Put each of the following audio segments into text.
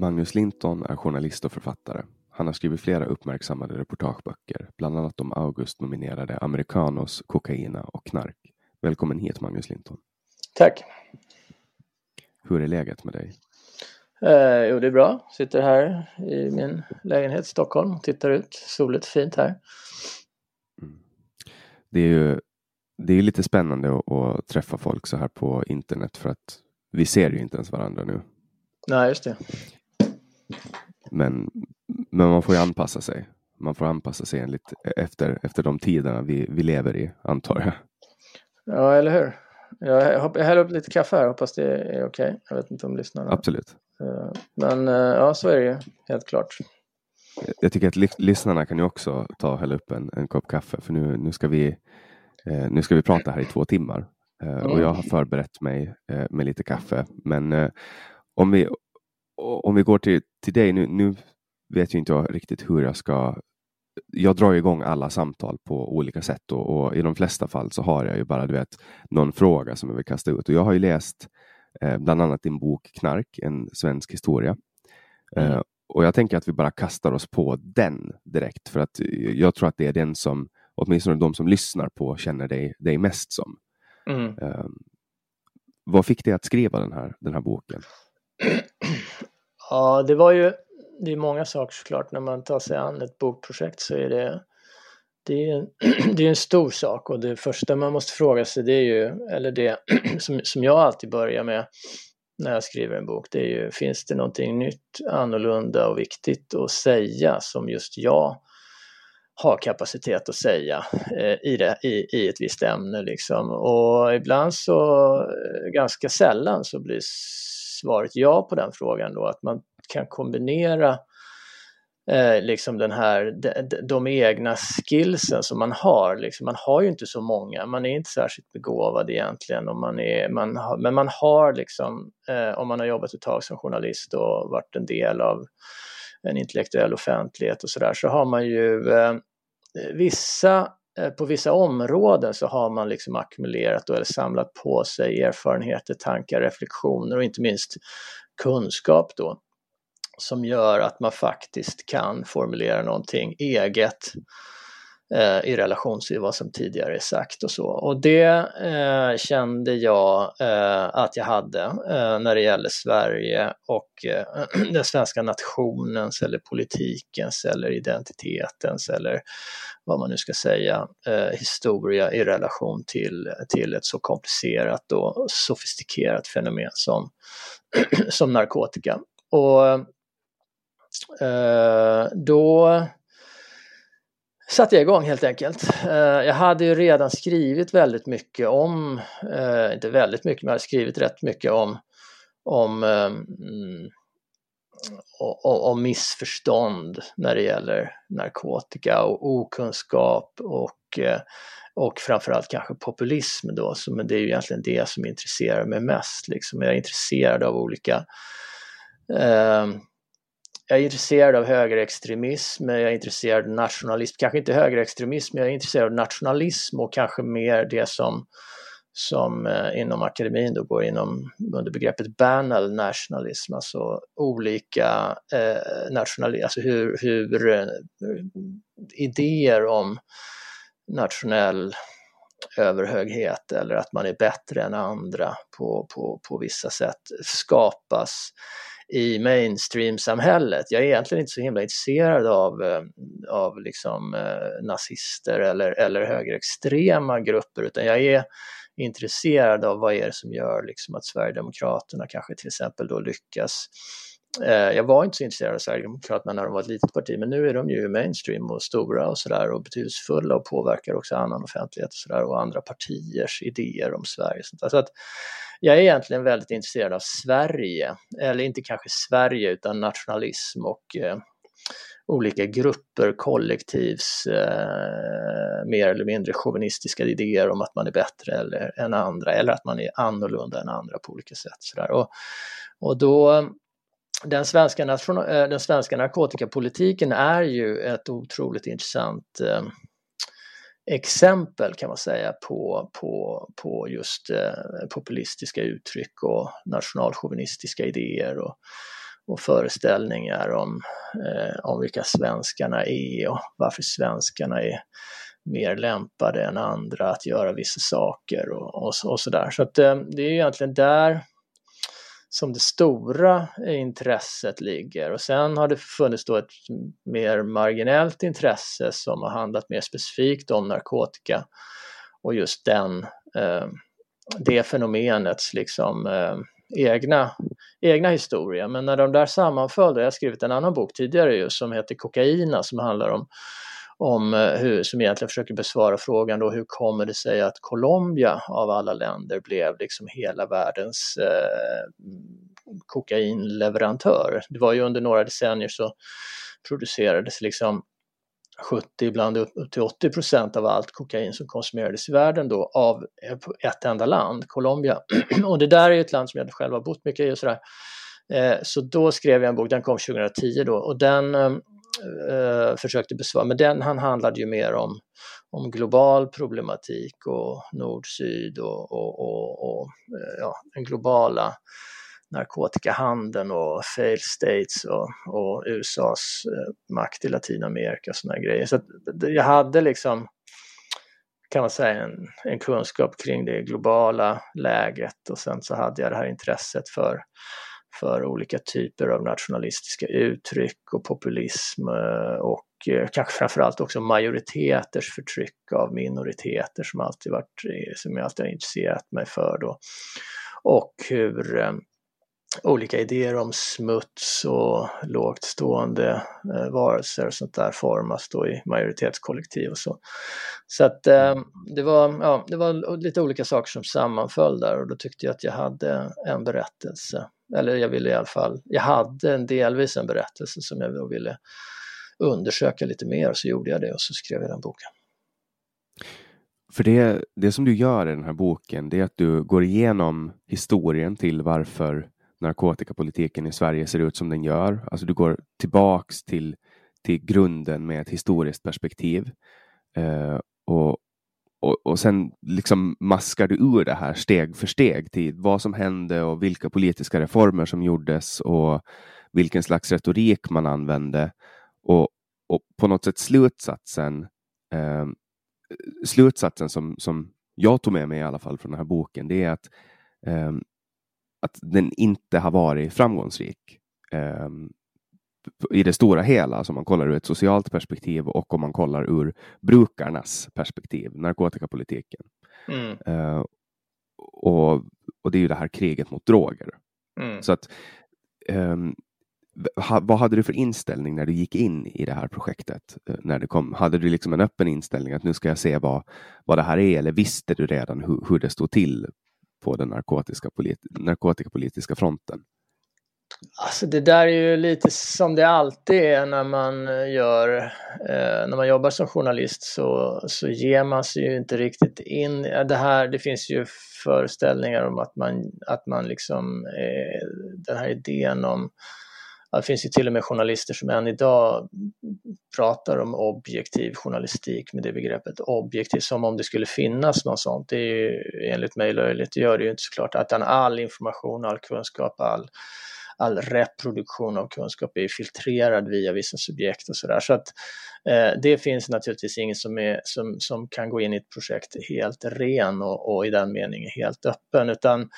Magnus Linton är journalist och författare. Han har skrivit flera uppmärksammade reportageböcker, bland annat de August-nominerade Americanos, Kokaina och Knark. Välkommen hit Magnus Linton. Tack. Hur är läget med dig? Eh, jo, det är bra. Sitter här i min lägenhet i Stockholm och tittar ut. Soligt fint här. Det är ju det är lite spännande att, att träffa folk så här på internet för att vi ser ju inte ens varandra nu. Nej, just det. Men, men man får ju anpassa sig. Man får anpassa sig enligt, efter, efter de tiderna vi, vi lever i, antar jag. Ja, eller hur? Jag, hopp- jag häller upp lite kaffe här. Hoppas det är okej. Jag vet inte om lyssnarna... Absolut. Eh, Men eh, ja, så är det ju. Helt klart. Jag tycker att ly- lyssnarna kan ju också ta och hälla upp en, en kopp kaffe för nu, nu, ska vi, eh, nu ska vi prata här i två timmar. Och jag har förberett mig med lite kaffe. Men om, vi, om vi går till, till dig, nu, nu vet ju inte jag riktigt hur jag ska jag drar igång alla samtal på olika sätt och, och i de flesta fall så har jag ju bara du vet, någon fråga som jag vill kasta ut. Och jag har ju läst eh, bland annat din bok Knark, en svensk historia. Eh, och jag tänker att vi bara kastar oss på den direkt för att jag tror att det är den som åtminstone de som lyssnar på känner dig, dig mest som. Mm. Eh, Vad fick dig att skriva den här, den här boken? Ja, det var ju det är många saker såklart. När man tar sig an ett bokprojekt så är det det är, en, det är en stor sak och det första man måste fråga sig det är ju, eller det som, som jag alltid börjar med när jag skriver en bok, det är ju finns det någonting nytt, annorlunda och viktigt att säga som just jag har kapacitet att säga eh, i, det, i, i ett visst ämne. Liksom. Och ibland så, eh, ganska sällan så blir svaret ja på den frågan då, att man kan kombinera eh, liksom den här, de, de, egna skillsen som man har. Liksom, man har ju inte så många, man är inte särskilt begåvad egentligen. Och man är, man har, men man har liksom, eh, om man har jobbat ett tag som journalist och varit en del av en intellektuell offentlighet och sådär, så har man ju eh, vissa Eh, på vissa områden så har man liksom ackumulerat eller samlat på sig erfarenheter, tankar, reflektioner och inte minst kunskap då som gör att man faktiskt kan formulera någonting eget eh, i relation till vad som tidigare är sagt och så. Och det eh, kände jag eh, att jag hade eh, när det gäller Sverige och eh, den svenska nationens eller politikens eller identitetens eller vad man nu ska säga, eh, historia i relation till, till ett så komplicerat och sofistikerat fenomen som, som narkotika. Och Eh, då satte jag igång helt enkelt. Eh, jag hade ju redan skrivit väldigt mycket om, eh, inte väldigt mycket, men jag hade skrivit rätt mycket om, om, ehm, mm, om missförstånd när det gäller narkotika och okunskap och, eh, och framförallt kanske populism då, så, men det är ju egentligen det som intresserar mig mest. Liksom. Jag är intresserad av olika eh, jag är intresserad av högerextremism, jag är intresserad av nationalism, kanske inte högerextremism, men jag är intresserad av nationalism och kanske mer det som, som eh, inom akademin då går inom, under begreppet banal nationalism, alltså olika eh, nationalism, alltså hur, hur eh, idéer om nationell överhöghet eller att man är bättre än andra på, på, på vissa sätt skapas i mainstream-samhället. Jag är egentligen inte så himla intresserad av, eh, av liksom, eh, nazister eller, eller högerextrema grupper utan jag är intresserad av vad är det som gör liksom, att Sverigedemokraterna kanske till exempel då lyckas eh, Eh, jag var inte så intresserad av Sverigedemokraterna när de var ett litet parti men nu är de ju mainstream och stora och sådär och betydelsefulla och påverkar också annan offentlighet och sådär och andra partiers idéer om Sverige. Så att jag är egentligen väldigt intresserad av Sverige, eller inte kanske Sverige utan nationalism och eh, olika grupper, kollektivs eh, mer eller mindre chauvinistiska idéer om att man är bättre eller, än andra eller att man är annorlunda än andra på olika sätt. Sådär. och, och då den svenska, nation, eh, den svenska narkotikapolitiken är ju ett otroligt intressant eh, exempel kan man säga på, på, på just eh, populistiska uttryck och nationalchauvinistiska idéer och, och föreställningar om, eh, om vilka svenskarna är och varför svenskarna är mer lämpade än andra att göra vissa saker och, och, och sådär. Så att eh, det är egentligen där som det stora intresset ligger. Och sen har det funnits då ett mer marginellt intresse som har handlat mer specifikt om narkotika och just den, eh, det fenomenets liksom eh, egna, egna historia. Men när de där sammanföll, jag har skrivit en annan bok tidigare ju som heter Kokaina som handlar om om eh, hur, som egentligen försöker besvara frågan då hur kommer det sig att Colombia av alla länder blev liksom hela världens eh, kokainleverantör. Det var ju under några decennier så producerades liksom 70, ibland upp till 80 procent av allt kokain som konsumerades i världen då av ett enda land, Colombia. Och det där är ett land som jag själv har bott mycket i och sådär. Eh, så då skrev jag en bok, den kom 2010 då och den eh, eh, försökte besvara, men den han handlade ju mer om, om global problematik och nord-syd och, och, och, och eh, ja, den globala narkotikahandeln och fail states och, och USAs eh, makt i Latinamerika och sådana grejer. Så jag hade liksom kan man säga, en, en kunskap kring det globala läget och sen så hade jag det här intresset för, för olika typer av nationalistiska uttryck och populism eh, och eh, kanske framförallt också majoriteters förtryck av minoriteter som alltid varit, eh, som jag alltid har intresserat mig för då. Och hur olika idéer om smuts och lågt stående eh, varelser och sånt där formas då i majoritetskollektiv och så. Så att eh, det, var, ja, det var lite olika saker som sammanföll där och då tyckte jag att jag hade en berättelse, eller jag ville i alla fall, jag hade en delvis en berättelse som jag då ville undersöka lite mer så gjorde jag det och så skrev jag den boken. För det, det som du gör i den här boken, det är att du går igenom historien till varför narkotikapolitiken i Sverige ser ut som den gör. Alltså du går tillbaks till, till grunden med ett historiskt perspektiv. Eh, och, och, och sen liksom maskar du ur det här steg för steg till vad som hände och vilka politiska reformer som gjordes och vilken slags retorik man använde. Och, och på något sätt slutsatsen, eh, slutsatsen som, som jag tog med mig i alla fall från den här boken, det är att eh, att den inte har varit framgångsrik eh, i det stora hela, alltså man kollar ur ett socialt perspektiv och om man kollar ur brukarnas perspektiv, narkotikapolitiken. Mm. Eh, och, och det är ju det här kriget mot droger. Mm. Så att eh, ha, vad hade du för inställning när du gick in i det här projektet? Eh, när det kom? Hade du liksom en öppen inställning att nu ska jag se vad, vad det här är eller visste du redan hur, hur det stod till på den narkotiska polit narkotikapolitiska fronten? Alltså det där är ju lite som det alltid är när man eh, gör, eh, när man jobbar som journalist så, så ger man sig ju inte riktigt in. Eh, det här, det finns ju föreställningar om att man, att man liksom, eh, den här idén om det finns ju till och med journalister som än idag pratar om objektiv journalistik med det begreppet objektiv som om det skulle finnas något sånt. Det är ju enligt mig löjligt, det gör det ju inte såklart. Att all information, all kunskap, all, all reproduktion av kunskap är filtrerad via vissa subjekt och sådär. Så att eh, det finns naturligtvis ingen som, är, som, som kan gå in i ett projekt helt ren och, och i den meningen helt öppen, utan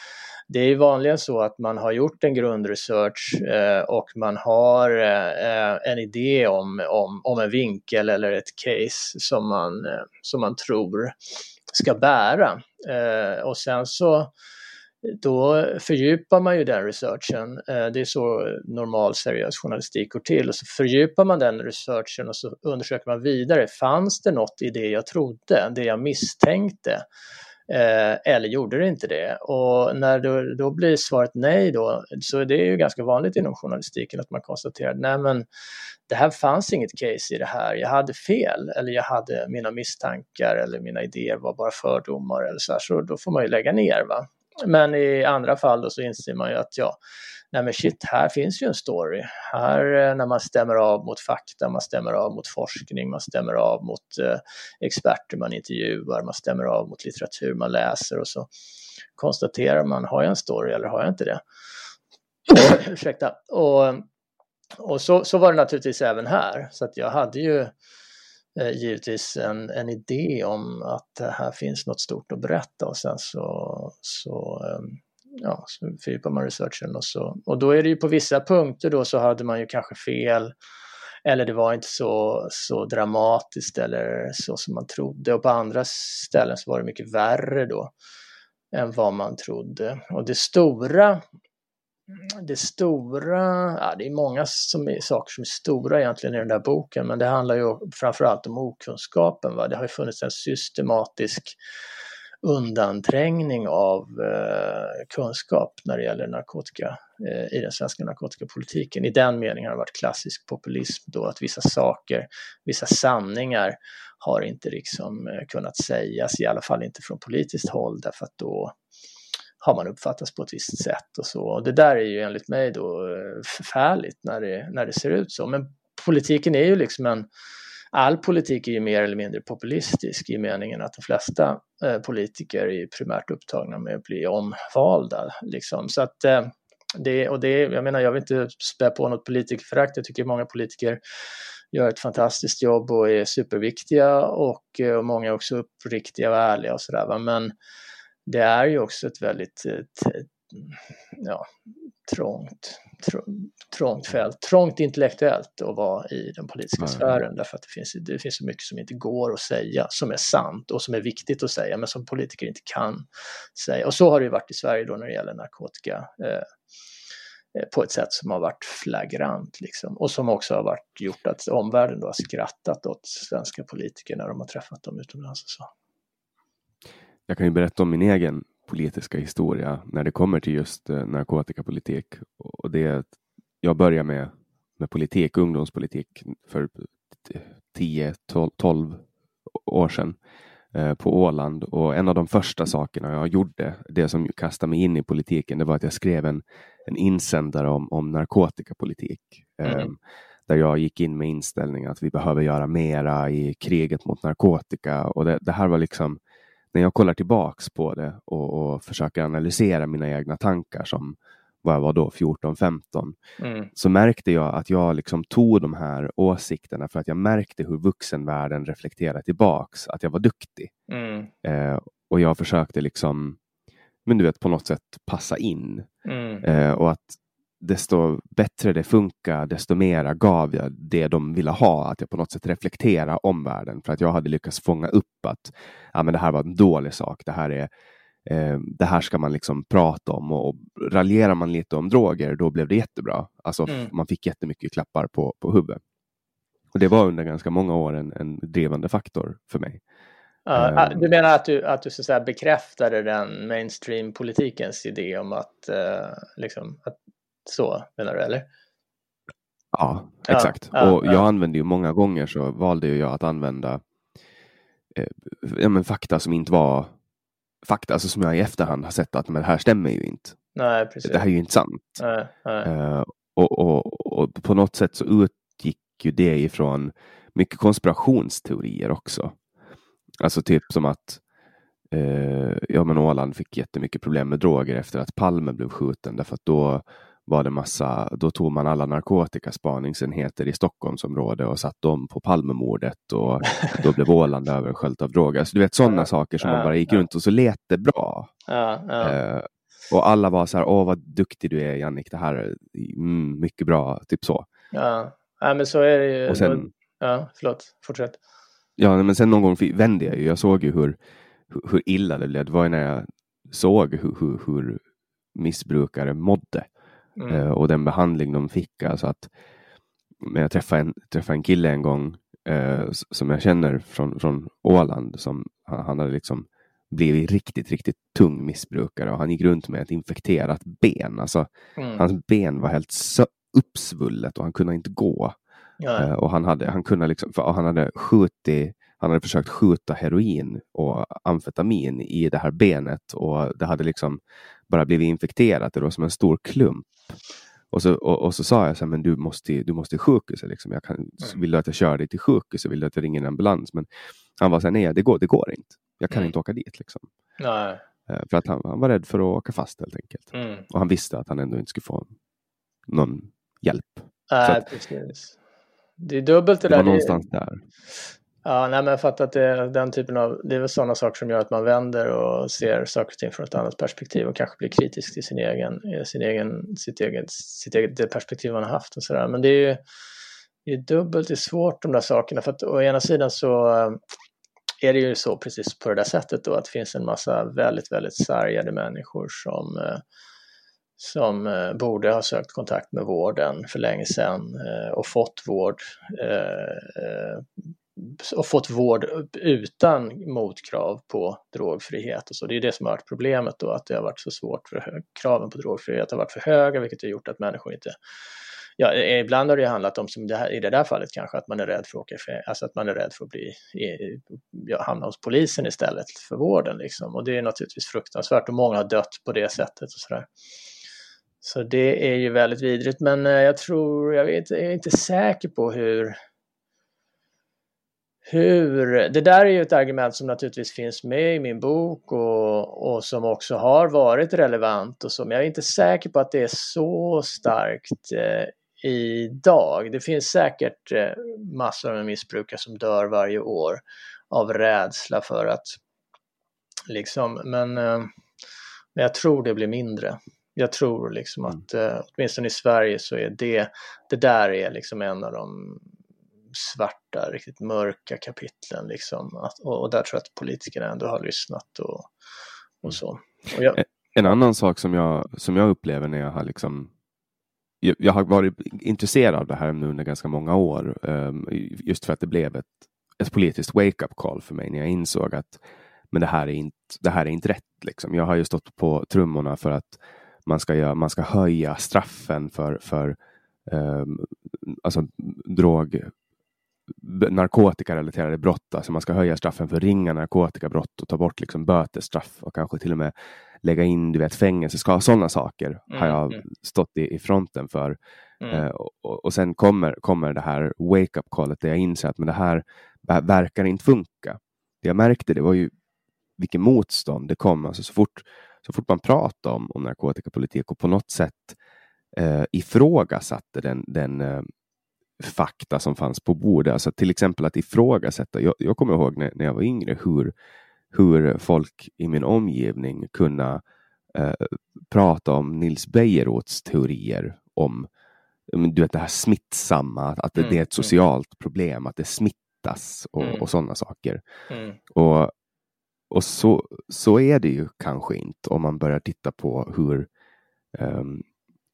det är vanligen så att man har gjort en grundresearch eh, och man har eh, en idé om, om, om en vinkel eller ett case som man, eh, som man tror ska bära. Eh, och sen så då fördjupar man ju den researchen. Eh, det är så normal seriös journalistik går till. Och så fördjupar man den researchen och så undersöker man vidare. Fanns det något i det jag trodde, det jag misstänkte? Eh, eller gjorde det inte det? Och när då, då blir svaret nej då, så det är ju ganska vanligt inom journalistiken att man konstaterar nej men det här fanns inget case i det här, jag hade fel eller jag hade mina misstankar eller mina idéer var bara fördomar eller så här, så då får man ju lägga ner. Va? Men i andra fall då så inser man ju att ja, nej men shit, här finns ju en story. Här eh, när man stämmer av mot fakta, man stämmer av mot forskning, man stämmer av mot eh, experter man intervjuar, man stämmer av mot litteratur man läser och så konstaterar man, har jag en story eller har jag inte det? Ursäkta. Och, och så, så var det naturligtvis även här, så att jag hade ju Eh, givetvis en, en idé om att här finns något stort att berätta och sen så, så ehm, ja, så fördjupar man researchen och så. Och då är det ju på vissa punkter då så hade man ju kanske fel eller det var inte så, så dramatiskt eller så som man trodde och på andra ställen så var det mycket värre då än vad man trodde. Och det stora Mm, det stora, ja, det är många som är, saker som är stora egentligen i den där boken, men det handlar ju framförallt om okunskapen. Va? Det har ju funnits en systematisk undanträngning av eh, kunskap när det gäller narkotika eh, i den svenska narkotikapolitiken. I den meningen har det varit klassisk populism då att vissa saker, vissa sanningar har inte liksom eh, kunnat sägas, i alla fall inte från politiskt håll därför att då har man uppfattats på ett visst sätt och så. Och det där är ju enligt mig då eh, förfärligt när det, när det ser ut så. Men politiken är ju liksom en all politik är ju mer eller mindre populistisk i meningen att de flesta eh, politiker är primärt upptagna med att bli omvalda. Liksom. Så att, eh, det, och det, jag menar, jag vill inte spä på något politikerförakt. Jag tycker många politiker gör ett fantastiskt jobb och är superviktiga och, eh, och många är också uppriktiga och ärliga och sådär. Men det är ju också ett väldigt ja, trångt, trångt fält, trångt intellektuellt att vara i den politiska mm. sfären därför att det finns, det finns så mycket som inte går att säga, som är sant och som är viktigt att säga men som politiker inte kan säga. Och så har det ju varit i Sverige då när det gäller narkotika eh, eh, på ett sätt som har varit flagrant liksom. och som också har varit gjort att omvärlden då har skrattat åt svenska politiker när de har träffat dem utomlands och så. Jag kan ju berätta om min egen politiska historia när det kommer till just eh, narkotikapolitik. Och det är att jag började med, med politik, ungdomspolitik för 10-12 år sedan eh, på Åland och en av de första sakerna jag gjorde, det som kastade mig in i politiken, det var att jag skrev en, en insändare om, om narkotikapolitik. Mm. Eh, där jag gick in med inställningen att vi behöver göra mera i kriget mot narkotika och det, det här var liksom när jag kollar tillbaks på det och, och försöker analysera mina egna tankar som vad jag var då, 14-15, mm. så märkte jag att jag liksom tog de här åsikterna för att jag märkte hur vuxenvärlden reflekterade tillbaks, att jag var duktig. Mm. Eh, och jag försökte liksom, men du vet, på något sätt passa in. Mm. Eh, och att desto bättre det funkar, desto mera gav jag det de ville ha. Att jag på något sätt reflektera omvärlden för att jag hade lyckats fånga upp att ja, men det här var en dålig sak. Det här, är, eh, det här ska man liksom prata om och, och raljerar man lite om droger, då blev det jättebra. Alltså mm. man fick jättemycket klappar på, på huvudet. Och det var under ganska många år en, en drivande faktor för mig. Uh, du menar att du, att du så att säga bekräftade den mainstream-politikens idé om att, uh, liksom, att så menar du eller? Ja, exakt. Ja, och jag använde ju många gånger så valde jag att använda eh, ja, men fakta som inte var fakta, alltså som jag i efterhand har sett att men det här stämmer ju inte. Nej, precis. Det här är ju inte sant. Nej, nej. Uh, och, och, och, på något sätt så utgick ju det ifrån mycket konspirationsteorier också. Alltså typ som att uh, ja, men Åland fick jättemycket problem med droger efter att Palme blev skjuten därför att då var det massa, då tog man alla narkotikaspaningsenheter i Stockholmsområdet och satt dem på Palmemordet och då blev Åland översköljt av droger. Alltså, du vet sådana saker som man bara gick runt och så lät det bra. Eh, och alla var så här, åh vad duktig du är Jannik, det här är mm, mycket bra, typ så. Ja, ja men så är det ju. Och sen, ja, förlåt, fortsätt. Ja, men sen någon gång vände jag ju. Jag såg ju hur, hur illa det blev. Det var ju när jag såg hur, hur, hur missbrukare mådde. Mm. Eh, och den behandling de fick. Alltså att, jag träffade en, träffade en kille en gång eh, som jag känner från, från Åland. Som, han, hade liksom blivit riktigt, riktigt tung missbrukare och han gick runt med ett infekterat ben. Alltså, mm. Hans ben var helt uppsvullet och han kunde inte gå. Ja. Uh, och han hade, han kunde liksom, för han hade skjutit, han hade försökt skjuta heroin och amfetamin i det här benet och det hade liksom bara blivit infekterat. Det var som en stor klump. Och så, och, och, så sa jag så här, men du måste, du måste till sjukhuset. Liksom. Jag kan, mm. Vill du att jag kör dig till sjukhuset? Vill du att jag ringer en ambulans? Men han var så här, nej det går, det går inte. Jag kan mm. inte åka dit. Liksom. Nej. Eh, för att han, han, var rädd för att åka fast helt enkelt. Mm. Och han visste att han ändå inte skulle få någon hjälp. Nej, att, precis. Det är dubbelt det, det där. Var någonstans där. Ja, nej, men jag fattar att det är den typen av, det är väl sådana saker som gör att man vänder och ser saker och ting från ett annat perspektiv och kanske blir kritisk till sin egen, sin egen, sitt eget, sitt eget det perspektiv man har haft och sådär. Men det är ju det är dubbelt, det är svårt de där sakerna för att å ena sidan så eh, är det ju så precis på det där sättet då att det finns en massa väldigt, väldigt sargade människor som eh, som eh, borde ha sökt kontakt med vården för länge sedan eh, och fått vård och fått vård utan motkrav på drogfrihet och så. Det är det som har varit problemet då, att det har varit så svårt för kraven på drogfrihet har varit för höga, vilket har gjort att människor inte Ja, e-, e-, ibland har det handlat om, som det här, i det där fallet kanske, att man är rädd för att åka alltså att man är rädd för att bli, ja, hamna hos polisen istället för vården liksom. Och det är naturligtvis fruktansvärt och många har dött på det sättet och sådär. Så det är ju väldigt vidrigt, men eh, jag tror, jag, vet, jag är inte säker på hur hur, det där är ju ett argument som naturligtvis finns med i min bok och, och som också har varit relevant och som jag är inte säker på att det är så starkt eh, idag. Det finns säkert eh, massor med missbrukare som dör varje år av rädsla för att liksom, men, eh, men jag tror det blir mindre. Jag tror liksom mm. att eh, åtminstone i Sverige så är det, det där är liksom en av de svarta, riktigt mörka kapitlen liksom. Att, och, och, där tror jag att politikerna ändå har lyssnat och, och mm. så. Och jag... En annan sak som jag, som jag upplever när jag har liksom jag, jag har varit intresserad av det här nu under ganska många år. Um, just för att det blev ett, ett politiskt wake-up call för mig när jag insåg att men det här är inte, det här är inte rätt. Liksom. Jag har ju stått på trummorna för att man ska, göra, man ska höja straffen för, för um, alltså drog, narkotikarelaterade brott. Alltså man ska höja straffen för ringa narkotikabrott och ta bort liksom bötesstraff och kanske till och med lägga in du vet, fängelseskav. Sådana saker mm, har jag mm. stått i, i fronten för. Mm. Uh, och, och, sen kommer, kommer det här wake-up callet där jag inser att men det här verkar inte funka. Det jag märkte det var ju vilket motstånd det kom. Alltså så, fort, så fort man pratade om, om narkotikapolitik och på något sätt uh, ifrågasatte den, den uh, fakta som fanns på bordet. Alltså till exempel att ifrågasätta. Jag, jag kommer ihåg när, när jag var yngre hur, hur folk i min omgivning kunna eh, prata om Nils Bejerots teorier om du vet, det här smittsamma, att det, mm, det är ett mm. socialt mm. problem, att det smittas och, mm. och sådana saker. Mm. Och, och så, så är det ju kanske inte om man börjar titta på hur, um,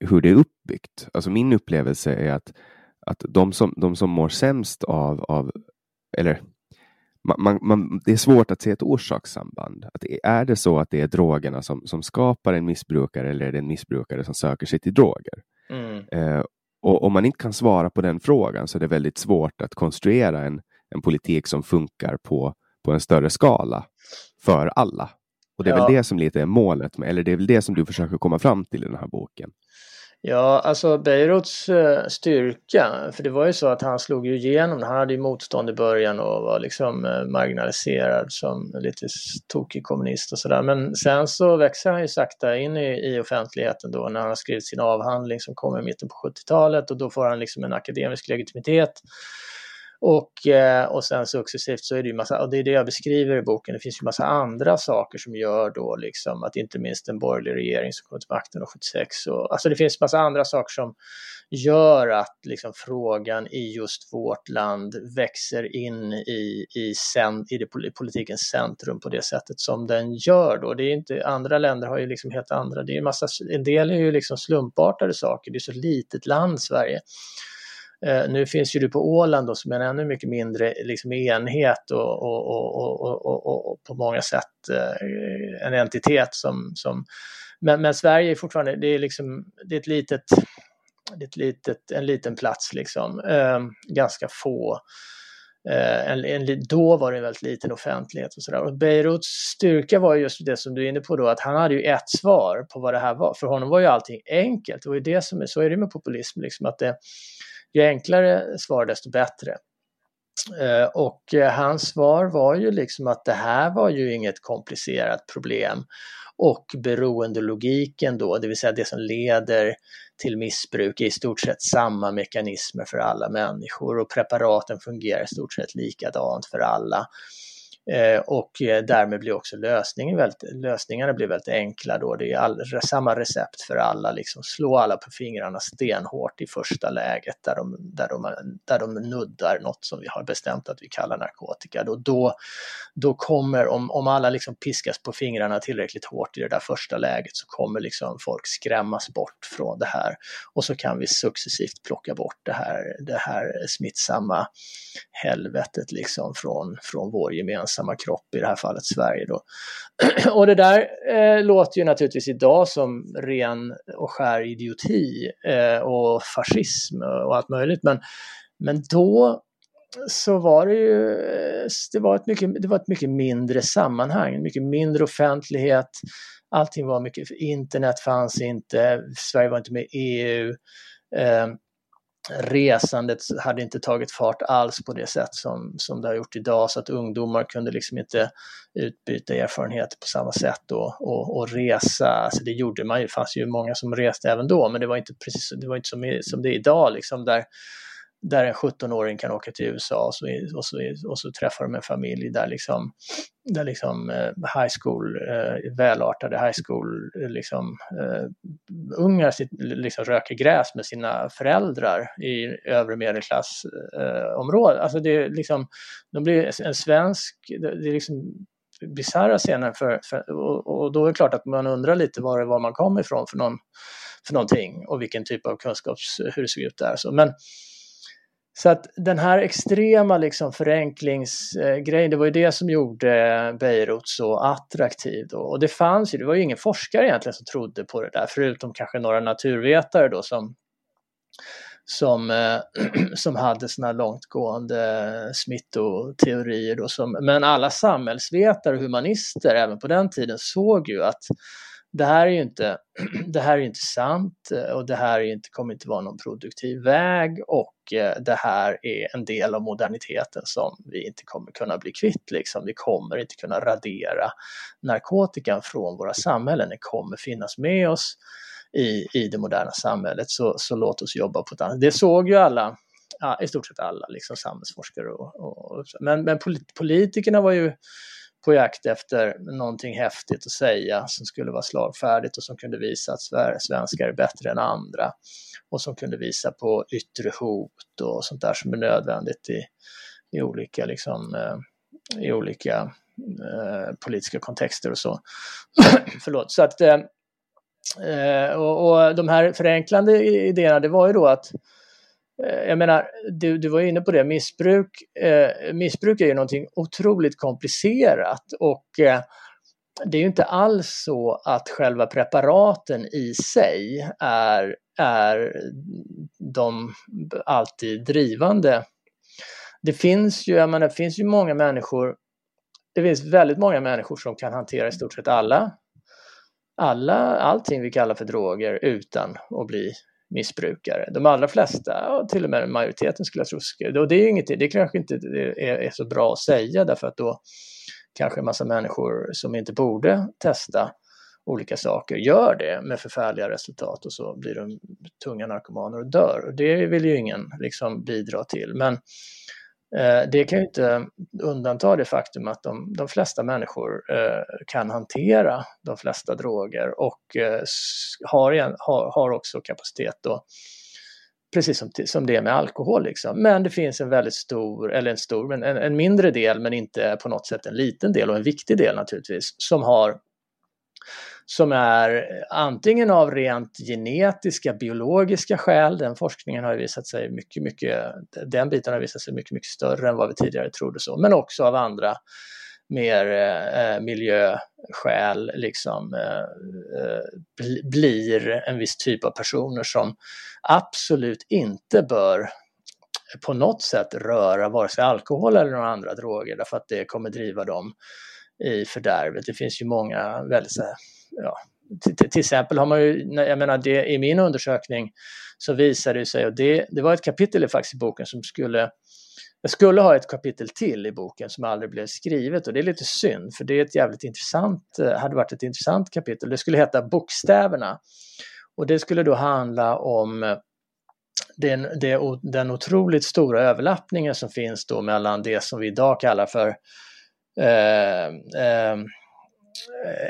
hur det är uppbyggt. Alltså min upplevelse är att att de som, de som mår sämst av, av eller man, man, det är svårt att se ett orsakssamband. Att är det så att det är drogerna som, som skapar en missbrukare eller är det en missbrukare som söker sig till droger? Mm. Eh, och om man inte kan svara på den frågan så är det väldigt svårt att konstruera en, en politik som funkar på, på en större skala för alla. Och det är ja. väl det som lite är målet, med, eller det är väl det som du försöker komma fram till i den här boken. Ja, alltså Beiruts eh, styrka, för det var ju så att han slog ju igenom, han hade ju motstånd i början och var liksom eh, marginaliserad som lite tokig kommunist och sådär. Men sen så växer han ju sakta in i, i offentligheten då när han har skrivit sin avhandling som kommer i mitten på 70-talet och då får han liksom en akademisk legitimitet. Och, eh, och sen successivt så är det ju massa, och det är det jag beskriver i boken, det finns ju massa andra saker som gör då liksom att inte minst en borgerlig regering som kom till makten 76 och alltså det finns massa andra saker som gör att liksom frågan i just vårt land växer in i, i, sen, i det politikens centrum på det sättet som den gör då. Det är inte, andra länder har ju liksom helt andra, det är massa, en del är ju liksom slumpartade saker, det är så litet land Sverige. Eh, nu finns ju du på Åland då, som är en ännu mycket mindre liksom, enhet och, och, och, och på många sätt eh, en entitet som, som men, men, Sverige är fortfarande, det är liksom, det är ett litet, det är ett litet, en liten plats liksom, eh, ganska få eh, en, en, då var det en väldigt liten offentlighet och sådär. Och Beiruts styrka var just det som du är inne på då, att han hade ju ett svar på vad det här var. För honom var ju allting enkelt. Det var ju det som är, så är det med populism, liksom, att det, ju enklare svar desto bättre. Eh, och eh, hans svar var ju liksom att det här var ju inget komplicerat problem och beroendelogiken då, det vill säga det som leder till missbruk är i stort sett samma mekanismer för alla människor och preparaten fungerar i stort sett likadant för alla. Eh, och eh, därmed blir också lösningen väldigt, lösningarna blir väldigt enkla då. Det är all, samma recept för alla, liksom slå alla på fingrarna stenhårt i första läget där de, där de, där de nuddar något som vi har bestämt att vi kallar narkotika. Då, då, då kommer, om, om alla liksom piskas på fingrarna tillräckligt hårt i det där första läget så kommer liksom folk skrämmas bort från det här och så kan vi successivt plocka bort det här, det här smittsamma helvetet liksom från, från vår gemensamma gemensamma kropp, i det här fallet Sverige. Då. Och det där eh, låter ju naturligtvis idag som ren och skär idioti eh, och fascism och allt möjligt, men, men då så var det ju eh, det var ett, mycket, det var ett mycket mindre sammanhang, mycket mindre offentlighet. Allting var mycket, internet fanns inte, Sverige var inte med i EU. Eh, resandet hade inte tagit fart alls på det sätt som, som det har gjort idag så att ungdomar kunde liksom inte utbyta erfarenheter på samma sätt och, och, och resa. Alltså det gjorde man ju, det fanns ju många som reste även då men det var inte precis det var inte som, som det är idag liksom där där en 17-åring kan åka till USA och så, och, så, och så träffar de en familj där liksom, där liksom eh, high school, eh, välartade high school, eh, liksom, eh, ungar sitt, liksom röker gräs med sina föräldrar i övre medelklassområdet. Eh, alltså det är liksom, de blir en svensk, det är liksom bisarra scener för, för och, och, då är det klart att man undrar lite var, var man kommer ifrån för, någon, för någonting och vilken typ av kunskaps, hur det ser ut där. Så, men så att den här extrema liksom förenklingsgrejen, det var ju det som gjorde Beirut så attraktiv. Då. Och det fanns ju, det var ju ingen forskare egentligen som trodde på det där, förutom kanske några naturvetare då som, som, eh, som hade sådana långtgående smittoteorier. Då som, men alla samhällsvetare och humanister även på den tiden såg ju att det här är ju inte, det här är inte sant eh, och det här är inte, kommer inte vara någon produktiv väg och Eh, det här är en del av moderniteten som vi inte kommer kunna bli kvitt. Liksom. Vi kommer inte kunna radera narkotikan från våra samhällen. Den kommer finnas med oss i, i det moderna samhället. Så, så låt oss jobba på ett annat Det såg ju alla, ja, i stort sett alla liksom samhällsforskare. Och, och, men, men politikerna var ju på jakt efter någonting häftigt att säga som skulle vara slagfärdigt och som kunde visa att svenskar är bättre än andra och som kunde visa på yttre hot och sånt där som är nödvändigt i, i olika, liksom, eh, i olika eh, politiska kontexter och så. Förlåt. Så att, eh, eh, och, och de här förenklande idéerna, det var ju då att Eh, Eh, jag menar, du, du var inne på det, missbruk, eh, missbruk är ju någonting otroligt komplicerat och eh, det är ju inte alls så att själva preparaten i sig är, är de alltid drivande. Det finns ju, jag menar, det finns ju många människor, det finns väldigt många människor som kan hantera i stort sett alla, alla allting vi kallar för droger utan att bli missbrukare. De allra flesta, och till och med majoriteten skulle jag tro, och det är inget, det kanske inte är, är så bra att säga därför att då kanske en massa människor som inte borde testa olika saker gör det med förfärliga resultat och så blir de tunga narkomaner och dör. Och det vill ju ingen liksom bidra till. Men Eh, Eh, det kan ju inte undanta det faktum att de, de flesta människor eh, kan hantera de flesta droger och eh, har, har, har också kapacitet då, precis som, som det är med alkohol. Liksom. Men det finns en väldigt stor, eller en stor, men en, en mindre del men inte på något sätt en liten del och en viktig del naturligtvis, som har som är antingen av rent genetiska, biologiska skäl, den forskningen har visat sig mycket, mycket, den biten har visat sig mycket, mycket större än vad vi tidigare trodde så, men också av andra mer eh, miljöskäl liksom eh, eh blir en viss typ av personer som absolut inte bör på något sätt röra vare sig alkohol eller några andra droger därför att det kommer driva dem i fördärvet. Det finns ju många väldigt ja, till, till, exempel har man ju, jag menar det, i min undersökning så visade det sig, och det, det var ett kapitel faktiskt i boken som skulle jag skulle ha ett kapitel till i boken som aldrig blev skrivet och det är lite synd för det är ett jävligt intressant, eh, hade varit ett intressant kapitel. Det skulle heta Bokstäverna och det skulle då handla om eh, den, den otroligt stora överlappningen som finns då mellan det som vi idag kallar för Eh, eh,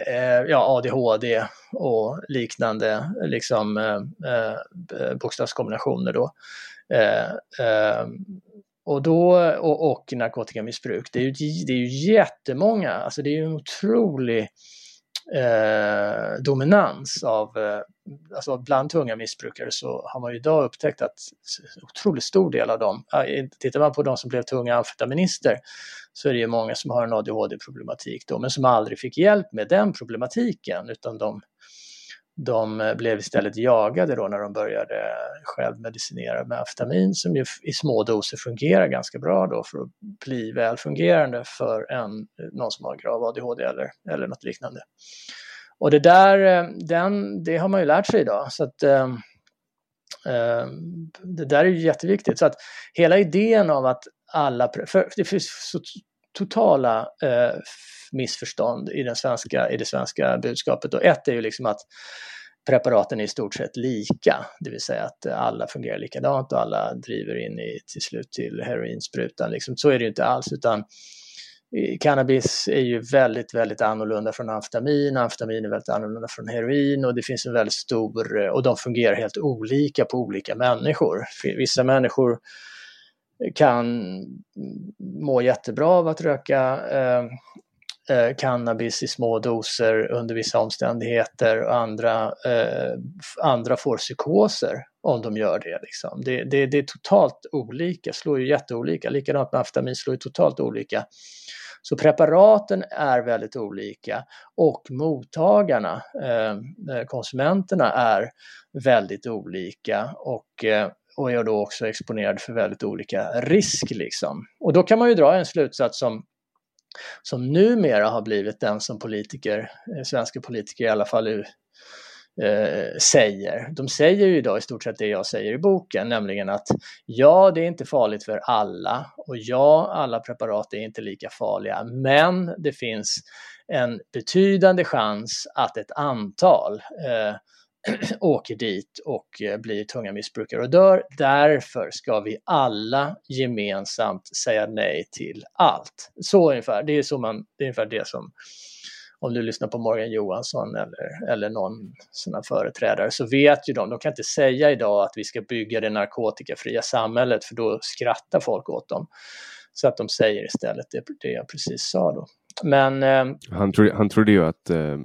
eh, ja, ADHD och liknande liksom, eh, bokstavskombinationer. Då. och, då, och, och narkotikamissbruk. Det är, ju, det är ju jättemånga, alltså det är ju en otrolig eh, dominans av, eh, alltså bland tunga missbrukare så har man ju idag upptäckt att otroligt stor del av dem, tittar man på de som blev tunga amfetaminister så är det ju många som har en ADHD-problematik då, men som aldrig fick hjälp med den problematiken utan de de eh, blev istället jagade då när de började självmedicinera med amfetamin som ju i små doser fungerar ganska bra då för att bli välfungerande för en, någon som har grav ADHD eller, eller något liknande. Och det där, eh, den, det har man ju lärt sig idag så att eh, eh, det där är ju jätteviktigt. Så att hela idén av att alla, för det finns så totala eh, missförstånd i, den svenska, i det svenska budskapet. Och ett är ju liksom att preparaten är i stort sett lika, det vill säga att alla fungerar likadant och alla driver in i, till slut till heroinsprutan. Liksom. Så är det ju inte alls, utan cannabis är ju väldigt, väldigt annorlunda från amfetamin, amfetamin är väldigt annorlunda från heroin och det finns en väldigt stor, eh, och de fungerar helt olika på olika människor. Vissa människor kan må jättebra av att röka eh, eh, cannabis i små doser under vissa omständigheter och andra, eh, andra får psykoser om de gör det. Liksom. Det, det, det är totalt olika, slår ju jätteolika. Likadant med amfetamin slår ju totalt olika. Så preparaten är väldigt olika och mottagarna, eh, eh konsumenterna, är väldigt olika och eh, och är då också exponerade för väldigt olika risk. Liksom. Och då kan man ju dra en slutsats som, som numera har blivit den som politiker, eh, svenska politiker i alla fall eh, säger. De säger ju idag i stort sett det jag säger i boken, nämligen att ja, det är inte farligt för alla och ja, alla preparat är inte lika farliga, men det finns en betydande chans att ett antal eh, åker dit och eh, blir tunga missbrukare och dör. Därför ska vi alla gemensamt säga nej till allt. Så ungefär, det är, så man, det är ungefär det som om du lyssnar på Morgan Johansson eller, eller någon sån företrädare så vet ju de, de kan inte säga idag att vi ska bygga det narkotikafria samhället för då skrattar folk åt dem. Så att de säger istället det, det jag precis sa då. Men, eh, han, trodde, han trodde ju att eh,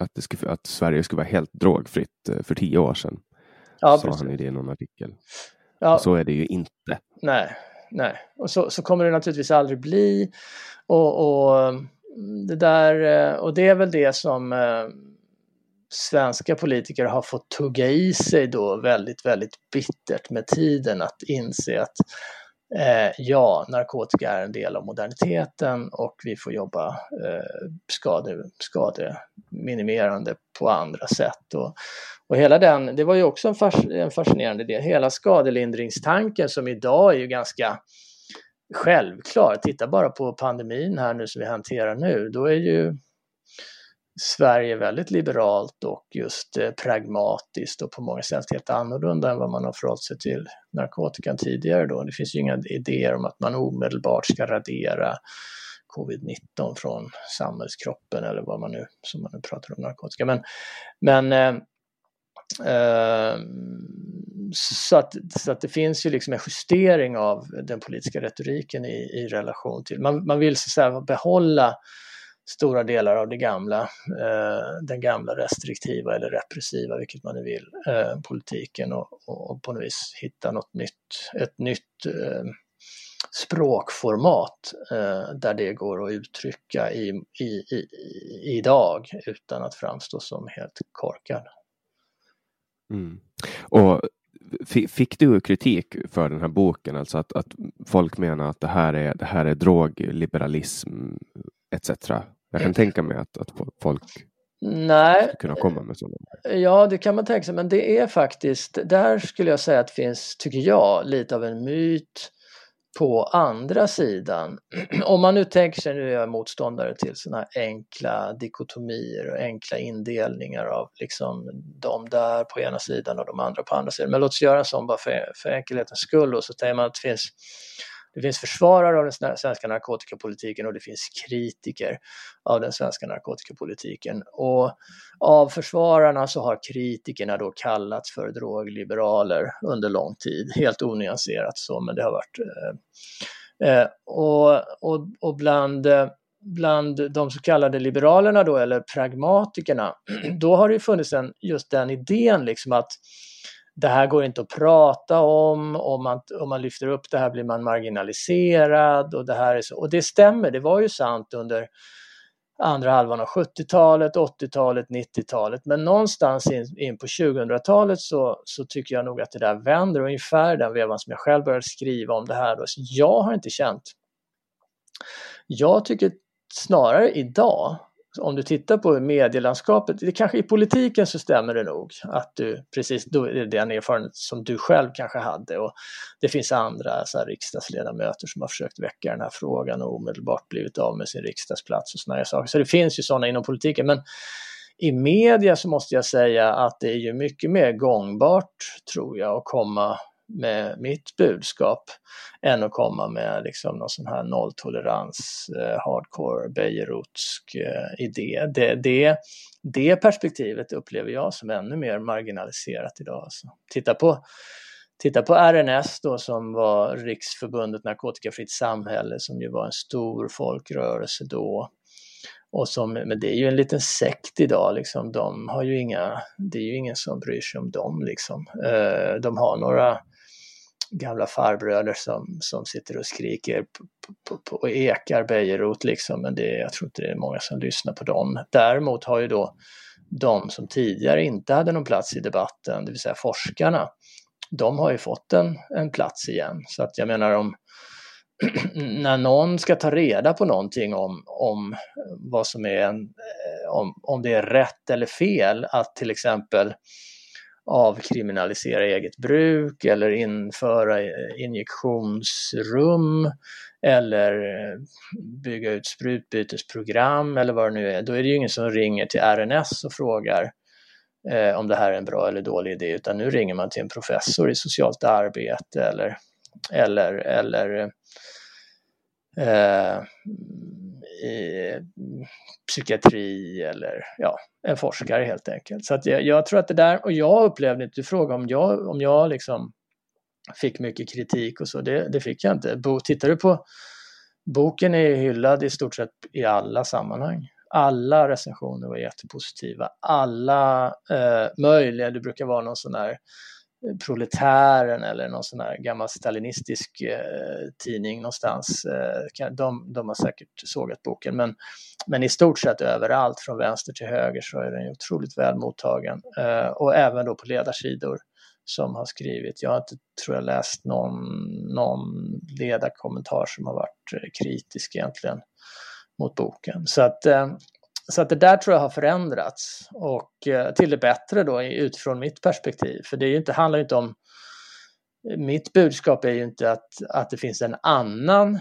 att, det skulle, att Sverige skulle vara helt drogfritt eh, för tio år sedan. Ja, sa precis. han i det i någon artikel. Ja. så är det ju inte. Nej, nej. och så, så kommer det naturligtvis aldrig bli. Och, och, mm, det där, eh, och det är väl det som eh, svenska politiker har fått tugga i sig då väldigt, väldigt bittert med tiden att inse att Eh, ja, narkotika är en del av moderniteten och vi får jobba eh, skade, skademinimerande på andra sätt. Och, och hela den, det var ju också en, fas, en fascinerande del, hela skadelindringstanken som idag är ju ganska självklar. Titta bara på pandemin här nu som vi hanterar nu, då är ju Sverige väldigt liberalt och just eh, pragmatiskt och på många sätt helt annorlunda än vad man har förhållit sig till narkotikan tidigare då. Det finns ju inga idéer om att man omedelbart ska radera covid-19 från samhällskroppen eller vad man nu, som man nu pratar om narkotika. Men, men eh, eh, så, att, så att det finns ju liksom en justering av den politiska retoriken i, i relation till, man, man vill så att säga behålla stora delar av det gamla, eh, den gamla restriktiva eller repressiva, vilket man nu vill, eh, politiken och, och, på något vis hitta något nytt, ett nytt eh, språkformat eh, där det går att uttrycka i, i, i, idag utan att framstå som helt korkad. Mm. Och Fick du kritik för den här boken, alltså att, att folk menar att det här är, det här är drogliberalism etc. Jag kan tänka mig att, att folk Nej. kunna komma med sådana. Ja, det kan man tänka sig, men det är faktiskt, där skulle jag säga att det finns, tycker jag, lite av en myt på andra sidan. Om man nu tänker sig, nu är jag motståndare till sådana enkla dikotomier och enkla indelningar av liksom de där på ena sidan och de andra på andra sidan. Men låt oss göra en sån bara för, för enkelhetens skull och så säger man att det finns det finns försvarare av den svenska narkotikapolitiken och det finns kritiker av den svenska narkotikapolitiken. Och av försvararna så har kritikerna då kallats för drogliberaler under lång tid. Helt onyanserat så, men det har varit... Eh, eh och, och, och bland eh, bland de så kallade liberalerna då, eller pragmatikerna, då har det funnits en, just den idén liksom att det här går inte att prata om, om man, om man lyfter upp det här blir man marginaliserad och det här är så. Och det stämmer, det var ju sant under andra halvan av 70-talet, 80-talet, 90-talet. Men någonstans in, in på 2000-talet så, så tycker jag nog att det där vänder, ungefär den vevan som jag själv började skriva om det här. Då. Så jag har inte känt... Jag tycker snarare idag om du tittar på medielandskapet, det kanske i politiken så stämmer det nog att du precis, då är det den erfarenhet som du själv kanske hade och det finns andra så här, riksdagsledamöter som har försökt väcka den här frågan och omedelbart blivit av med sin riksdagsplats och sådana saker. Så det finns ju sådana inom politiken men i media så måste jag säga att det är ju mycket mer gångbart tror jag att komma med mitt budskap än att komma med liksom någon sån här nolltolerans, eh, hardcore Bejerotsk eh, idé. Det, det, det perspektivet upplever jag som ännu mer marginaliserat idag. Alltså. Titta på Titta på RNS då som var Riksförbundet Narkotikafritt Samhälle som ju var en stor folkrörelse då. Och som, men det är ju en liten sekt idag liksom. De har ju inga, det är ju ingen som bryr sig om dem liksom. Eh, de har några gamla farbröder som, som sitter och skriker på, på, och ekar Bejerot liksom, men det, jag tror inte det är många som lyssnar på dem. Däremot har ju då de som tidigare inte hade någon plats i debatten, det vill säga forskarna, de har ju fått en, en plats igen. Så att jag menar om när någon ska ta reda på någonting om, om vad som är en, eh, om, om det är rätt eller fel att till exempel avkriminalisera eget bruk eller införa eh, injektionsrum eller eh, bygga ut sprutbytesprogram eller vad det nu är, då är det ju ingen som ringer till RNS och frågar eh, om det här är en bra eller dålig idé, utan nu ringer man till en professor i socialt arbete eller, eller, eller eh, i mm, psykiatri eller ja, en forskare helt enkelt. Så att jag, jag, tror att det där, och jag upplevde inte, du frågade om jag, om jag liksom fick mycket kritik och så, det, det fick jag inte. Bo, tittar du på, boken är hyllad i stort sett i alla sammanhang. Alla recensioner var jättepositiva. Alla eh, möjliga, det brukar vara någon sån där Proletären eller någon sån här gammal stalinistisk eh, tidning någonstans. Eh, de, de har säkert sågat boken men, men i stort sett överallt från vänster till höger så är den otroligt väl mottagen. Eh, och även då på ledarsidor som har skrivit. Jag har inte, tror jag, läst någon, någon ledarkommentar som har varit eh, kritisk egentligen mot boken. Så att eh, så att det där tror jag har förändrats och eh, till det bättre då utifrån mitt perspektiv. För det är ju inte, handlar ju inte om... Mitt budskap är ju inte att, att det finns en annan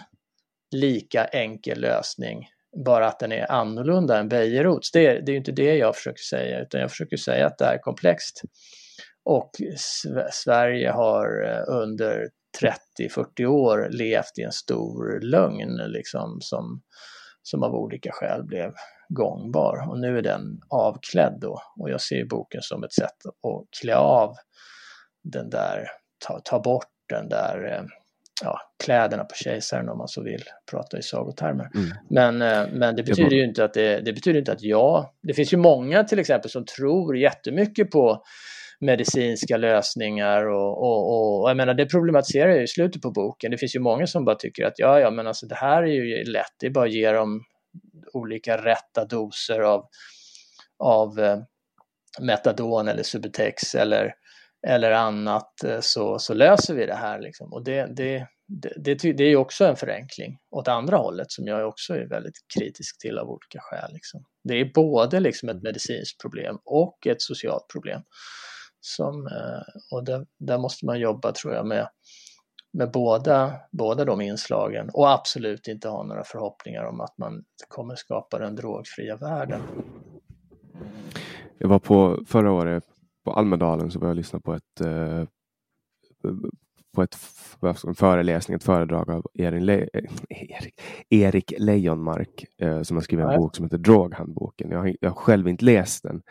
lika enkel lösning, bara att den är annorlunda än Bejerots. Det, det är ju inte det jag försöker säga, utan jag försöker säga att det är komplext. Och Sverige har eh, under 30-40 år levt i en stor lögn liksom som, som av olika skäl blev gångbar och nu är den avklädd då och jag ser boken som ett sätt att klä av den där, ta, ta bort den där eh, ja, kläderna på kejsaren om man så vill prata i sagotermer. Mm. Men, eh, men det betyder ju inte att det, det betyder inte att jag, det finns ju många till exempel som tror jättemycket på medicinska lösningar och, och, och, jag menar det problematiserar jag i slutet på boken. Det finns ju många som bara tycker att ja, ja men alltså det här är ju lätt, det är bara att ge dem olika rätta doser av, av eh, metadon eller Subutex eller, eller annat eh, så, så löser vi det här. Liksom. Och det, det, det, det, är ju också en förenkling åt andra hållet som jag också är väldigt kritisk till av olika skäl. Liksom. Det är både liksom ett medicinskt problem och ett socialt problem. Som, eh, och där, där måste man jobba tror jag med med båda, båda de inslagen och absolut inte ha några förhoppningar om att man kommer skapa den drogfria världen. Jag var på förra året på Almedalen så var jag och lyssnade på ett eh, på ett, en föreläsning, ett föredrag av Erin Le Erik, Erik Lejonmark eh, som har skrivit en ja. bok som heter Droghandboken. Jag har, jag har själv inte läst den,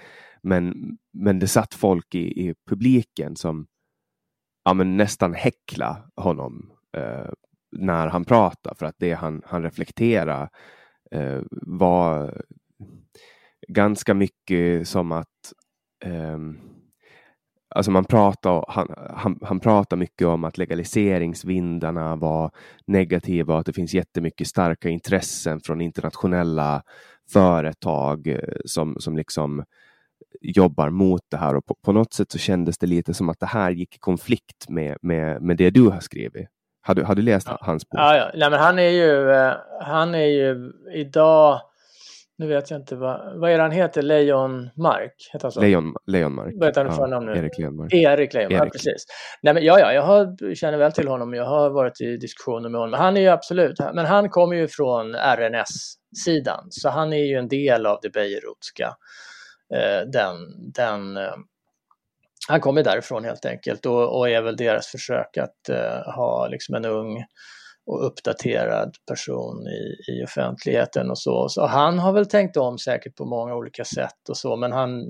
men, men det satt folk i, i publiken som ja, men nästan häckla honom eh, när han pratar. För att det han, han reflekterar eh, var ganska mycket som att eh, Alltså man pratar, han, han, han pratar mycket om att legaliseringsvindarna var negativa och att det finns jättemycket starka intressen från internationella företag eh, som, som liksom jobbar mot det här och på, på, något sätt så kändes det lite som att det här gick i konflikt med, med, med det du har skrivit. Har du, har du läst ja. hans bok? Ja, ja. Nej, men han är ju, eh, han är ju idag nu vet jag inte vad, vad är det han heter, Lejon Mark? Heter han så? Lejon, Lejonmark. Vad heter han ja, förnamn nu? Erik Lejonmark. Erik Lejon, ja Erik. precis. Nej, men, ja, ja, jag har, känner väl till honom, jag har varit i diskussioner med honom. Han är ju absolut, men han kommer ju från RNS-sidan, så han är ju en del av det Beirutska. Eh, den, den, eh, han kommer därifrån helt enkelt och, och är väl deras försök att eh, ha liksom en ung och uppdaterad person i, i offentligheten och så. Så han har väl tänkt om säkert på många olika sätt och så, men han,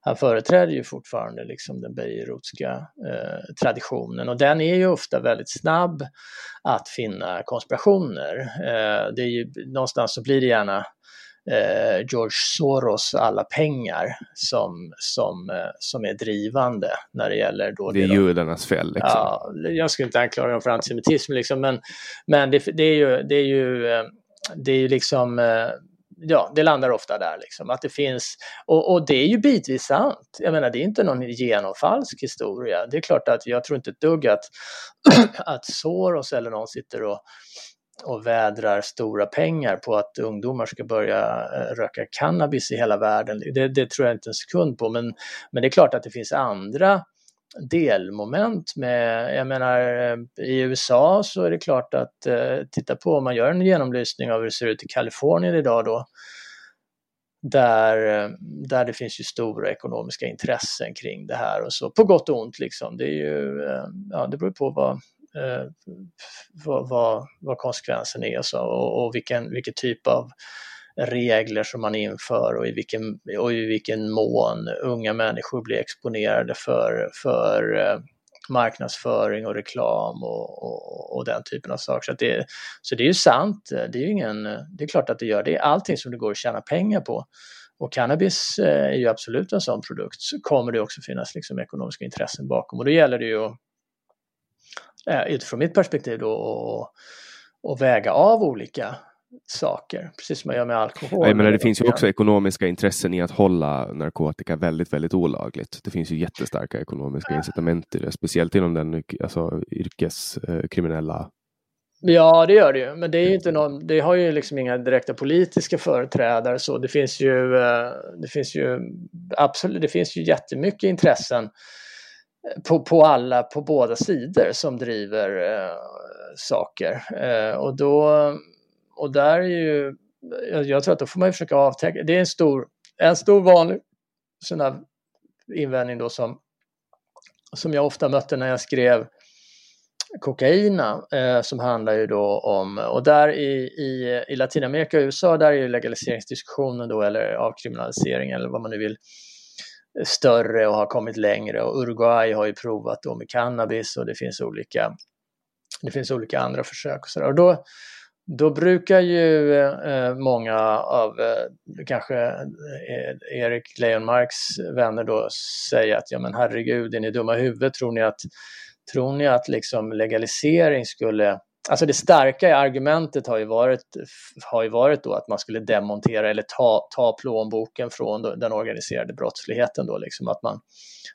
han företräder ju fortfarande liksom den beirutska eh, traditionen och den är ju ofta väldigt snabb att finna konspirationer. Eh, det är ju, någonstans så blir det gärna eh, George Soros alla pengar som, som, eh, som är drivande när det gäller då Det är judarnas fel. Liksom. Ja, jag skulle inte anklaga dem för antisemitism, liksom, men, men det, det är ju, det är ju, eh, det är ju liksom, eh, ja, det landar ofta där liksom, att det finns, och, och det är ju bitvis sant. Jag menar, det är inte någon genomfalsk historia. Det är klart att jag tror inte ett dugg att, att Soros eller någon sitter och och vädrar stora pengar på att ungdomar ska börja eh, röka cannabis i hela världen. Det, det tror jag inte en sekund på, men, men det är klart att det finns andra delmoment med, jag menar eh, i USA så är det klart att eh, titta på om man gör en genomlysning av hur det ser ut i Kalifornien idag då, där, eh, där det finns ju stora ekonomiska intressen kring det här och så, på gott och ont liksom. Det är ju, eh, ja det beror på vad, eh, vad, vad, vad konsekvensen är och, så, och, och vilken, vilken typ av regler som man inför och i vilken, och i vilken mån unga människor blir exponerade för, för eh, marknadsföring och reklam och, och, och den typen av saker. Så, att det, så det är ju sant, det är ju ingen, det är klart att det gör det. Allting som det går att tjäna pengar på och cannabis eh, är ju absolut en sån produkt, så kommer det också finnas liksom ekonomiska intressen bakom och då gäller det ju att, utifrån mitt perspektiv då, att- att väga av olika saker, precis som man gör med alkohol. Ja, jag menar, det finns ju också ekonomiska intressen i att hålla narkotika väldigt, väldigt olagligt. Det finns ju jättestarka ekonomiska incitament i det, speciellt inom den alltså, yrkeskriminella. Ja, det gör det ju, men det är ju inte någon, det har ju liksom inga direkta politiska företrädare så. Det finns ju, eh, det finns ju absolut, det finns ju jättemycket intressen på, på alla, på båda sidor som driver eh, saker. Eh, och då, och där är ju, jag, jag tror att då får man ju försöka avtäcka, det är en stor, en stor vanlig sån här invändning då som, som jag ofta mötte när jag skrev kokaina eh, som handlar ju då om, och där i, i, i Latinamerika och USA där är ju legaliseringsdiskussionen då eller avkriminalisering eller vad man nu vill större och har kommit längre och Uruguay har ju provat då med cannabis och det finns olika, det finns olika andra försök och sådär. Och då, då brukar ju eh, många av eh, kanske eh, Erik Leonmarks vänner då säga att ja men herregud, är ni dumma i huvudet? Tror ni att, tror ni att liksom legalisering skulle Alltså det starka i argumentet har ju varit, har ju varit då att man skulle demontera eller ta, ta plånboken från den organiserade brottsligheten. Då, liksom att man,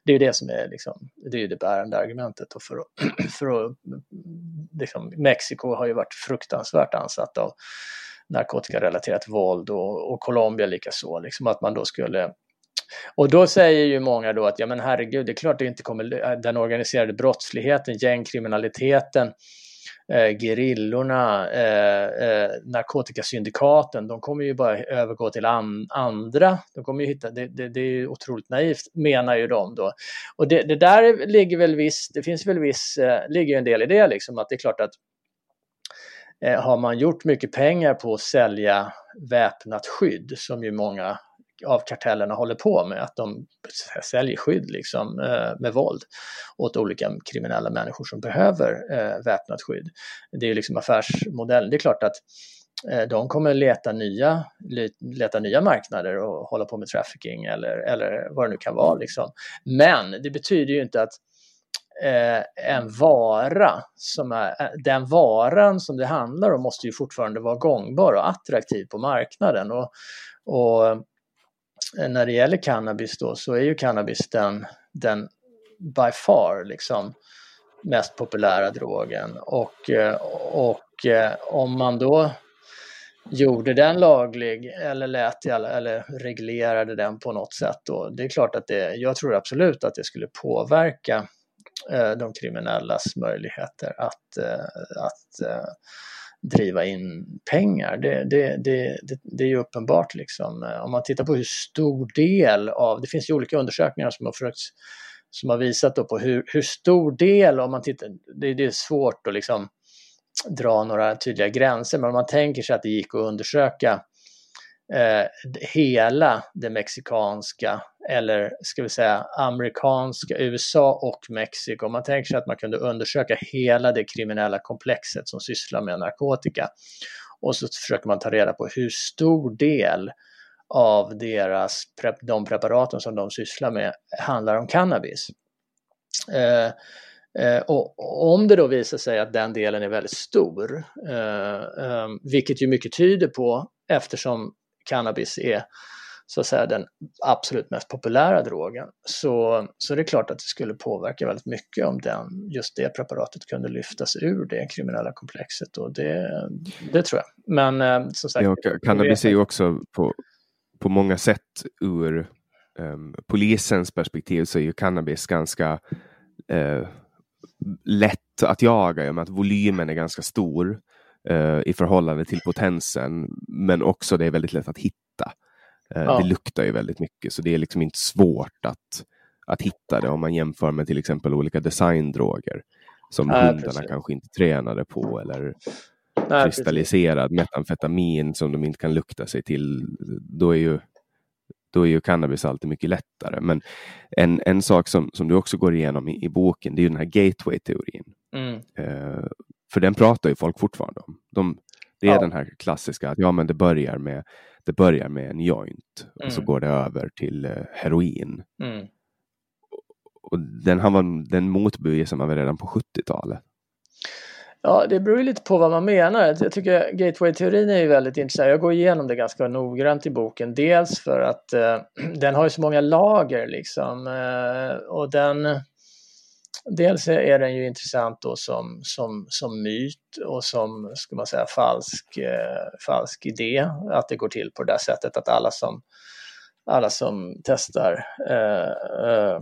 det är ju det som är, liksom, det, är ju det bärande argumentet. Och för att, för att, liksom, Mexiko har ju varit fruktansvärt ansatt av narkotikarelaterat våld och, och Colombia likaså. Liksom att man då skulle och då säger ju många då att ja men herregud, det är klart det inte kommer, den organiserade brottsligheten, gängkriminaliteten, eh, gerillorna, eh, eh, narkotikasyndikaten, de kommer ju bara övergå till an, andra. De kommer ju hitta, det, det, det är ju otroligt naivt, menar ju de då. Och det, det där ligger väl viss, det finns väl viss, eh, ligger en del i det liksom, att det är klart att eh, har man gjort mycket pengar på att sälja väpnat skydd, som ju många av kartellerna håller på med, att de säljer skydd liksom, eh, med våld åt olika kriminella människor som behöver eh, väpnat skydd. Det är liksom affärsmodellen. Det är klart att eh, de kommer leta nya, leta nya marknader och hålla på med trafficking eller, eller vad det nu kan vara. Liksom. Men det betyder ju inte att eh, en vara som är, den varan som det handlar om måste ju fortfarande vara gångbar och attraktiv på marknaden. Och, och Eh, när det gäller cannabis då så är ju cannabis den, den by far liksom mest populära drogen och, eh, och eh, om man då gjorde den laglig eller lät eller reglerade den på något sätt då. Det är klart att det, jag tror absolut att det skulle påverka de kriminellas möjligheter att, att driva in pengar. Det, det, det, det, det är ju uppenbart liksom. Eh, om man tittar på hur stor del av, det finns ju olika undersökningar som har försökt som har visat då på hur, hur stor del, om man tittar, det, det är svårt att liksom dra några tydliga gränser, men om man tänker sig att det gick att undersöka eh, hela det mexikanska eller ska vi säga amerikanska, USA och Mexiko. Om man tänker sig att man kunde undersöka hela det kriminella komplexet som sysslar med narkotika och så försöker man ta reda på hur stor del av deras, de preparaten som de sysslar med handlar om cannabis. Eh, Eh, och om det då visar sig att den delen är väldigt stor, eh, eh, vilket ju mycket tyder på eftersom cannabis är så att säga den absolut mest populära drogen, så, så det är klart att det skulle påverka väldigt mycket om den, just det preparatet kunde lyftas ur det kriminella komplexet och det, det tror jag. Men eh, som sagt. Ja, cannabis är ju också på, på många sätt ur um, polisens perspektiv så är ju cannabis ganska uh, lätt att jaga i och med att volymen är ganska stor uh, i förhållande till potensen. Men också det är väldigt lätt att hitta. Uh, ja. Det luktar ju väldigt mycket så det är liksom inte svårt att, att hitta det om man jämför med till exempel olika designdroger som Nej, hundarna precis. kanske inte tränade på eller Nej, kristalliserad precis. metamfetamin som de inte kan lukta sig till. Då är ju då är ju cannabis alltid mycket lättare. Men en, en sak som, som du också går igenom i, i boken, det är den här gateway-teorin. Mm. Uh, för den pratar ju folk fortfarande om. De, det är ja. den här klassiska att ja, men det börjar med, det börjar med en joint mm. och så mm. går det över till uh, heroin. Mm. Och den, han var, den motbevisade man redan på 70-talet. Ja, det beror lite på vad man menar. Jag tycker gateway-teorin är ju väldigt intressant. Jag går igenom det ganska noggrant i boken. Dels för att eh, den har ju så många lager liksom. Eh, och den, dels är den ju intressant då som, som, som myt och som, ska man säga, falsk, eh, falsk idé. Att det går till på det där sättet att alla som, alla som testar eh, eh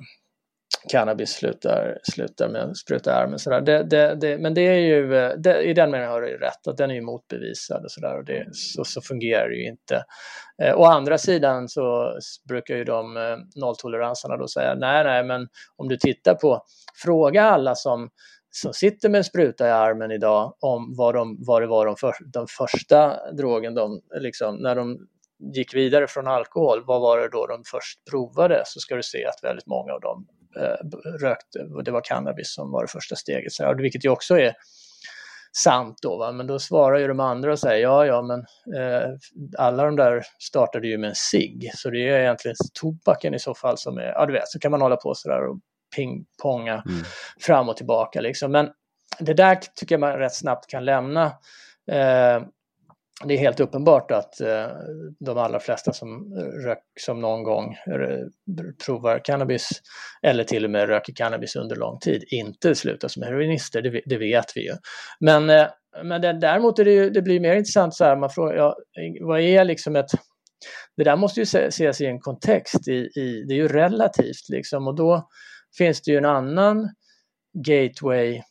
cannabis slutar, slutar med att spruta armen. Sådär. Det, det, det, men det är ju, eh, det, i den meningen har du rätt, att den är ju motbevisad och sådär och det, så, så fungerar det ju inte. Eh, å andra sidan så brukar ju de eh, nolltoleranserna då säga nej, nej, men om du tittar på, fråga alla som som sitter med en spruta i armen idag om vad, de, vad det var de, för, de första drogen, de, liksom, när de gick vidare från alkohol, vad var det då de först provade? Så ska du se att väldigt många av dem eh, rökte, det var cannabis som var det första steget. Så, vilket ju också är sant då, va? men då svarar ju de andra och säger ja, ja, men eh, alla de där startade ju med en cigg, så det är egentligen tobaken i så fall som är, ja du vet, så kan man hålla på sådär och pingponga mm. fram och tillbaka liksom. Men det där tycker jag man rätt snabbt kan lämna. Eh, det är helt uppenbart att eh, de allra flesta som, rök, som någon gång provar cannabis eller till och med röker cannabis under lång tid inte slutar som heroinister, det, det vet vi ju. Men, eh, men det, däremot är det, ju, det blir mer intressant så här, man frågar, ja, vad är liksom ett det där måste ju ses i en kontext, i, i, det är ju relativt liksom och då finns det ju en annan gateway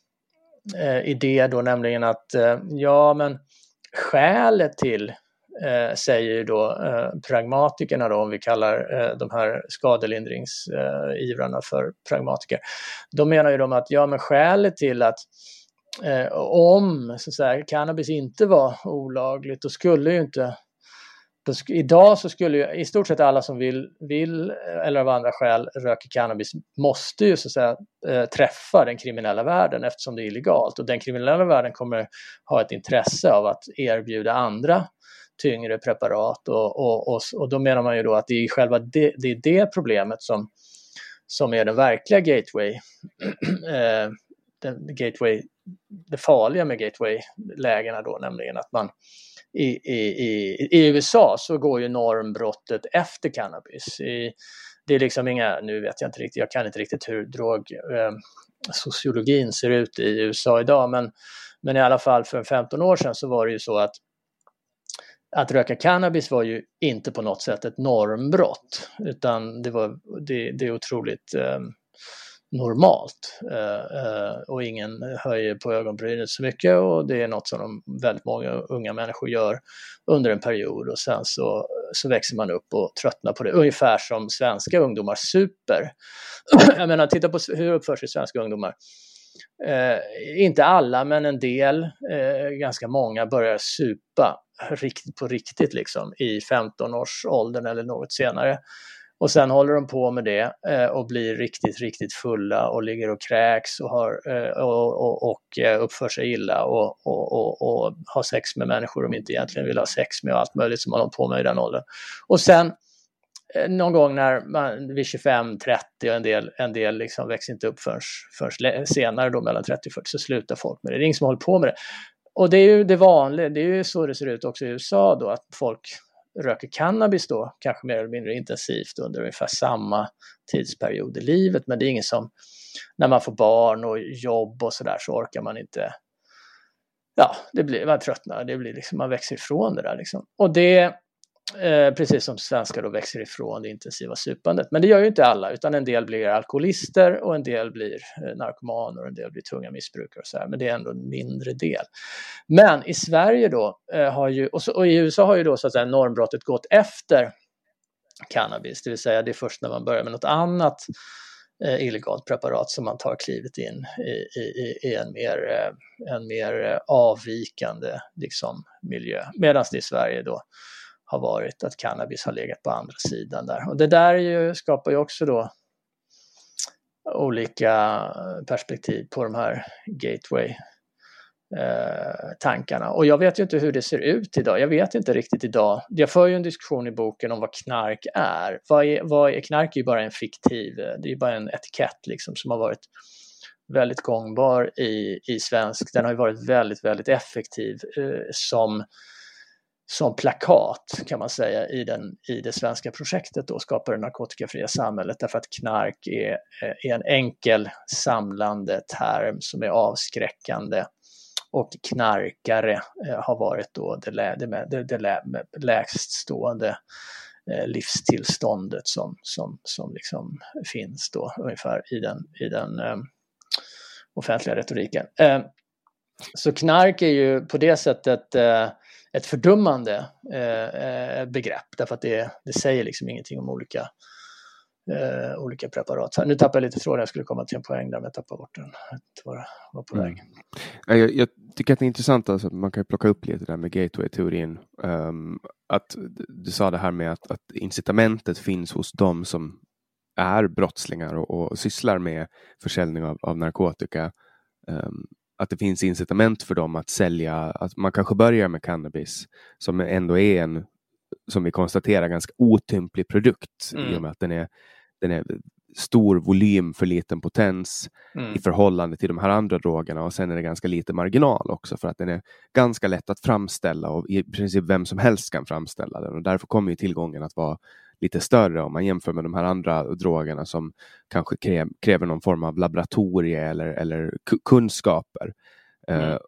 eh, idé då, nämligen att eh, ja men skälet till, eh, säger då eh, pragmatikerna då, om vi kallar eh, de här skadelindringsivrarna för pragmatiker, då menar ju de att ja men skälet till att eh, om så att säga, cannabis inte var olagligt, då skulle ju inte idag så skulle ju i stort sett alla som vill, vill eh, eller av andra skäl röker cannabis måste ju så att säga eh, träffa den kriminella världen eftersom det är illegalt. Och den kriminella världen kommer ha ett intresse av att erbjuda andra tyngre preparat och, och, och, och då menar man ju då att det är själva det, det, är det problemet som, som är den verkliga gateway, eh, den gateway, det farliga med gateway-lägena då, nämligen att man i, i, i, USA så går ju normbrottet efter cannabis. I, det är liksom inga, nu vet jag inte riktigt, jag kan inte riktigt hur drogsociologin eh, ser ut i USA idag, men, men i alla fall för 15 år sedan så var det ju så att att röka cannabis var ju inte på något sätt ett normbrott utan det, var, det, det är otroligt eh, normalt eh, eh, och ingen höjer på ögonbrynet så mycket och det är något som de, väldigt många unga människor gör under en period och sen så, så växer man upp och tröttnar på det, ungefär som svenska ungdomar super. Jag menar, titta på hur uppför sig svenska ungdomar. Eh, inte alla, men en del, eh, ganska många, börjar supa riktigt på riktigt liksom i 15-årsåldern eller något senare. Och sen håller de på med det eh, och blir riktigt, riktigt fulla och ligger och kräks och, har, eh, och, och, och eh, uppför sig illa och, och, och, har sex med människor de inte egentligen vill ha sex med och allt möjligt som man håller på med i den åldern. Och sen eh, någon gång när man vid 25-30 och en del, en del liksom växer inte upp förrän, förrän senare då mellan 30 och 40 så slutar folk med det. Det är ingen som håller på med det. Och det är ju det vanliga, det är ju så det ser ut också i USA då, att folk röker cannabis då, kanske mer eller mindre intensivt under ungefär samma tidsperiod i livet. Men det är ingen som, när man får barn och jobb och sådär så orkar man inte, ja, det blir, man tröttnar, det blir liksom, man växer ifrån det där liksom. Och det, Eh, precis som svenskar då växer ifrån det intensiva supandet. Men det gör ju inte alla, utan en del blir alkoholister och en del blir eh, narkomaner och en del blir tunga missbrukare och så här. Men det är ändå en mindre del. Men i Sverige då eh, har ju, och, så, och, i USA har ju då så att säga normbrottet gått efter cannabis, det vill säga det är först när man börjar med något annat eh, illegalt preparat som man tar klivet in i, i, i en, mer, eh, en mer eh, avvikande liksom, miljö. Medan det i Sverige då har varit att cannabis har legat på andra sidan där. Och det där ju, skapar ju också då olika perspektiv på de här gateway-tankarna. Eh, Och jag vet ju inte hur det ser ut idag. Jag vet inte riktigt idag. Jag för ju en diskussion i boken om vad knark är. Vad är, vad är knark är ju bara en fiktiv, det är ju bara en etikett liksom som har varit väldigt gångbar i, i svensk. Den har ju varit väldigt, väldigt effektiv eh, som som plakat kan man säga i, den, i det svenska projektet då, Skapa det narkotikafria samhället därför att knark är, eh, är en enkel samlande term som är avskräckande och knarkare eh, har varit då det, lä, det, det, det lä, lägst stående eh, livstillståndet som, som, som liksom finns då ungefär i den, i den eh, offentliga retoriken. Eh, så knark är ju på det sättet eh, ett fördummande eh, eh, begrepp därför att det, det säger liksom ingenting om olika, eh, olika preparat. Så nu tappade jag lite tråden, jag skulle komma till en poäng där men jag tappade bort den. Var, var på mm. väg. Jag, jag, tycker att det är intressant, alltså, man kan plocka upp lite där med gateway-teorin. Um, att du sa det här med att, att incitamentet finns hos dem som är brottslingar och, och sysslar med försäljning av, av narkotika. Um, att det finns incitament för dem att sälja, att man kanske börjar med cannabis som ändå är en, som vi konstaterar, ganska otymplig produkt mm. i och med att den är, den är stor volym för liten potens mm. i förhållande till de här andra drogerna och sen är det ganska lite marginal också för att den är ganska lätt att framställa och i princip vem som helst kan framställa den och därför kommer ju tillgången att vara lite större om man jämför med de här andra drogerna som kanske kräver någon form av laboratorie eller, eller kunskaper. Eh, mm.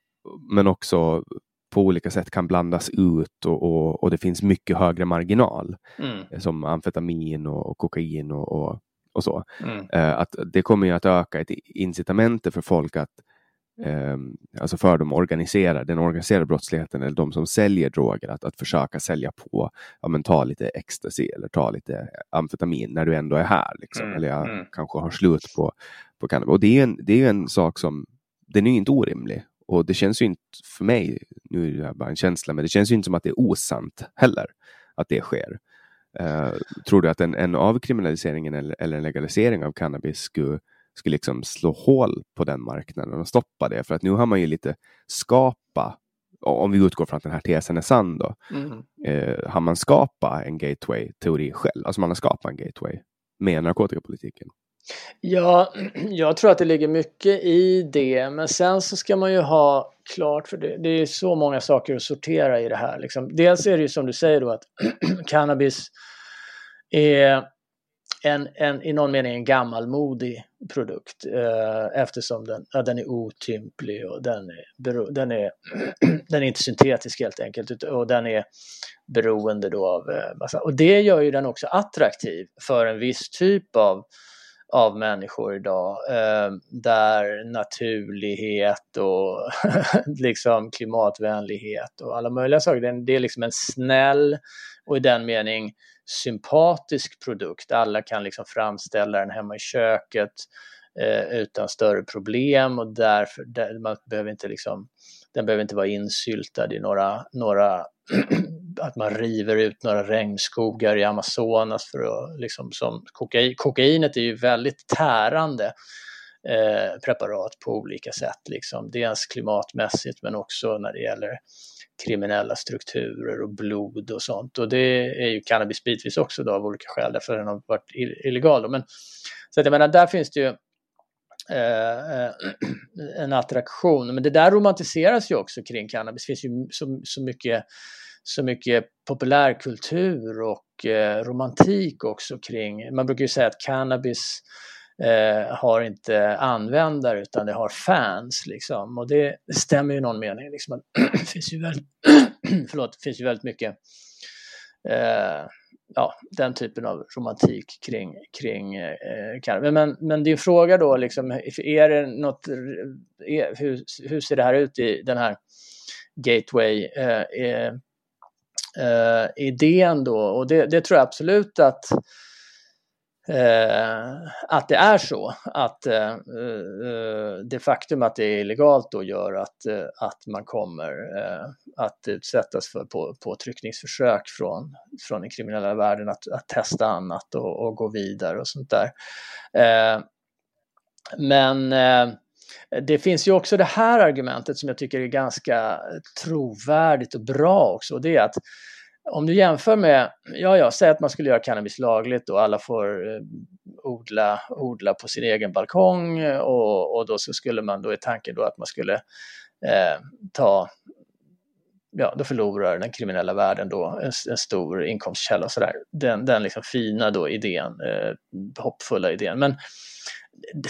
men också på olika sätt kan blandas ut och, och, och det finns mycket högre marginal mm. Eh, som amfetamin och, kokain och, och, och så. Mm. Uh, att det kommer ju att öka ett incitament för folk att eh, alltså för de organiserade, den organiserade brottsligheten eller de som säljer droger att, att försöka sälja på, ja men ta lite ecstasy eller ta lite amfetamin när du ändå är här. Liksom. Mm, eller jag mm. kanske har slut på, på cannabis. Och det är, en, det är en sak som, den är inte orimlig. Och det känns ju inte för mig, nu är det bara en känsla, men det känns ju inte som att det är osant heller att det sker. Uh, tror du att en, en avkriminalisering eller, eller en legalisering av cannabis skulle skulle liksom slå hål på den marknaden och stoppa det. För att nu har man ju lite skapa, om vi utgår från att den här tesen är sann då, mm. eh, har man skapat en gateway-teori själv? Alltså man har skapat en gateway med narkotikapolitiken. Ja, jag tror att det ligger mycket i det, men sen så ska man ju ha klart för det. Det är så många saker att sortera i det här. Liksom. Dels är det ju som du säger då att cannabis är en, en, i någon mening en gammalmodig produkt eh, eftersom den, ja, den är otymplig och den är, den, är, den är inte syntetisk helt enkelt och den är beroende då av eh, massa, och det gör ju den också attraktiv för en viss typ av av människor idag eh, där naturlighet och liksom klimatvänlighet och alla möjliga saker, det är, det är liksom en snäll och i den mening sympatisk produkt. Alla kan liksom framställa den hemma i köket eh, utan större problem och därför där, man behöver inte liksom, den behöver inte vara insyltad i några, några att man river ut några regnskogar i Amazonas för att liksom som kokain, kokainet är ju väldigt tärande eh, preparat på olika sätt liksom. Dels klimatmässigt men också när det gäller kriminella strukturer och blod och sånt. Och det är ju cannabis bitvis också då av olika skäl därför den har varit illegal. Då. Men, så att jag menar, där finns det ju eh, eh en attraktion. Men det där romantiseras ju också kring cannabis. Det finns ju så, så mycket så mycket populärkultur och eh, romantik också kring, man brukar ju säga att cannabis eh, har inte användare utan det har fans liksom och det, stämmer ju i någon mening. Liksom, det finns ju väldigt, förlåt, det finns ju väldigt mycket eh, ja, den typen av romantik kring, kring eh, cannabis. Men, men din fråga då, liksom, är det något, är, hur, hur ser det här ut i den här Gateway? Eh, eh eh, idén då och det, det, tror jag absolut att eh, att det är så att eh, eh, det faktum att det är illegalt då gör att, eh, att man kommer eh, att utsättas för på, påtryckningsförsök från, från den kriminella världen att, att testa annat och, och, gå vidare och sånt där. Eh, men eh, det finns ju också det här argumentet som jag tycker är ganska trovärdigt och bra också. Och det är att om du jämför med, ja, ja, säg att man skulle göra cannabis lagligt och alla får eh, odla, odla på sin egen balkong eh, och, och då så skulle man, då är tanken då att man skulle eh, ta, ja, då förlorar den kriminella världen då en, en stor inkomstkälla och sådär. Den, den liksom fina då idén, eh, hoppfulla idén. Men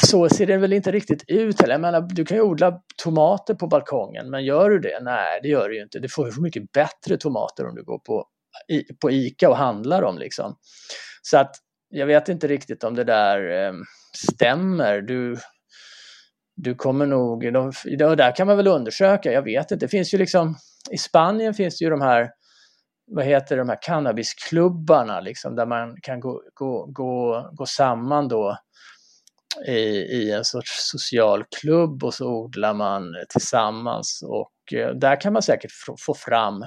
så ser det väl inte riktigt ut heller. Jag menar, du kan ju odla tomater på balkongen, men gör du det? Nej, det gör du ju inte. Du får ju mycket bättre tomater om du går på, på ICA och handlar dem liksom. Så att jag vet inte riktigt om det där eh, stämmer. Du, du kommer nog, de, där kan man väl undersöka, jag vet inte. Det finns ju liksom, i Spanien finns det ju de här vad heter de här cannabisklubbarna liksom, där man kan gå, gå, gå, gå samman då i, i en sorts social klubb och så odlar man eh, tillsammans och eh, där kan man säkert få fram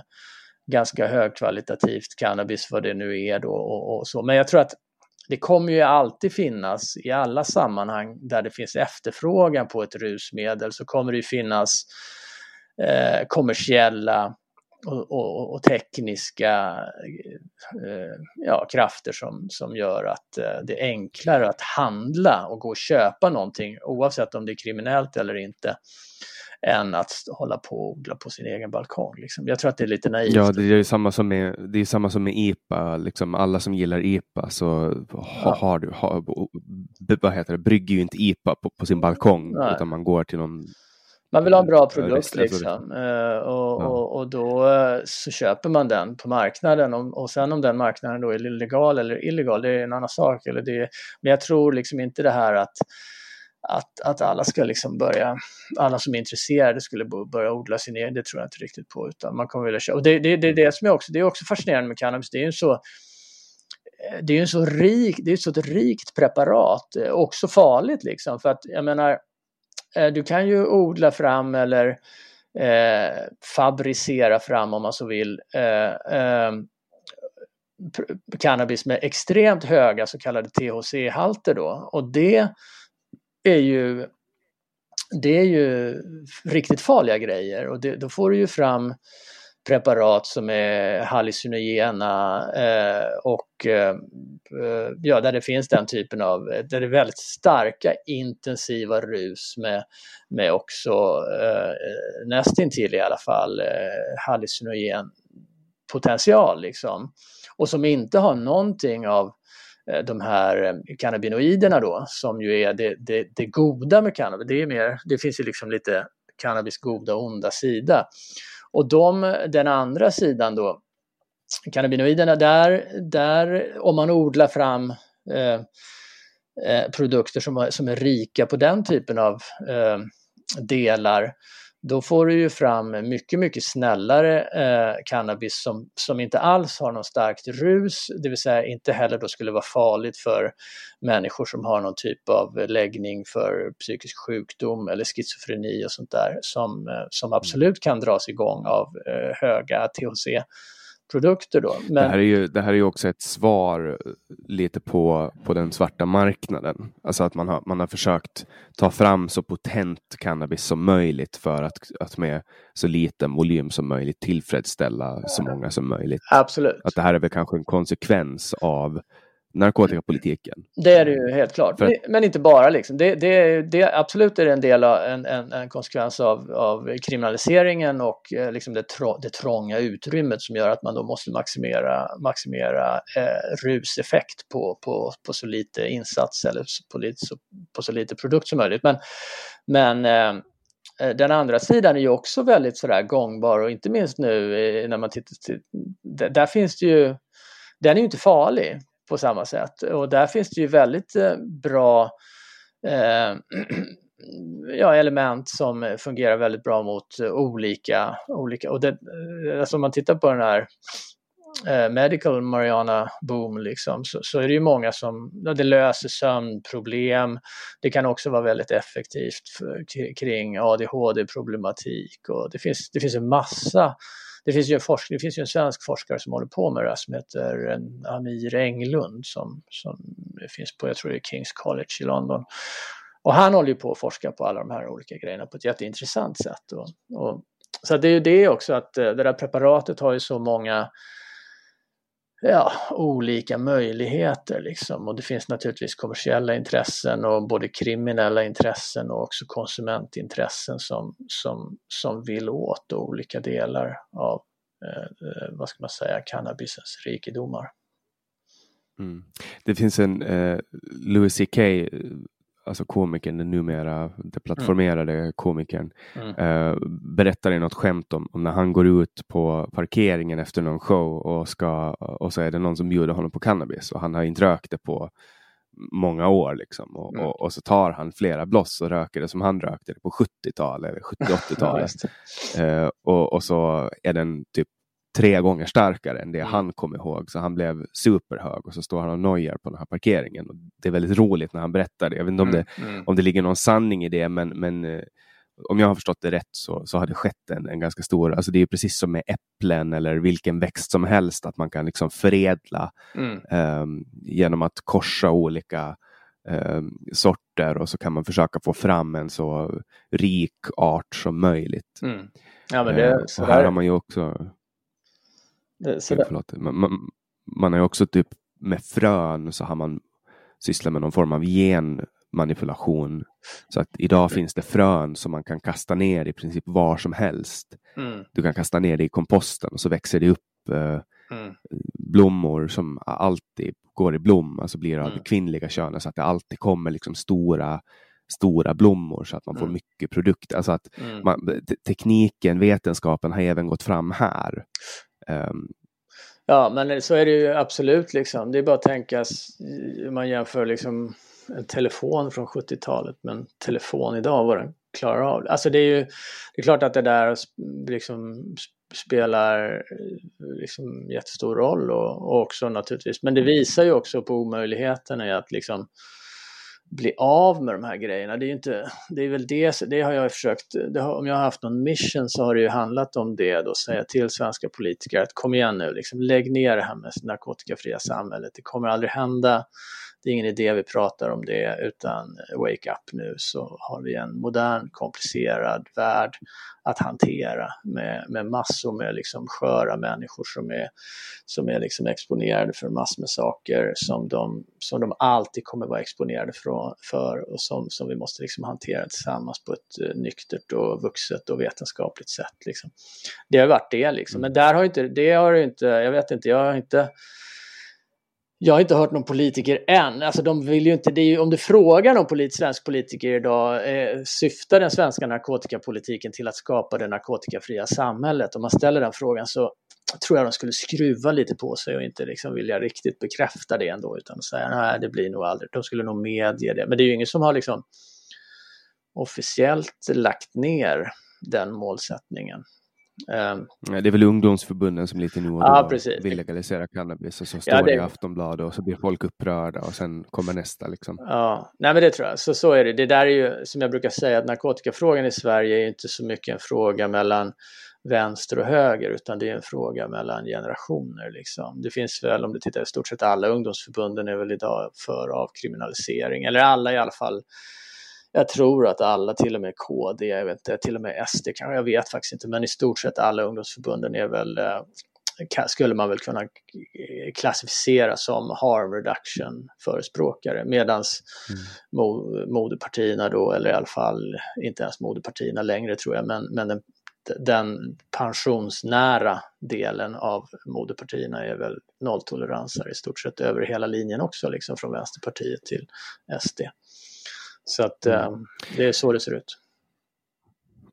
ganska högkvalitativt cannabis, vad det nu är då och, och, så. Men jag tror att det kommer ju alltid finnas i alla sammanhang där det finns efterfrågan på ett rusmedel så kommer det finnas eh, kommersiella och, och, och tekniska eh, ja, krafter som, som gör att eh, det är enklare att handla och gå och köpa någonting oavsett om det är kriminellt eller inte än att hålla på och odla på sin egen balkong. Liksom. Jag tror att det är lite naivt. Ja, det är samma som med, det är samma som med IPA. Liksom alla som gillar IPA så ha, har du, ha, vad heter det, brygger ju inte IPA på, på sin balkong Nej. utan man går till någon man vill ha en bra produkt liksom. Uh, och, och, och, då uh, så köper man den på marknaden och, och sen om den marknaden då är legal eller illegal, det är en annan sak. Eller det, men jag tror liksom inte det här att, att, att alla ska liksom börja, alla som är intresserade skulle börja odla sin egen, det tror jag inte riktigt på. Utan man kommer vilja köpa. Och det, det, det, det, som är också, det är också fascinerande med cannabis, det är ju så eh, det är ju så rik, det är ett så rikt preparat, också farligt liksom. För att jag menar, Eh, Eh, du kan ju odla fram eller eh, fabricera fram om man så vill eh, eh, cannabis med extremt höga så kallade THC-halter då. Och det är ju det är ju riktigt farliga grejer. Och det, då får du ju fram preparat som är hallucinogena eh, och eh, eh, ja, där det finns den typen av, där det är väldigt starka intensiva rus med, med också eh, nästintill i alla fall eh, hallucinogen potential liksom. Och som inte har någonting av eh, de här eh, cannabinoiderna då som ju är det, det, det goda med cannabis. Det, är mer, det finns ju liksom lite cannabis goda och onda sida. Och de, den andra sidan då, cannabinoiderna, där, där om man odlar fram eh, eh, produkter som, som är rika på den typen av eh, delar då får du ju fram mycket, mycket snällare eh, cannabis som, som inte alls har någon starkt rus, det vill säga inte heller då skulle vara farligt för människor som har någon typ av läggning för psykisk sjukdom eller schizofreni och sånt där som, eh, som absolut kan dras igång av eh, höga THC produkter då. Men... Det, här är ju, det här är ju också ett svar lite på, på den svarta marknaden. Alltså att man har, man har försökt ta fram så potent cannabis som möjligt för att, att med så liten volym som möjligt tillfredsställa så många som möjligt. Absolut. Att det här är väl kanske en konsekvens av narkotikapolitiken. Det är det ju helt klart, För... men inte bara. Liksom. Det, det, det, absolut är det en del av en, en, en konsekvens av, av kriminaliseringen och eh, liksom det, trå, det trånga utrymmet som gör att man då måste maximera, maximera eh, ruseffekt på, på, på så lite insats eller på, lite, så, på så lite produkt som möjligt. Men, men eh, eh den andra sidan är ju också väldigt sådär gångbar och inte minst nu eh, när man tittar till, där finns det ju, den är ju inte farlig på samma sätt. Och där finns det ju väldigt eh, bra eh, ja, element som fungerar väldigt bra mot eh, olika, olika och det, eh, alltså om man tittar på den här eh, medical Mariana boom liksom, så, så, är det ju många som, det löser sömnproblem, det kan också vara väldigt effektivt för, kring ADHD-problematik och det finns, det finns en massa det finns ju en, det finns ju en svensk forskare som håller på med det här som heter Amir Englund som, som finns på, jag tror det är Kings College i London. Och han håller ju på att forska på alla de här olika grejerna på ett jätteintressant sätt. Och, och, så det är ju det också att eh, det där preparatet har ju så många ja, olika möjligheter liksom. Och det finns naturligtvis kommersiella intressen och både kriminella intressen och också konsumentintressen som, som, som vill åt olika delar av, eh, eh vad ska man säga, cannabisens rikedomar. Mm. Det finns en eh, Louis CK alltså komikern, den numera deplattformerade mm. komikern, mm. eh, berättar något skämt om, om, när han går ut på parkeringen efter någon show och, ska, och så är det någon som bjuder honom på cannabis och han har inte rökt det på många år liksom och, mm. och, och, så tar han flera bloss och röker det som han rökte det på 70-talet eller 70-80-talet. eh, och, och så är den typ tre gånger starkare än det mm. han kom ihåg. Så han blev superhög och så står han och nojar på den här parkeringen. Och det är väldigt roligt när han berättar det. Jag vet inte om, mm. det, mm. om det ligger någon sanning i det, men, men eh, om jag har förstått det rätt så, så har det skett en, en ganska stor, alltså det är precis som med äpplen eller vilken växt som helst, att man kan liksom förädla mm. um, genom att korsa olika um, sorter och så kan man försöka få fram en så rik art som möjligt. Mm. Ja, men det, uh, och här har man ju också Förlåt. Man, man, man har ju också typ med frön så har man sysslat med någon form av genmanipulation. Så att idag finns det frön som man kan kasta ner i princip var som helst. Mm. Du kan kasta ner det i komposten och så växer det upp eh, mm. blommor som alltid går i blom, alltså blir av mm. det kvinnliga könet så att det alltid kommer liksom stora stora blommor så att man får mm. mycket produkter. Alltså att mm. man, tekniken, vetenskapen har även gått fram här. Um, ja, men så är det ju absolut liksom. Det är bara att tänka, man jämför liksom en telefon från 70-talet med en telefon idag, vad den klarar av. Alltså det är ju, det är klart att det där liksom spelar liksom jättestor roll och, och också naturligtvis, men det visar ju också på omöjligheten i att liksom bli av med de här grejerna. Det är, inte, det är väl det, det har jag försökt, har, om jag har haft någon mission så har det ju handlat om det då, säga till svenska politiker att kom igen nu, liksom, lägg ner det här med narkotikafria samhället, det kommer aldrig hända det är ingen idé vi pratar om det utan wake up nu så har vi en modern komplicerad värld att hantera med, med massor med liksom sköra människor som är, som är liksom exponerade för massor med saker som de, som de alltid kommer vara exponerade för, för och som, som vi måste liksom hantera tillsammans på ett uh, nyktert och vuxet och vetenskapligt sätt. Liksom. Det har varit det liksom, men där har inte, det har inte, jag vet inte, jag har inte jag har inte hört någon politiker än. Alltså de vill ju inte, det är ju, om du frågar någon polit, svensk politiker idag, eh, syftar den svenska narkotikapolitiken till att skapa det narkotikafria samhället? Om man ställer den frågan så tror jag de skulle skruva lite på sig och inte liksom vilja riktigt bekräfta det ändå utan säga nej det blir nog aldrig, de skulle nog medge det. Men det är ju ingen som har liksom officiellt lagt ner den målsättningen. Um, det är väl ungdomsförbunden som lite nu och då ja, vill legalisera cannabis och så står ja, det i Aftonbladet och så blir folk upprörda och sen kommer nästa. Liksom. Ja, nej men det tror jag. Så, så är det. Det där är ju som jag brukar säga att narkotikafrågan i Sverige är inte så mycket en fråga mellan vänster och höger utan det är en fråga mellan generationer. Liksom. Det finns väl, om du tittar i stort sett alla ungdomsförbunden är väl idag för avkriminalisering, eller alla i alla fall jag tror att alla, till och med KD, jag vet inte, till och med SD kanske, jag vet faktiskt inte, men i stort sett alla ungdomsförbunden är väl, eh, skulle man väl kunna klassificera som harm reduction förespråkare medan mm. moderpartierna då, eller i alla fall inte ens moderpartierna längre tror jag, men, men den, den pensionsnära delen av moderpartierna är väl nolltoleranser i stort sett över hela linjen också, liksom från Vänsterpartiet till SD. Så att mm. eh, det är så det ser ut.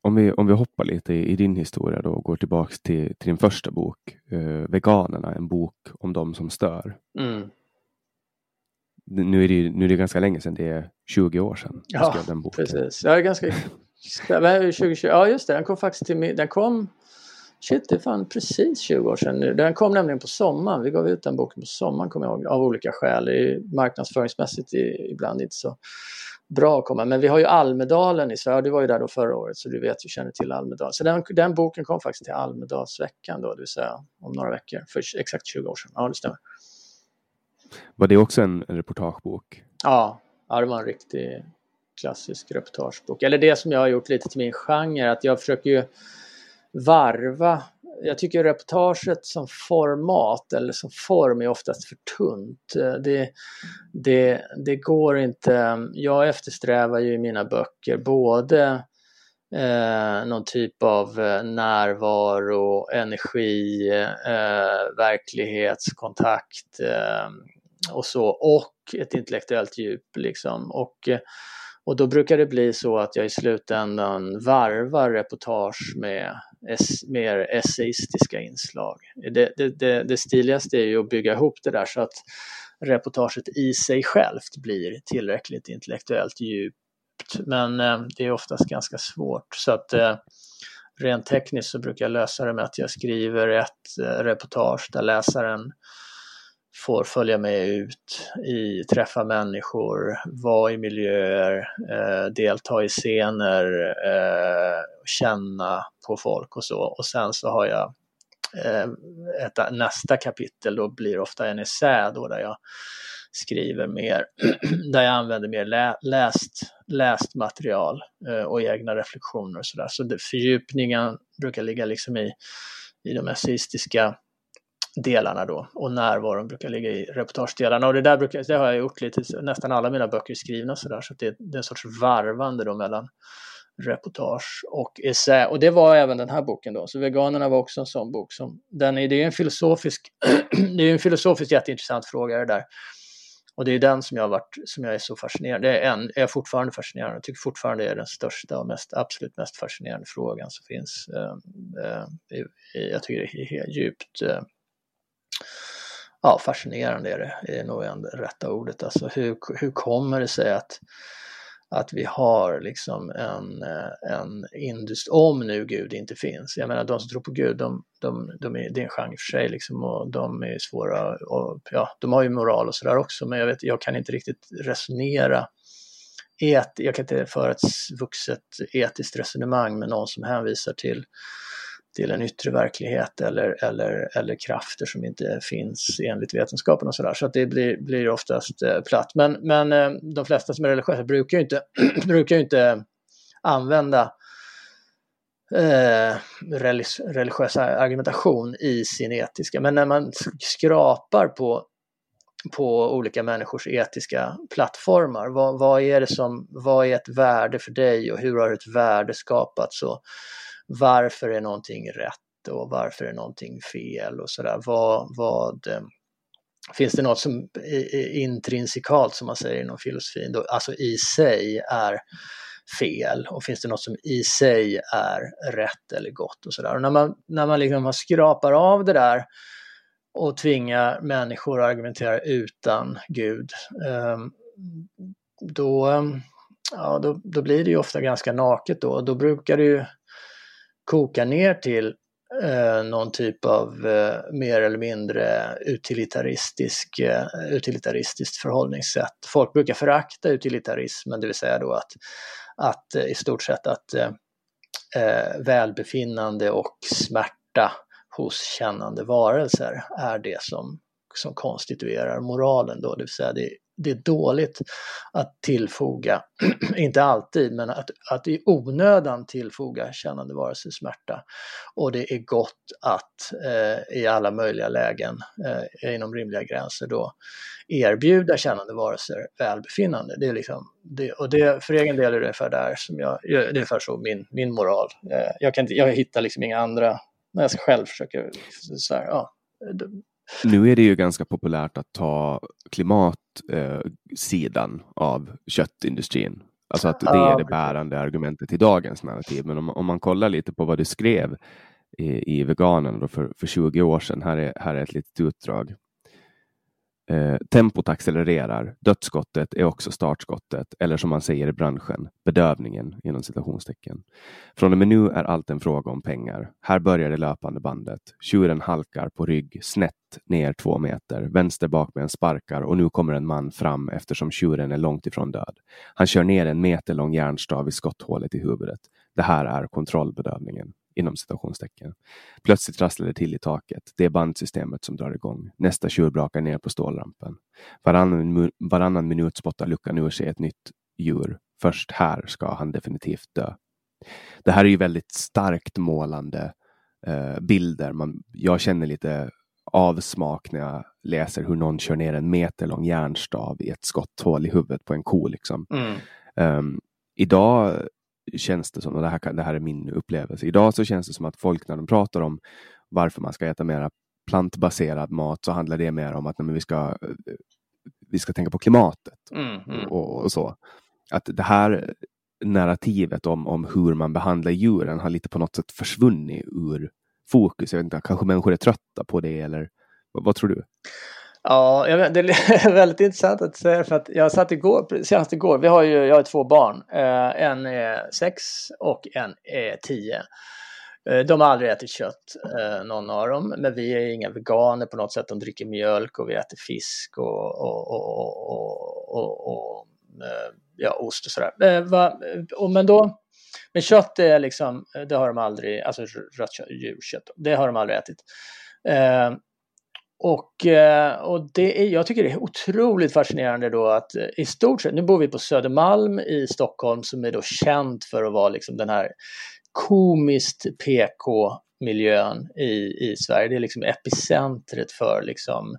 Om vi, om vi hoppar lite i, i din historia då och går tillbaks till, till din första bok, eh, Veganerna, en bok om de som stör. Mm. Nu, är det, nu är det ganska länge sedan, det är 20 år sedan du ja, skrev den boken. Precis. Ja, ganska, 2020, ja just det, den kom faktiskt till mig, den kom Shit, det är fan precis 20 år sedan nu. Den kom nämligen på sommaren. Vi gav ut den boken på sommaren, kommer jag ihåg, av olika skäl. Marknadsföringsmässigt ibland inte så bra att komma. Men vi har ju Almedalen i Sverige, du var ju där då förra året så du vet, du känner till Almedalen. Så den, den boken kom faktiskt till Almedalsveckan då, det vill säga om några veckor, för exakt 20 år sedan. Ja, det stämmer. Var det också en, reportagebok? Ja, ja, det var en riktig klassisk reportagebok. Eller det som jag har gjort lite till min genre, att jag försöker ju varva jag tycker reportaget som format eller som form är oftast för tunt. Eh, det, det, det går inte. Jag eftersträvar ju i mina böcker både eh, någon typ av eh, närvaro, energi, eh, verklighetskontakt eh, och så och ett intellektuellt djup liksom. Och, eh, och då brukar det bli så att jag i slutändan varvar reportage med mer essayistiska inslag. Det, det, det, det stiligaste är ju att bygga ihop det där så att reportaget i sig självt blir tillräckligt intellektuellt djupt. Men eh, det är oftast ganska svårt. Så att eh, rent tekniskt så brukar jag lösa det med att jag skriver ett eh, reportage där läsaren får följa med ut, i, träffa människor, vara i miljöer, eh, delta i scener, eh, känna på folk och så. Och sen så har jag eh, ett, nästa kapitel då blir ofta en essä då där jag skriver mer, där jag använder mer lä, läst, läst material eh, och egna reflektioner och sådär. Så det, fördjupningen brukar ligga liksom i, i de essayistiska delarna då och närvaron brukar ligga i reportagedelarna. Och det där brukar, det har jag gjort lite, nästan alla mina böcker är skrivna sådär så att det, det är en sorts varvande då mellan reportage och essä. Och det var även den här boken då, så Veganerna var också en sån bok som, den är, det är en filosofisk, det är en filosofiskt jätteintressant fråga det där. Och det är den som jag har varit, som jag är så fascinerad, det är, en, jag är fortfarande fascinerad, jag tycker fortfarande det är den största och mest, absolut mest fascinerande frågan som finns. Eh, eh, jag tycker det är djupt eh, ja, fascinerande är det, är nog det rätta ordet. Alltså hur, hur kommer det sig att, att vi har liksom en, eh, en industri, om nu Gud inte finns. Jag menar de som tror på Gud, de, de, de är, det är en genre för sig liksom och de är svåra och ja, de har ju moral och sådär också men jag, vet, jag kan inte riktigt resonera et, jag kan inte föra ett vuxet etiskt resonemang med någon som hänvisar till till en yttre verklighet eller, eller, eller krafter som inte finns enligt vetenskapen och sådär. Så att det blir, blir oftast eh, platt. Men, men eh, de flesta som är religiösa brukar ju inte, brukar ju inte använda eh, religiös argumentation i sin etiska. Men när man skrapar på, på olika människors etiska plattformar, vad, vad, är det som, vad är ett värde för dig och hur har ett värde skapats? Och, varför är någonting rätt och varför är någonting fel och sådär. Vad, vad, eh, finns det något som intrinsikalt som man säger inom filosofin, då, alltså i sig är fel och finns det något som i sig är rätt eller gott och sådär. När man, när man liksom skrapar av det där och tvingar människor att argumentera utan Gud, ehm, då, ja, då, då blir det ju ofta ganska naket då. Då brukar det ju koka ner till eh, någon typ av eh, mer eller mindre utilitaristisk, eh, utilitaristiskt förhållningssätt. Folk brukar förakta utilitarismen, det vill säga då att, att eh, i stort sett att eh, eh, välbefinnande och smärta hos kännande varelser är det som, som konstituerar moralen då, det vill säga det det är dåligt att tillfoga, inte alltid, men att, att i onödan tillfoga kännande varelser smärta. Och det är gott att eh, i alla möjliga lägen eh, inom rimliga gränser då erbjuda kännande varelser välbefinnande. Det är liksom, det, och det, för egen del är det ungefär där som jag, det är ungefär så min, min moral. Eh, jag, kan inte, jag hittar liksom inga andra, när jag själv försöker så här, ja, nu är det ju ganska populärt att ta klimatsidan eh, av köttindustrin. Alltså att det är det bärande argumentet i dagens narrativ. Men om, om man kollar lite på vad du skrev i, i Veganen för, för 20 år sedan. Här är, här är ett litet utdrag. Eh, tempot accelererar. Dödsskottet är också startskottet, eller som man säger i branschen, bedövningen inom citationstecken. Från och med nu är allt en fråga om pengar. Här börjar det löpande bandet. Tjuren halkar på rygg, snett ner två meter. Vänster bakben sparkar och nu kommer en man fram eftersom tjuren är långt ifrån död. Han kör ner en meterlång järnstav i skotthålet i huvudet. Det här är kontrollbedövningen inom citationstecken. Plötsligt rasslar det till i taket. Det är bandsystemet som drar igång. Nästa tjur brakar ner på stålrampen. Varannan, varannan minut spottar luckan ur sig ett nytt djur. Först här ska han definitivt dö. Det här är ju väldigt starkt målande eh, bilder. Man, jag känner lite avsmak när jag läser hur någon kör ner en meter lång järnstav i ett skotthål i huvudet på en ko. Liksom. Mm. Um, idag känns det som, och det här, det här är min upplevelse, idag så känns det som att folk när de pratar om varför man ska äta mera plantbaserad mat så handlar det mer om att nej, vi, ska, vi ska tänka på klimatet mm, mm. Och, och, så. Att det här narrativet om, om hur man behandlar djuren har lite på något sätt försvunnit ur fokus. Jag vet inte, kanske människor är trötta på det eller vad, vad tror du? Ja, det är väldigt intressant att säga för att jag satt igår, senast igår, vi har ju, jag har två barn, eh, en är sex och en är tio. Eh, de har aldrig ätit kött, eh, någon av dem, men vi är inga veganer på något sätt. De dricker mjölk och vi äter fisk och, och, och, och, och ja, ost och sådär. Men då, men kött är liksom, det har de aldrig, alltså rött kött, djurkött, det har de aldrig ätit. Och, eh, och det är, jag tycker det är otroligt fascinerande då att eh, i stort sett, nu bor vi på Södermalm i Stockholm som är då känt för att vara liksom den här komiskt PK-miljön i, i Sverige. Det är liksom epicentret för liksom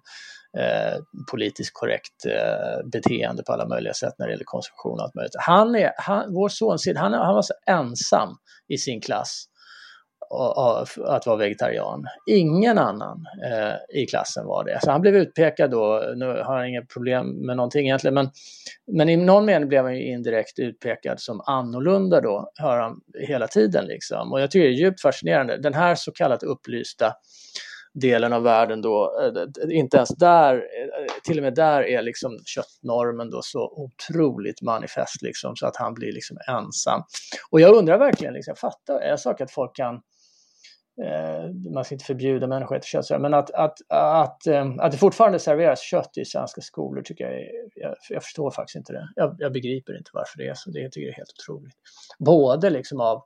eh, politiskt korrekt eh, beteende på alla möjliga sätt när det gäller konsumtion och allt möjligt. Han är, han, vår son han, han var så ensam i sin klass att vara vegetarian. Ingen annan eh, i klassen var det. Så han blev utpekad då, nu har han inga problem med någonting egentligen, men, men i någon mening blev han ju indirekt utpekad som annorlunda då, hör han hela tiden liksom. Och jag tycker det är djupt fascinerande. Den här så kallat upplysta delen av världen då, eh, inte ens där, eh, till och med där är liksom köttnormen då så otroligt manifest liksom så att han blir liksom ensam. Och jag undrar verkligen, liksom, fattar är sak att folk kan Eh, man ska inte förbjuda människor att äta kött, men att, att, att, eh, att det fortfarande serveras kött i svenska skolor tycker jag, jag, jag förstår faktiskt inte det. Jag, jag, begriper inte varför det är så, det tycker jag är helt otroligt. Både liksom av,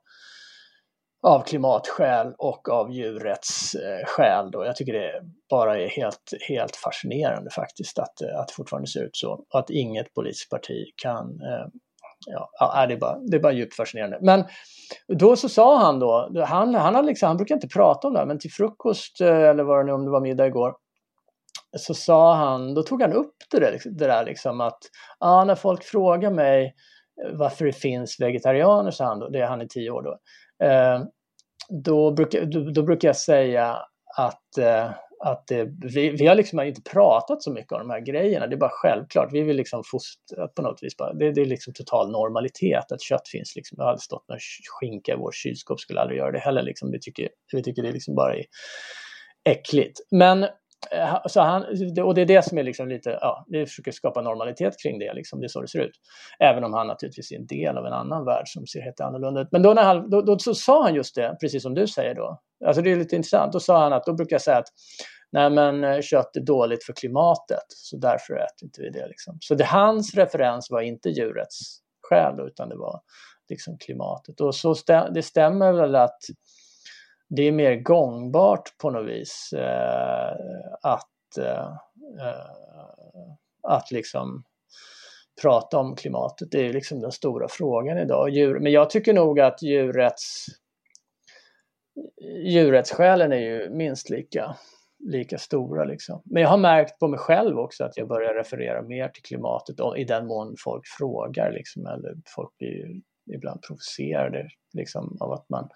av klimatskäl och av djurrättsskäl. Eh, då. Jag tycker det bara är helt, helt fascinerande faktiskt att, att det fortfarande ser ut så. Och att inget politiskt parti kan ja, det, är bara, det är bara djupt fascinerande. Men då så sa han då, han, han, har liksom, han brukar inte prata om det, här men till frukost eh, eller vad det nu om det var middag igår, så sa han, då tog han upp det där, liksom, det där liksom att ja, när folk frågar mig eh, varför det finns vegetarianer, sa han då, det är han i tio år då, eh, då, brukar, då, då brukar jag säga att, eh, att det, vi, vi har liksom inte pratat så mycket om de här grejerna. Det är bara självklart. Vi vill liksom fostra på något vis. Bara, det, det är liksom total normalitet att kött finns. Liksom. Det har aldrig stått någon skinka i vårt kylskåp, skulle aldrig göra det heller. Liksom. Vi, tycker, vi tycker det liksom bara är äckligt. Men Eh, så han, och det är det som är liksom lite, ja, vi försöker skapa normalitet kring det, liksom, det är så det ser ut. Även om han naturligtvis är en del av en annan värld som ser helt annorlunda ut. Men då, när han, då, då så sa han just det, precis som du säger då. Alltså det är lite intressant, då sa han att, då brukar jag säga att nej men eh, kött är dåligt för klimatet, så därför äter inte vi det. Liksom. Så det, hans referens var inte djurets skäl, utan det var liksom klimatet. Och så stä, det stämmer väl att det är mer gångbart på något vis eh, att, eh, eh, att liksom prata om klimatet. Det är liksom den stora frågan idag. Djur, men jag tycker nog att djurrätts, djurrättsskälen är ju minst lika, lika stora. Liksom. Men jag har märkt på mig själv också att jag börjar referera mer till klimatet i den mån folk frågar. Liksom, eller folk blir ibland provocerade liksom, av att man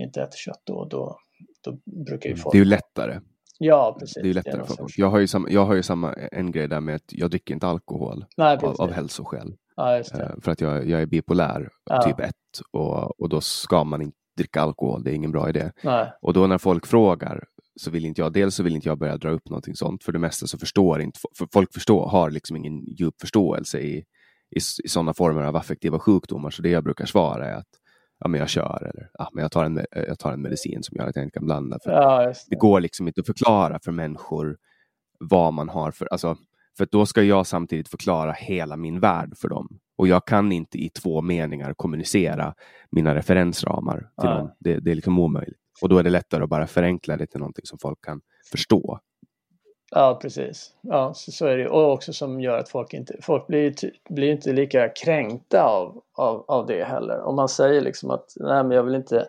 inte äter kött då, då, då brukar ju mm, folk... Det är ju lättare. Ja, precis. Det är lättare för folk. Jag har ju, samma, jag har ju samma en grej där med att jag dricker inte alkohol Nej, av, av hälsoskäl. Ja, uh, för att jag, jag är bipolär, ja. typ 1, och, och då ska man inte dricka alkohol, det är ingen bra idé. Nej. Och då när folk frågar så vill inte jag, dels så vill inte jag börja dra upp någonting sånt, för det mesta så förstår inte, för folk förstår, har liksom ingen djup förståelse i, i, i sådana former av affektiva sjukdomar, så det jag brukar svara är att ja, men jag kör eller ja, men jag, tar en, jag tar en medicin som gör att jag inte kan blanda. För ja, det. det. går liksom inte att förklara för människor vad man har för, alltså, för då ska jag samtidigt förklara hela min värld för dem. Och jag kan inte i två meningar kommunicera mina referensramar till ja. dem. Det, det är liksom omöjligt. Och då är det lättare att bara förenkla det till någonting som folk kan förstå. Ja, precis. Ja, så, så är det. Och också som gör att folk inte, folk blir, blir inte lika kränkta av, av, av det heller. Om man säger liksom att nej, men jag vill inte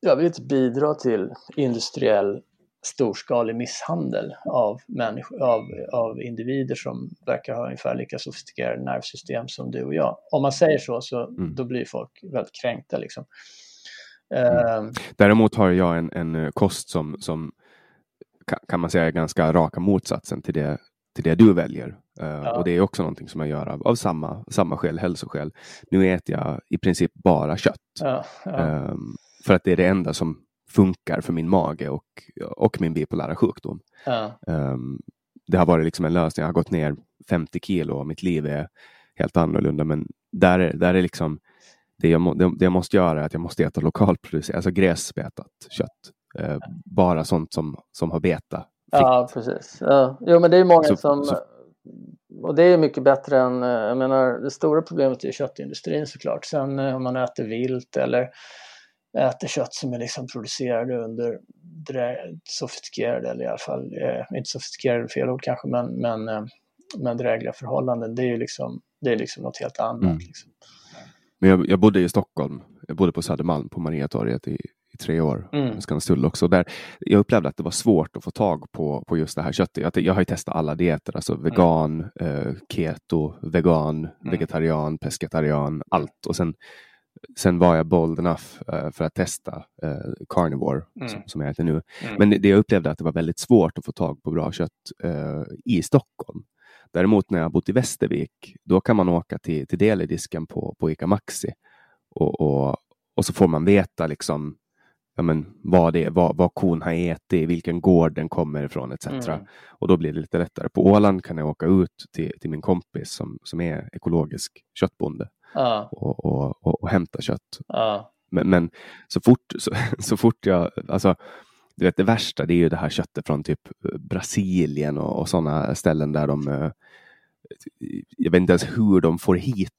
jag vill inte bidra till industriell storskalig misshandel av, människor, av, av individer som verkar ha ungefär lika sofistikerade nervsystem som du och jag. Om man säger så, så mm. då blir folk väldigt kränkta. Liksom. Mm. Uh, Däremot har jag en, en kost som, som kan man säga är ganska raka motsatsen till det, till det du väljer. Uh, ja. Och det är också någonting som jag gör av, av samma, samma skäl, hälsoskäl. Nu äter jag i princip bara kött. Ja, ja. Um, för att det är det enda som funkar för min mage och, och min bipolära sjukdom. Um, det har varit liksom en lösning. Jag har gått ner 50 kilo och mitt liv är helt annorlunda. Men där är, där är liksom det jag, det, det jag måste göra är att jag måste äta lokalproducerat, alltså gräsbetat kött. Eh, bara sånt som, som har beta. Ja, precis. Ja. Jo, men det är många så, som... Så... Och det är mycket bättre än, eh, jag menar, det stora problemet är köttindustrin såklart. Sen eh, om man äter vilt eller äter kött som är liksom producerade under sofistikerade, eller i alla fall, eh, inte sofistikerade fel ord kanske, men, men, eh, men drägliga förhållanden. Det är ju liksom, det är liksom något helt annat. Mm. Liksom. Men jag, jag bodde i Stockholm, jag bodde på Södermalm på Mariatorget i i tre år. Mm. Skanstull också. Där jag upplevde att det var svårt att få tag på, på just det här köttet. Jag, jag har ju testat alla dieter, alltså mm. vegan, mm. eh, keto, vegan, mm. vegetarian, pescetarian, allt. Och sen, sen var jag bold enough eh, för att testa eh, carnivore, mm. som, som jag äter nu. Mm. Men det, jag upplevde att det var väldigt svårt att få tag på bra kött eh, i Stockholm. Däremot när jag bott i Västervik, då kan man åka till, till deledisken på, på Ica Maxi och, och, och så får man veta liksom ja, men, vad, det är, vad, vad kon har ätit, vilken gård den kommer ifrån etc. Mm. Och då blir det lite lättare. På Åland kan jag åka ut till, till min kompis som, som är ekologisk köttbonde ja. och, och, och, och, hämta kött. Ja. Men, men, så, fort, så, så fort jag, alltså du vet, det värsta det är ju det här köttet från typ Brasilien och, och sådana ställen där de eh, jag vet inte ens hur de får hit.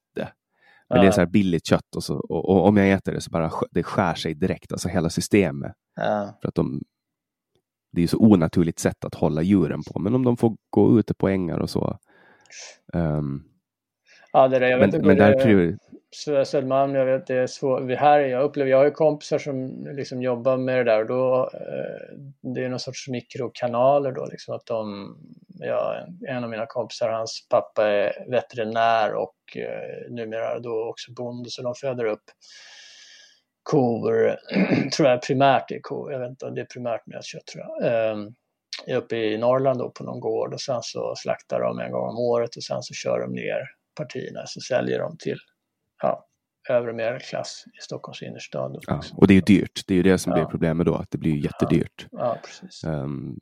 Men ja. det är så här billigt kött och, så, och, och, om jag äter det så bara det skär sig direkt, alltså hela systemet. Ja. För att de, det är så onaturligt sätt att hålla djuren på. Men om de får gå ute på ängar och så. Um, ja, det där, jag vet men, men där Södermalm, jag vet det är svårt. Här, jag upplever, jag har ju kompisar som liksom jobbar med det där och då eh, det är någon sorts mikrokanaler då liksom att de, ja, en av mina kompisar, hans pappa är veterinär och eh, numera då också bonde så de föder upp kor, tror jag primärt är kor, jag vet inte om det är primärt nötkött tror jag, eh, är uppe i Norrland då på någon gård och sen så slaktar de en gång om året och sen så kör de ner partierna så säljer de till ja, övre medelklass i Stockholms innerstad. Ja, och det är ju dyrt, det är ju det som ja. blir problemet då, att det blir jättedyrt. Ja. Um,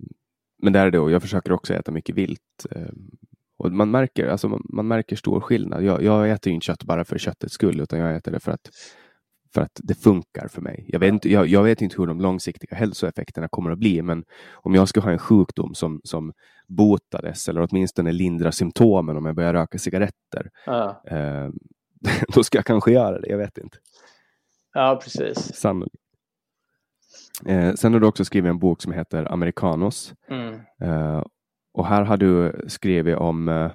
men där är det, och jag försöker också äta mycket vilt. Um, och man märker, alltså man, man, märker stor skillnad. Jag, jag äter ju inte kött bara för köttets skull, utan jag äter det för att för att det funkar för mig. Jag vet, inte, jag, jag, vet inte hur de långsiktiga hälsoeffekterna kommer att bli, men om jag ska ha en sjukdom som, som botades eller åtminstone lindrar symptomen om jag börjar röka cigaretter, ja. Eh, då ska jag kanske göra det. Jag vet inte. Ja, precis. Sannolikt. Eh, sen har du också skrivit en bok som heter Americanos. Mm. Eh, och här har du skrivit om eh,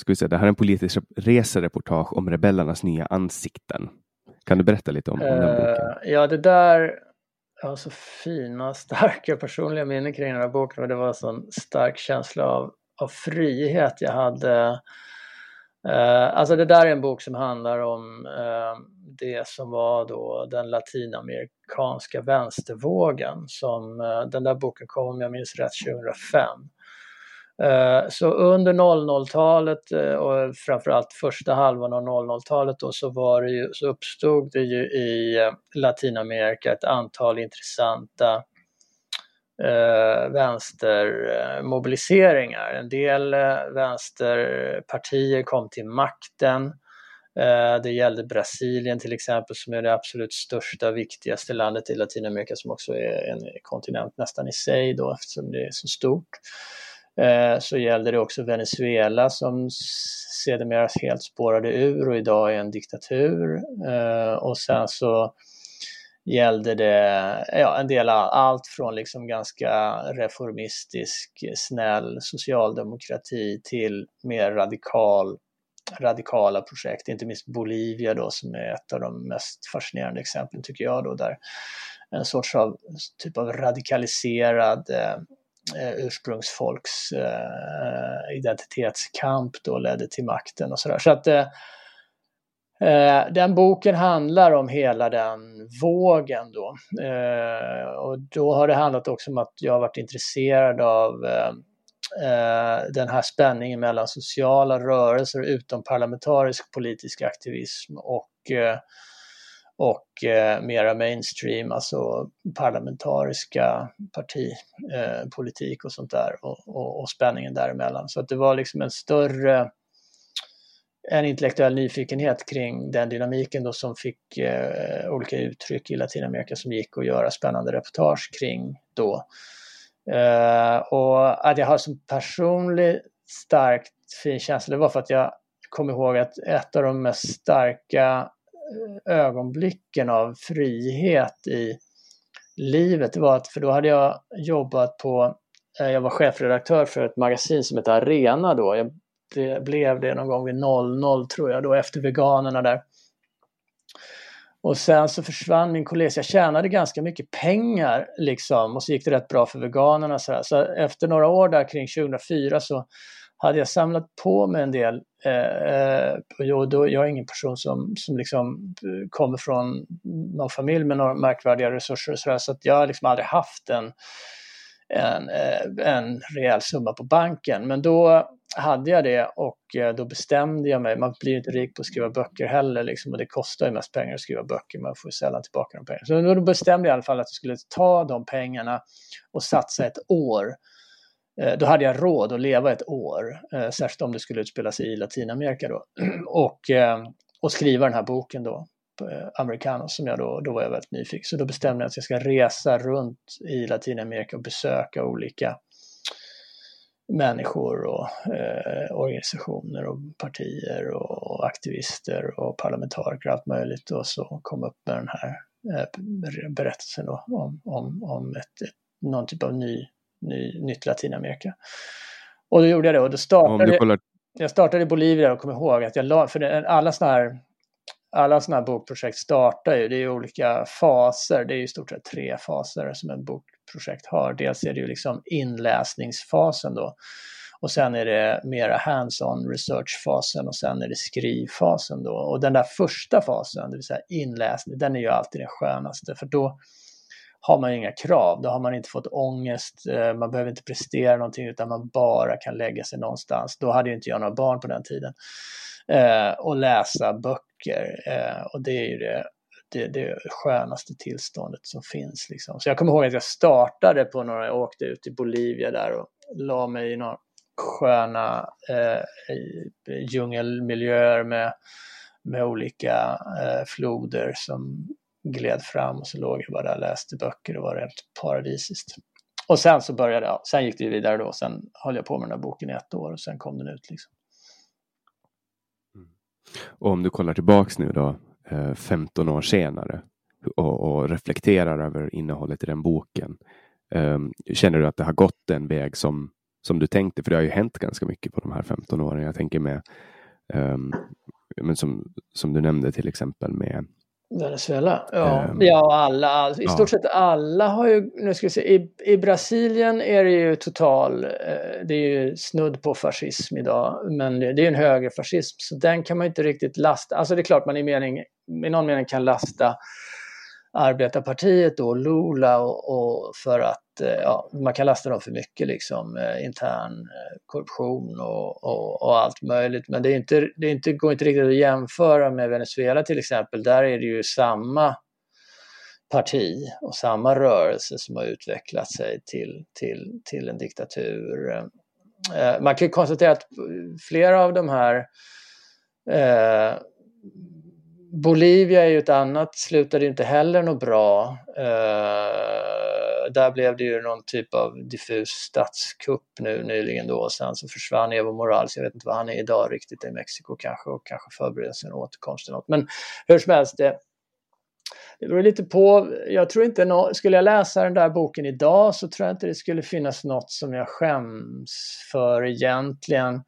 ska vi säga, det här är en politisk resereportage om rebellernas nya ansikten. Kan du berätta lite om, om den boken? Uh, ja, det där, jag har så fina, starka personliga minnen kring den här boken och det var en sån stark känsla av, av frihet jag hade. Uh, alltså det där är en bok som handlar om uh, det som var då den latinamerikanska vänstervågen som eh, den där boken kom om jag minns rätt 2005. Så under 00-talet och framförallt första halvan av 00-talet då så, var det ju, så uppstod det ju i Latinamerika ett antal intressanta eh, vänstermobiliseringar. En del eh, vänsterpartier kom till makten. Eh, det gällde Brasilien till exempel som är det absolut största, viktigaste landet i Latinamerika som också är en kontinent nästan i sig då eftersom det är så stort. Eh, så gällde det också Venezuela som sedermera helt spårade ur och idag är en diktatur. Eh, och sen så gällde det ja, en del av allt från liksom ganska reformistisk, snäll socialdemokrati till mer radikal, radikala projekt, inte minst Bolivia då som är ett av de mest fascinerande exemplen tycker jag då, där en sorts av typ av radikaliserad eh, ursprungsfolks eh, identitetskamp då ledde till makten och sådär. Så att eh, eh, den boken handlar om hela den vågen då. Eh, och då har det handlat också om att jag har varit intresserad av eh, eh den här spänningen mellan sociala rörelser och utomparlamentarisk politisk aktivism och eh, och eh, mera mainstream, alltså parlamentariska partipolitik eh, och sånt där och, och, och, spänningen däremellan. Så att det var liksom en större en intellektuell nyfikenhet kring den dynamiken då som fick eh, olika uttryck i Latinamerika som gick att göra spännande reportage kring då. Eh, och att jag har som personlig starkt fin känsla, det var för att jag kom ihåg att ett av de mest starka eh, ögonblicken av frihet i livet, det var att, för då hade jag jobbat på, eh, jag var chefredaktör för ett magasin som heter Arena då. Jag det blev det någon gång vid 00 tror jag då efter veganerna där. Och sen så försvann min kollega, jag tjänade ganska mycket pengar liksom och så gick det rätt bra för veganerna. Så, så efter några år där kring 2004 så hade jag samlat på mig en del, eh, eh, och då, jag är ingen person som, som liksom eh, kommer från någon familj med några märkvärdiga resurser och sådär, så att jag har liksom aldrig haft en, en, eh, en rejäl summa på banken. Men då hade jag det och eh, då bestämde jag mig, man blir inte rik på att skriva böcker heller liksom, och det kostar ju mest pengar att skriva böcker, man får ju sällan tillbaka de pengarna. Så då bestämde jag i alla fall att jag skulle ta de pengarna och satsa ett år. Eh, då hade jag råd att leva ett år, särskilt om det skulle utspela sig i Latinamerika då, och, och skriva den här boken då, Americanos, som jag då, då var jag väldigt nyfiken. Så då bestämde jag att jag ska resa runt i Latinamerika och besöka olika människor och eh, organisationer och partier och aktivister och parlamentariker och allt möjligt och så kom upp med den här eh, berättelsen då, om, om, om ett, ett, någon typ av ny ny, nytt Latinamerika. Och då gjorde jag det och då startade kollar... jag startade i Bolivia och kom ihåg att jag la, för alla sådana här alla sådana här bokprojekt startar ju, det är ju olika faser, det är ju i stort sett tre faser som en bokprojekt har. Dels är det ju liksom inläsningsfasen då. Och sen är det mera hands-on researchfasen och sen är det skrivfasen då. Och den där första fasen, det vill säga inläsning, den är ju alltid den skönaste för då har man inga krav, då har man inte fått ångest, eh, man behöver inte prestera någonting utan man bara kan lägga sig någonstans. Då hade ju inte jag några barn på den tiden. Eh, och läsa böcker eh, och det är ju det, det, det skönaste tillståndet som finns. Liksom. Så jag kommer ihåg att jag startade på några, jag åkte ut i Bolivia där och la mig i några sköna eh, djungelmiljöer med, med olika eh, floder som gled fram och så låg jag bara där och läste böcker och var helt paradisiskt. Och sen så började jag, sen gick det vidare då, sen höll jag på med den här boken i ett år och sen kom den ut. Liksom. Mm. Och om du kollar tillbaks nu då, eh, 15 år senare och, och reflekterar över innehållet i den boken. Um, känner du att det har gått den väg som, som du tänkte? För det har ju hänt ganska mycket på de här 15 åren. Jag tänker med, um, men som, som du nämnde till exempel med Venezuela, ja. Um, ja, alla, i stort ja. sett alla har ju, nu ska vi se, i, i Brasilien är det ju total, eh, det är ju snudd på fascism idag, men det, det är en högerfascism, så den kan man inte riktigt lasta, alltså det är klart man i, mening, i någon mening kan lasta arbetarpartiet då, Lula, och, och för att eh, ja, man kan lasta dem för mycket liksom, eh, intern eh, korruption och, och, och, allt möjligt. Men det, är inte, det är inte, går inte riktigt att jämföra med Venezuela till exempel. Där är det ju samma parti och samma rörelse som har utvecklat sig till, till, till en diktatur. Man kan konstatera att flera av de här eh, Bolivia är ju ett annat, slutade ju inte heller något bra. Eh, där blev det ju någon typ av diffus statskupp nu nyligen då och sen så försvann Evo Morales, jag vet inte vad han är idag riktigt i Mexiko kanske och kanske förbereder sin återkomst eller något. Men hur som helst, det, det beror lite på, jag tror inte, no, skulle jag läsa den där boken idag så tror jag inte det skulle finnas något som jag skäms för egentligen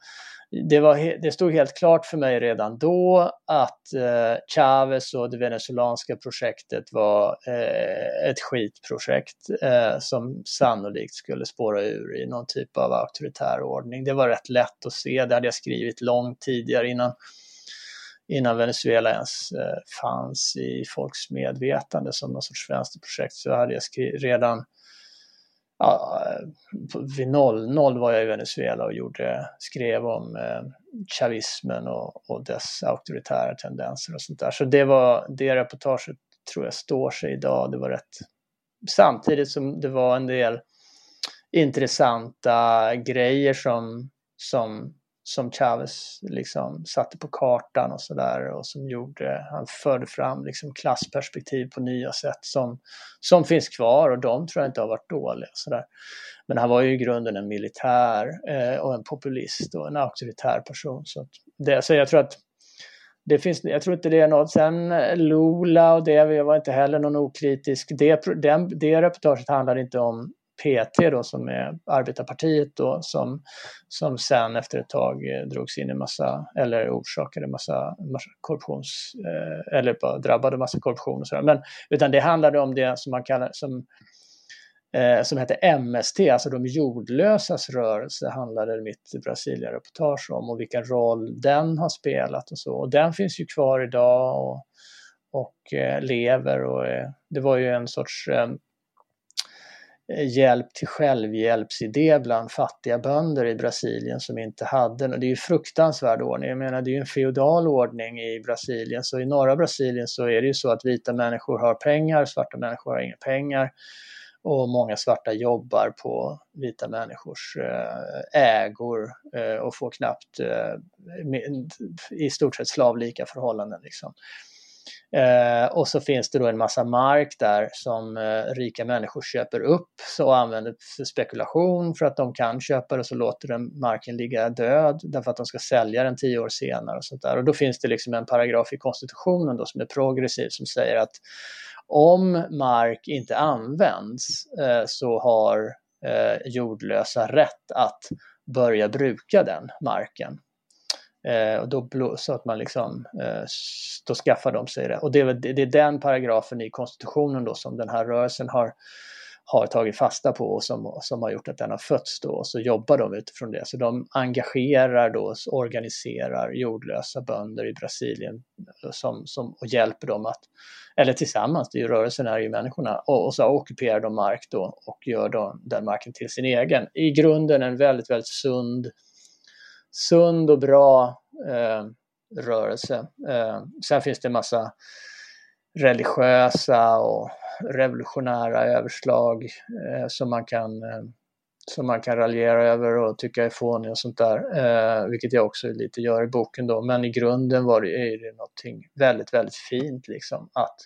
det, var, det stod helt klart för mig redan då att eh, Chavez och det venezuelanska projektet var eh, ett skitprojekt eh, som sannolikt skulle spåra ur i någon typ av auktoritär ordning. Det var rätt lätt att se, det hade jag skrivit långt tidigare innan, innan Venezuela ens eh, fanns i folks medvetande som någon sorts vänsterprojekt så hade jag skrivit redan ja, vid 00 var jag i Venezuela och gjorde, skrev om eh, chavismen och, och dess auktoritära tendenser och sånt där. Så det var, det reportaget tror jag står sig idag. Det var rätt, samtidigt som det var en del intressanta grejer som, som som Chavez liksom satte på kartan och sådär och som gjorde, han förde fram liksom klassperspektiv på nya sätt som, som finns kvar och de tror jag inte har varit dåliga. Sådär. Men han var ju i grunden en militär eh, och en populist och en auktoritär person. Så, det, så jag tror att det finns, jag tror inte det är något. Sen eh, Lula och det, var inte heller någon okritisk. Det, den, det reportaget handlade inte om PT då som är arbetarpartiet då som, som sen efter ett tag eh, drogs in i massa, eller orsakade massa, massa korruptions, eh, eller bara drabbade massa korruption och sådär. Men utan det handlade om det som man kallar, som eh, som hette MST, alltså de jordlösas rörelse handlade mitt Brasilia-reportage om och vilken roll den har spelat och så. Och den finns ju kvar idag och, och eh, lever och eh, det var ju en sorts Eh, Eh, hjälp till självhjälpsidé bland fattiga bönder i Brasilien som inte hade Och Det är ju fruktansvärd ordning. Jag menar det är ju en feodal ordning i Brasilien. Så i norra Brasilien så är det ju så att vita människor har pengar, svarta människor har inga pengar. Och många svarta jobbar på vita människors eh, ägor eh, och får knappt i stort sett slavlika förhållanden. Liksom. Eh, och så finns det då en massa mark där som eh, rika människor köper upp och använder för spekulation för att de kan köpa det och så låter de marken ligga död därför att de ska sälja den tio år senare. Och, sånt där. och då finns det liksom en paragraf i konstitutionen då som är progressiv som säger att om mark inte används eh, så har eh, jordlösa rätt att börja bruka den marken. Eh, och då, så att man liksom, eh, då skaffar de sig det. Och det är, det är den paragrafen i konstitutionen då som den här rörelsen har, har tagit fasta på och som, som har gjort att den har fötts då. Och Så jobbar de utifrån det. Så de engagerar då, organiserar jordlösa bönder i Brasilien eh, som, som, och hjälper dem att, eller tillsammans, det är ju rörelsen är ju människorna, och, och så ockuperar de mark då och gör då den marken till sin egen. I grunden en väldigt, väldigt sund, sund och bra eh, rörelse. Eh, sen finns det en massa religiösa och revolutionära överslag eh, som, man kan, eh, som man kan raljera över och tycka är fåniga och sånt där, eh, vilket jag också lite gör i boken då. Men i grunden var det, är det någonting väldigt, väldigt fint liksom att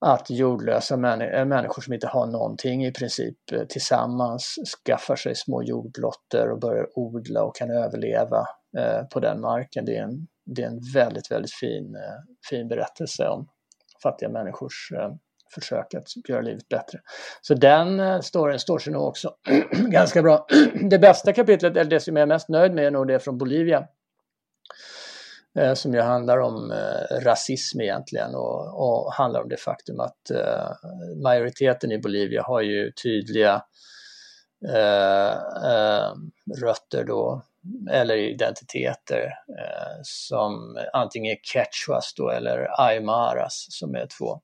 att jordlösa män eh, människor som inte har någonting i princip eh, tillsammans skaffar sig små jordlotter och börjar odla och kan överleva eh, på den marken. Det är en, det är en väldigt, väldigt fin, eh, fin berättelse om fattiga människors försök att göra livet bättre. Så den storyn står sig nog också ganska bra. Det bästa kapitlet, eller det som jag är mest nöjd med, är nog det från Bolivia Eh, som ju handlar om eh, rasism egentligen och, och, handlar om det faktum att eh, majoriteten i Bolivia har ju tydliga eh, eh, rötter då, eller identiteter eh, som antingen är quechuas då eller aymaras som är två,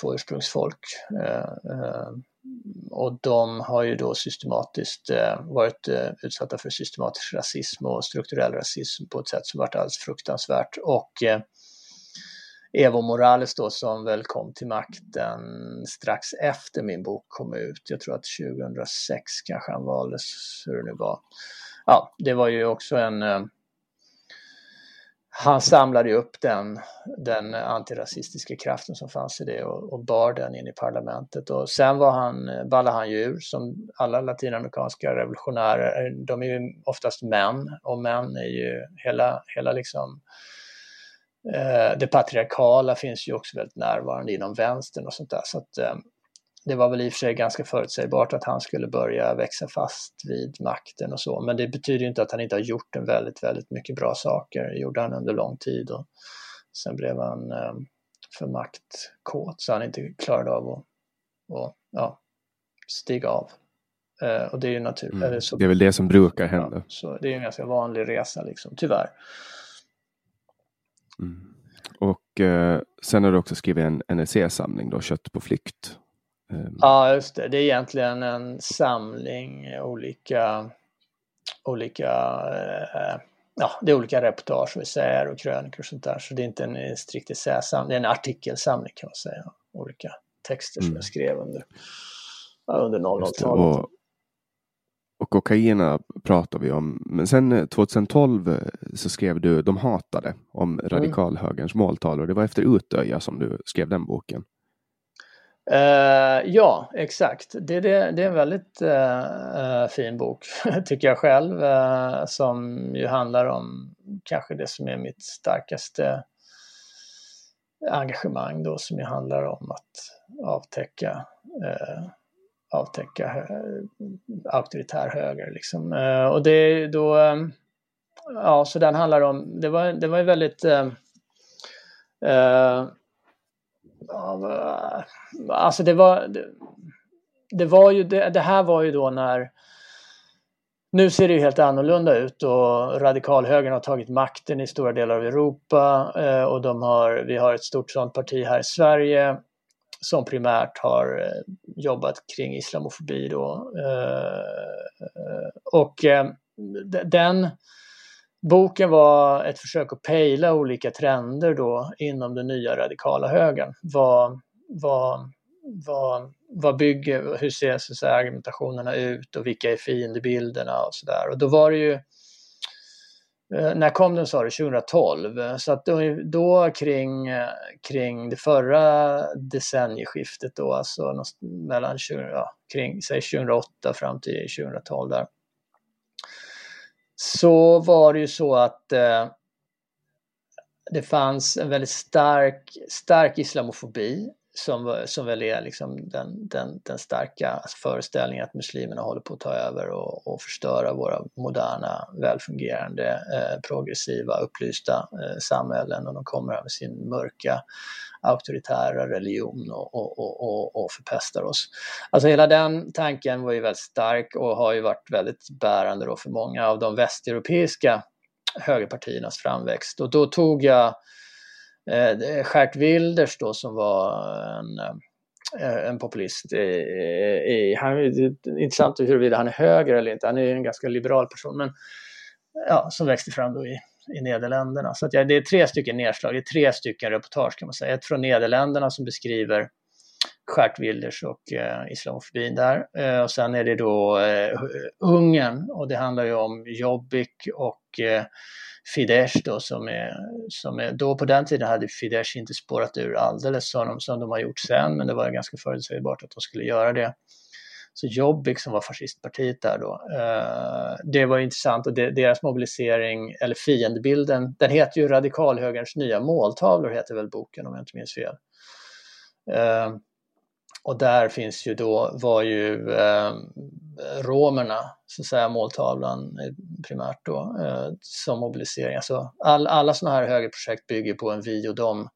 två ursprungsfolk och de har ju då systematiskt eh, varit eh, utsatta för systematisk rasism och strukturell rasism på ett sätt som varit alldeles fruktansvärt. Och eh, Evo Morales då som väl kom till makten strax efter min bok kom ut, jag tror att 2006 kanske han valdes, hur det nu var. Ja, det var ju också en eh, han samlade upp den, den antirasistiska kraften som fanns i det och, och bar den in i parlamentet. Och sen var han, ballade han ju ur som alla latinamerikanska revolutionärer. De är ju oftast män och män är ju hela, hela liksom eh, det patriarkala finns ju också väldigt närvarande inom vänstern och sånt där. Så att, eh, det var väl i och för sig ganska förutsägbart att han skulle börja växa fast vid makten och så, men det betyder inte att han inte har gjort en väldigt, väldigt mycket bra saker. Det gjorde han under lång tid och sen blev han eh, för maktkåt så han inte klarade av att och, ja, stiga av. Eh, och det är ju naturligt. Mm. Det är väl det som brukar hända. Ja, så det är en ganska vanlig resa liksom, tyvärr. Mm. Och eh, sen har du också skrivit en, en essäsamling då, Kött på flykt. Ehm. Ja, just det. Det är egentligen en samling olika, olika eh, ja, det är olika reportage och essäer och krönikor och sånt där. Så det är inte en strikt essäsamling, det är en artikelsamling kan man säga. Olika texter som mm. jag skrev under, under 00-talet. Och, och kokaina pratar vi om. Men sen 2012 eh, så skrev du De hatade om mm. radikalhögerns mm. måltal och det var efter Utöja som du skrev den boken. Uh, ja, exakt. Det, det, det, är en väldigt uh, fin bok, tycker jag själv, uh, som ju handlar om kanske det som är mitt starkaste engagemang då, som ju handlar om att avtäcka, avtäcka auktoritär höger. Liksom. och det då, ja, så den handlar om, det var, det var ju väldigt Eh, alltså det var, det, det var ju, det, det, här var ju då när nu ser det ju helt annorlunda ut och radikalhögern har tagit makten i stora delar av Europa eh, och de har, vi har ett stort sådant parti här i Sverige som primärt har eh, jobbat kring islamofobi då. Och den Boken var ett försök att pejla olika trender då inom den nya radikala högern. Vad, vad, vad, vad bygger, hur ser så säga, argumentationerna ut och vilka är fiendebilderna och sådär. Och då var det ju, eh, när kom den sa du, 2012? Så att då, då kring, kring det förra decennieskiftet då, alltså mellan 20, ja, kring säg 2008 fram till 2012 där så var det ju så att eh, det fanns en väldigt stark, stark islamofobi som, som väl är liksom den, den, den starka föreställningen att muslimerna håller på att ta över och, och förstöra våra moderna, välfungerande, eh, progressiva, upplysta eh, samhällen och de kommer här med sin mörka auktoritära religion och, och, och, och förpestar oss. Alltså hela den tanken var ju väldigt stark och har ju varit väldigt bärande då för många av de västeuropeiska högerpartiernas framväxt och då tog jag eh, Gert Wilders då som var en, eh, en populist. I, i, han, det är intressant huruvida han är höger eller inte, han är en ganska liberal person, men ja, som växte fram då i, i Nederländerna. Så att ja, det är tre stycken nedslag, det är tre stycken reportage kan man säga. Ett från Nederländerna som beskriver Gert Wilders och eh, islamofobin där. Eh, och sen är det då eh, Ungern och det handlar ju om Jobbik och eh, Fidesz då som är, som är, då på den tiden hade Fidesz inte spårat ur alldeles som de, som de har gjort sen, men det var ganska förutsägbart att de skulle göra det. Så Jobbik som var fascistpartiet där då, eh, det var intressant och deras mobilisering, eller fiendebilden, den heter ju Radikalhögerns nya måltavlor heter väl boken om jag inte minns fel. Eh, och där finns ju då, var ju eh, romerna, så att säga måltavlan primärt då, eh, som mobilisering. Alltså all, alla sådana här högerprojekt bygger på en vi och dem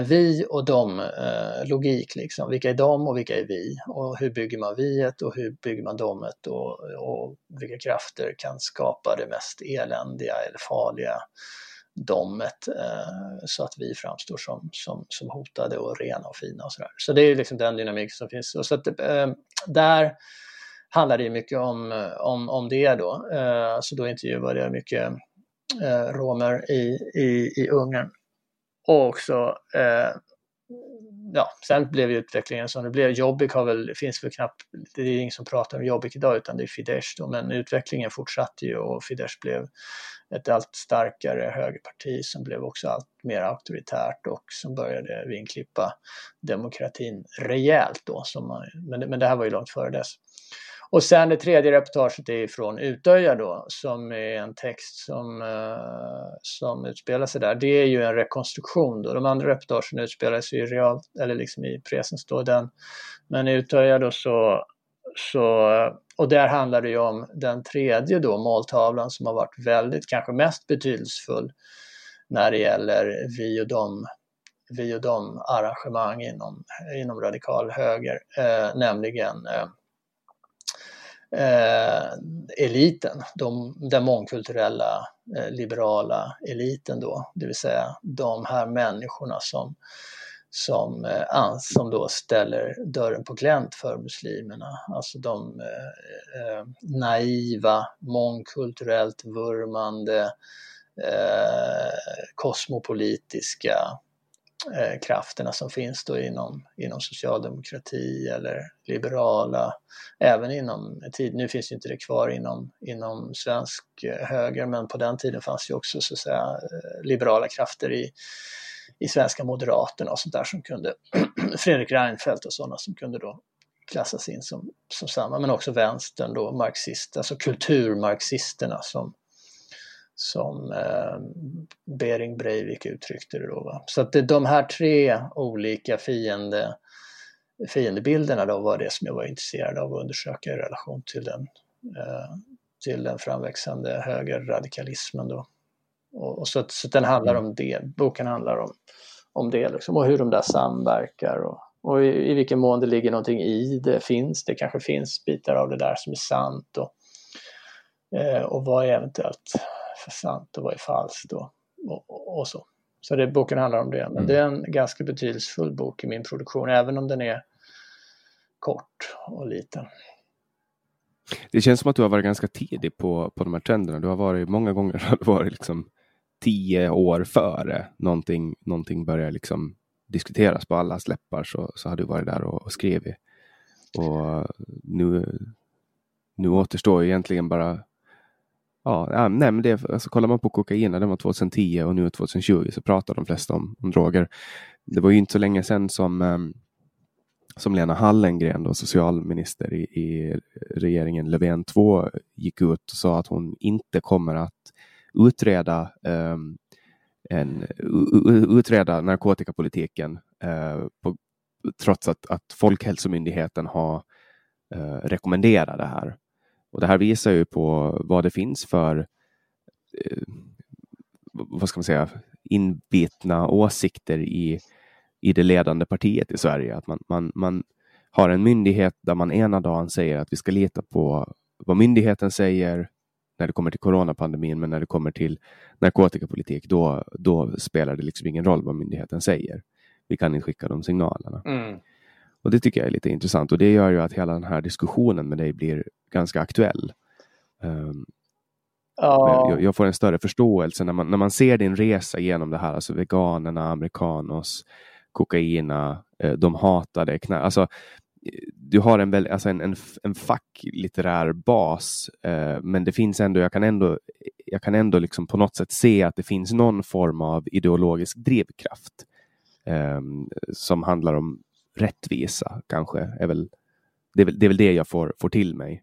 vi och dem eh, logik liksom. Vilka är de och vilka är vi? Och hur bygger man viet och hur bygger man domet och, och vilka krafter kan skapa det mest eländiga eller farliga domet eh, så att vi framstår som, som, som hotade och rena och fina och sådär. Så det är liksom den dynamik som finns. Och så att, eh, där handlar det mycket om, eh, om, om det då. Eh, så då intervjuade jag mycket eh, romer i, i, i Ungern. Och också, eh, ja, sen blev ju utvecklingen som det blev. Jobbik har väl, finns väl knappt, det är ingen som pratar om Jobbik idag utan det är Fidesz då, men utvecklingen fortsatte ju och Fidesz blev ett allt starkare högerparti som blev också allt mer auktoritärt och som började vinklippa demokratin rejält då. Som man, men, men det här var ju långt före dess. Och sen det tredje reportaget är från Utöja då, som är en text som, uh, som utspelar sig där. Det är ju en rekonstruktion då. De andra reportagen utspelar sig i realt, eller liksom i presens då. Den, men i Utöja då så, så, och där handlar det ju om den tredje då, måltavlan som har varit väldigt, kanske mest betydelsefull när det gäller vi och dem vi och dem arrangemang inom, inom radikal höger, eh, nämligen eh, eh, eliten, de, den mångkulturella eh, liberala eliten då, det vill säga de här människorna som, som, eh, som då ställer dörren på glänt för muslimerna. Alltså de eh, eh, naiva, mångkulturellt vurmande, eh, kosmopolitiska eh, krafterna som finns då inom, inom socialdemokrati eller liberala, även inom tid, nu finns inte det kvar inom, inom svensk eh, höger, men på den tiden fanns ju också så att säga eh, liberala krafter i, i svenska moderaterna och sånt där som kunde, Fredrik Reinfeldt och sådana som kunde då klassas in som, som samma, men också vänstern då, marxist, alltså kulturmarxisterna som, som eh, Bering Breivik uttryckte det då. Va? Så att det, de här tre olika fiende, fiendebilderna då var det som jag var intresserad av att undersöka i relation till den, eh, till den framväxande högerradikalismen då. Och, och så, så den handlar om det, boken handlar om, om det liksom, och hur de där samverkar och, och i, i vilken mån det ligger någonting i det, finns det, kanske finns bitar av det där som är sant och, eh, och vad är eventuellt sant och vad är falskt och, och, och så. Så det, boken handlar om det. Men mm. det är en ganska betydelsefull bok i min produktion, även om den är kort och liten. Det känns som att du har varit ganska tidig på, på de här trenderna. Du har varit många gånger har du varit liksom tio år före någonting, någonting börjar liksom diskuteras på alla läppar så, så har du varit där och, och skrivit. Och nu, nu återstår egentligen bara Ja, nej, men det, alltså, kollar man på kokain, den var 2010 och nu 2020 så pratar de flesta om, om droger. Det var ju inte så länge sedan som, um, som Lena Hallengren, då, socialminister i, i regeringen Löfven 2, gick ut och sa att hon inte kommer att utreda, um, en, utreda narkotikapolitiken uh, på, trots att, att Folkhälsomyndigheten har uh, rekommenderat det här. Och det här visar ju på vad det finns för eh, vad ska man säga, inbitna åsikter i, i det ledande partiet i Sverige. Att man, man, man har en myndighet där man ena dagen säger att vi ska lita på vad myndigheten säger när det kommer till coronapandemin, men när det kommer till narkotikapolitik, då, då spelar det liksom ingen roll vad myndigheten säger. Vi kan inte skicka de signalerna. Mm. Och det tycker jag är lite intressant och det gör ju att hela den här diskussionen med dig blir ganska aktuell. Um, ja. jag, jag, får en större förståelse när man, när man ser din resa genom det här, alltså veganerna, amerikanos, kokaina, eh, de hatade knä. Alltså, du har en, väl, alltså en, en, en facklitterär bas, eh, men det finns ändå, jag kan ändå, jag kan ändå liksom på något sätt se att det finns någon form av ideologisk drivkraft eh, som handlar om rättvisa kanske. Är väl, det, är väl, det är väl det jag får, får till mig.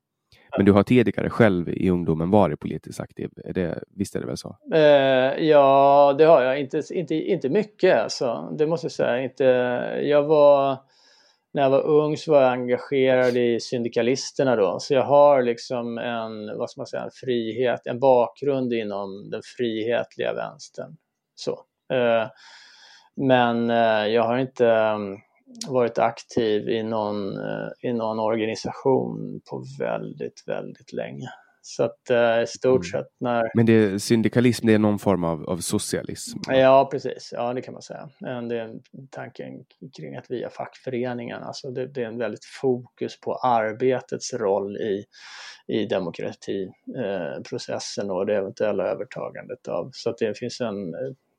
Men du har tidigare själv i ungdomen varit politiskt aktiv, är det, visst är det väl så? Eh, ja, det har jag. Inte, inte, inte mycket alltså, det måste jag säga. Inte, jag var, när jag var ung så var jag engagerad i syndikalisterna då, så jag har liksom en, vad ska man säga, en frihet, en bakgrund inom den frihetliga vänstern. Så. Eh, men eh, jag har inte varit aktiv i någon, eh, i någon organisation på väldigt, väldigt länge. Så att eh, i stort mm. sett när... Men det är syndikalism, det är någon form av, av socialism? Ja, precis. Ja, det kan man säga. Det är tanken kring att via fackföreningarna, alltså det, det är en väldigt fokus på arbetets roll i, i demokratiprocessen eh, och det eventuella övertagandet av. Så att det finns en,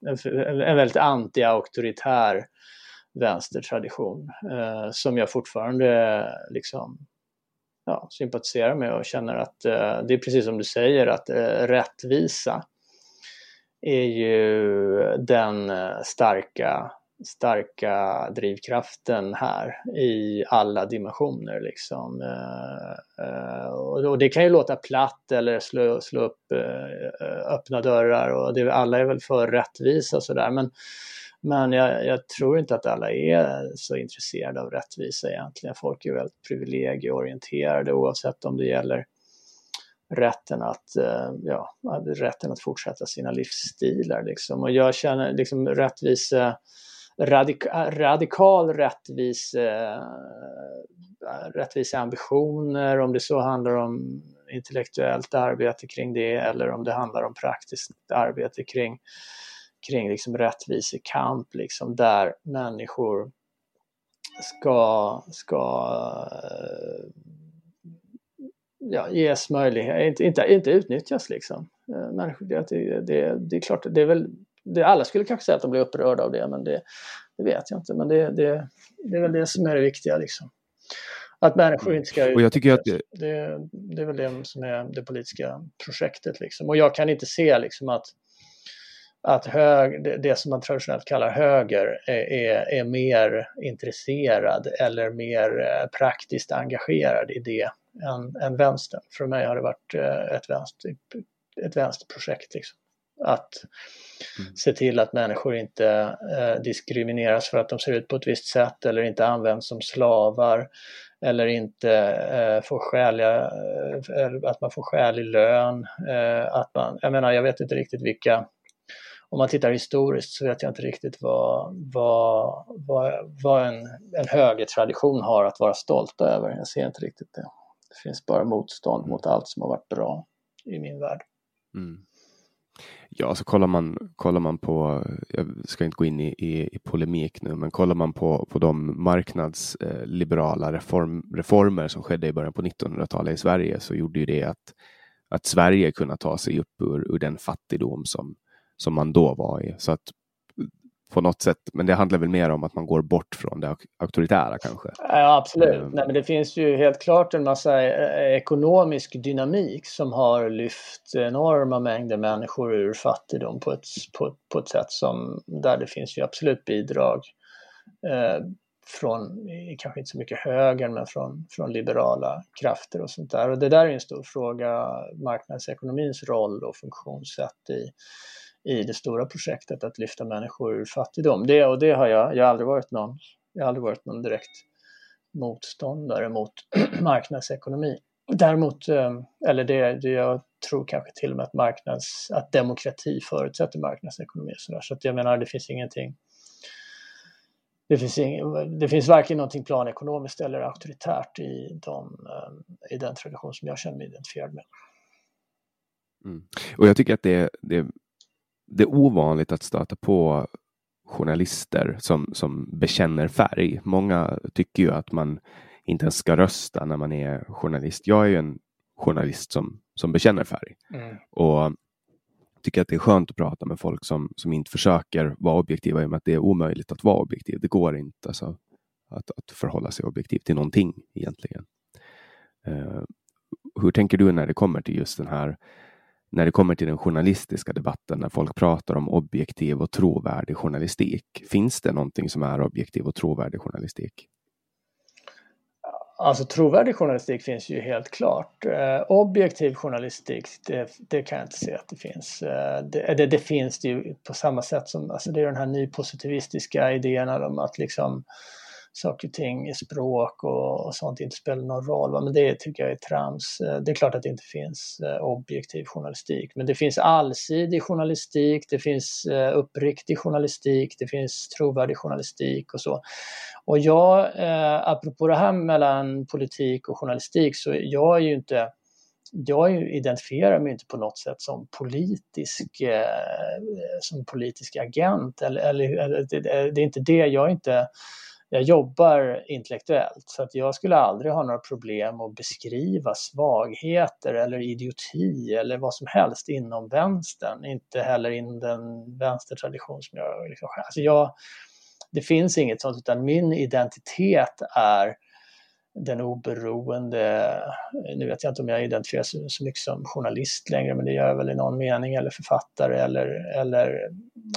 en, en väldigt anti-auktoritär vänstertradition eh, som jag fortfarande liksom, ja, sympatiserar med och känner att eh, det är precis som du säger att eh, rättvisa är ju den eh, starka, starka drivkraften här i alla dimensioner. Liksom. Eh, eh, och det kan ju låta platt eller slå, slå upp eh, eh, öppna dörrar och det, alla är väl för rättvisa och sådär men men jag, jag, tror inte att alla är så intresserade av rättvisa egentligen. Folk är väldigt privilegieorienterade oavsett om det gäller rätten att, eh, ja, rätten att fortsätta sina livsstilar. Liksom. Och jag känner liksom rättvisa, radik, radikal rättvise, eh, rättvisa ambitioner, om det så handlar om intellektuellt arbete kring det eller om det handlar om praktiskt arbete kring kring liksom rättvisekamp, liksom, där människor ska, ska eh, ja, ges möjlighet, inte, inte, inte utnyttjas liksom. Eh, människor, det, det, det, är klart, det är väl, det, alla skulle kanske säga att de blir upprörda av det, men det, det vet jag inte. Men det, det, det är väl det som är det viktiga liksom. Att människor inte ska och jag tycker att det... Det, det är väl det som är det politiska projektet liksom. Och jag kan inte se liksom att att hög, det som man traditionellt kallar höger är, är mer intresserad eller mer eh, praktiskt engagerad i det än, än vänstern. För mig har det varit eh, ett, vänster, ett vänsterprojekt. Liksom. Att mm. se till att människor inte eh, diskrimineras för att de ser ut på ett visst sätt eller inte används som slavar eller inte eh, får skäliga, eh, att man får skälig lön. Eh, att man, jag menar, jag vet inte riktigt vilka om man tittar historiskt så vet jag inte riktigt vad, vad, vad, vad en, en högertradition har att vara stolta över. Jag ser inte riktigt det. Det finns bara motstånd mot allt som har varit bra i min värld. Mm. Ja, så alltså kollar man, kollar man på, jag ska inte gå in i, i, i polemik nu, men kollar man på, på de marknadsliberala reform, reformer som skedde i början på 1900-talet i Sverige så gjorde ju det att, att Sverige kunde ta sig upp ur, ur den fattigdom som, som man då var i. Så att på något sätt, men det handlar väl mer om att man går bort från det auktoritära kanske? Ja, absolut. Mm. Nej, men det finns ju helt klart en massa eh, ekonomisk dynamik som har lyft enorma mängder människor ur fattigdom på ett, på, på ett sätt som där det finns ju absolut bidrag eh, från, kanske inte så mycket högern, men från, från liberala krafter och sånt där. Och det där är en stor fråga, marknadsekonomins roll och funktionssätt i i det stora projektet att lyfta människor ur fattigdom. Det, och det har jag, jag har aldrig varit någon Jag har aldrig varit någon direkt motståndare mot marknadsekonomi. Däremot, eh, eller det, det jag tror kanske till och med att, marknads, att demokrati förutsätter marknadsekonomi. Så, där. så att jag menar, det finns ingenting det finns, ing, det finns varken någonting planekonomiskt eller auktoritärt i, de, eh, i den tradition som jag känner mig identifierad med. Mm. Och jag tycker att det, det, det är ovanligt att stöta på journalister som, som bekänner färg. Många tycker ju att man inte ens ska rösta när man är journalist. Jag är ju en journalist som, som bekänner färg. Mm. Och tycker att det är skönt att prata med folk som, som inte försöker vara objektiva i och med att det är omöjligt att vara objektiv. Det går inte alltså, att, att förhålla sig objektivt till någonting egentligen. Uh, hur tänker du när det kommer till just den här när det kommer till den journalistiska debatten, när folk pratar om objektiv och trovärdig journalistik. Finns det någonting som är objektiv och trovärdig journalistik? Alltså trovärdig journalistik finns ju helt klart. Eh, objektiv journalistik, det, det, kan jag inte se att det finns. Eh, det, det, det, finns det ju på samma sätt som, alltså det är den här nypositivistiska idéerna om att liksom saker och ting i språk och, och, sånt inte spelar någon roll. Va? Men det tycker jag är trams. Eh, det är klart att det inte finns eh, objektiv journalistik, men det finns allsidig journalistik, det finns eh, uppriktig journalistik, det finns trovärdig journalistik och så. Och jag, eh, apropå det här mellan politik och journalistik, så jag är ju inte jag identifierar mig inte på något sätt som politisk, eh, som politisk agent. Eller, eller, eller det, det, är inte det. Jag är inte jag jobbar intellektuellt så att jag skulle aldrig ha några problem att beskriva svagheter eller idioti eller vad som helst inom vänstern, inte heller inom den vänstertradition som jag liksom, alltså jag, det finns inget sånt utan min identitet är den oberoende, nu vet jag inte om jag identifierar så, så mycket som journalist längre, men det gör jag väl i någon mening, eller författare eller, eller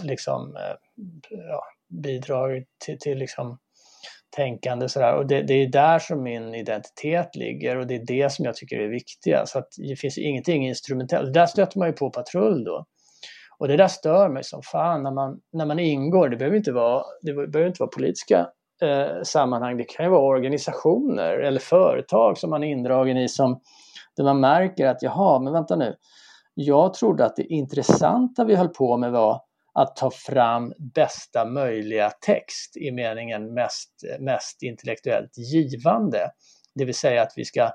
liksom eh, ja, bidrar till, till liksom tänkande sådär. Och det, det, är där som min identitet ligger och det är det som jag tycker är viktiga. Så att det finns ingenting instrumentellt. Där stöter man ju på patrull då. Och det där stör mig som fan när man, när man ingår. Det behöver inte vara, det behöver inte vara politiska eh, sammanhang. Det kan ju vara organisationer eller företag som man är indragen i som där man märker att jaha, men vänta nu. Jag trodde att det intressanta vi höll på med var att ta fram bästa möjliga text i meningen mest, mest intellektuellt givande. Det vill säga att vi ska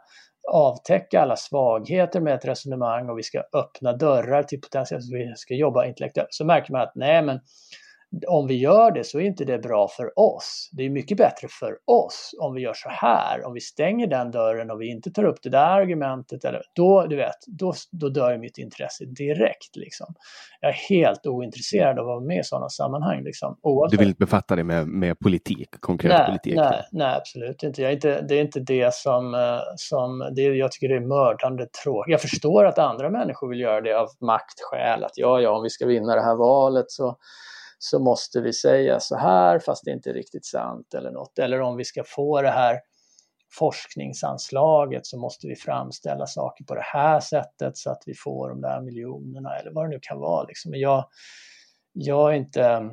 avtäcka alla svagheter med ett resonemang och vi ska öppna dörrar till potentiellt, vi ska jobba intellektuellt. Så märker man att nej men om vi gör det så är inte det bra för oss. Det är mycket bättre för oss om vi gör så här. Om vi stänger den dörren och vi inte tar upp det där argumentet, eller, då, du vet, då, då dör mitt intresse direkt. Liksom. Jag är helt ointresserad av att vara med i sådana sammanhang. Liksom, Du vill inte befatta dig med, med politik, konkret nej, politik? Nej, nej, absolut inte. Jag är inte. Det är inte det som, eh, som det, jag tycker det är mördande tråkigt. Jag förstår att andra människor vill göra det av maktskäl, att ja, ja, om vi ska vinna det här valet så så måste vi säga så här fast det är inte riktigt sant eller något. Eller om vi ska få det här forskningsanslaget så måste vi framställa saker på det här sättet så att vi får de där miljonerna eller vad det nu kan vara. Liksom. Men jag, jag är inte,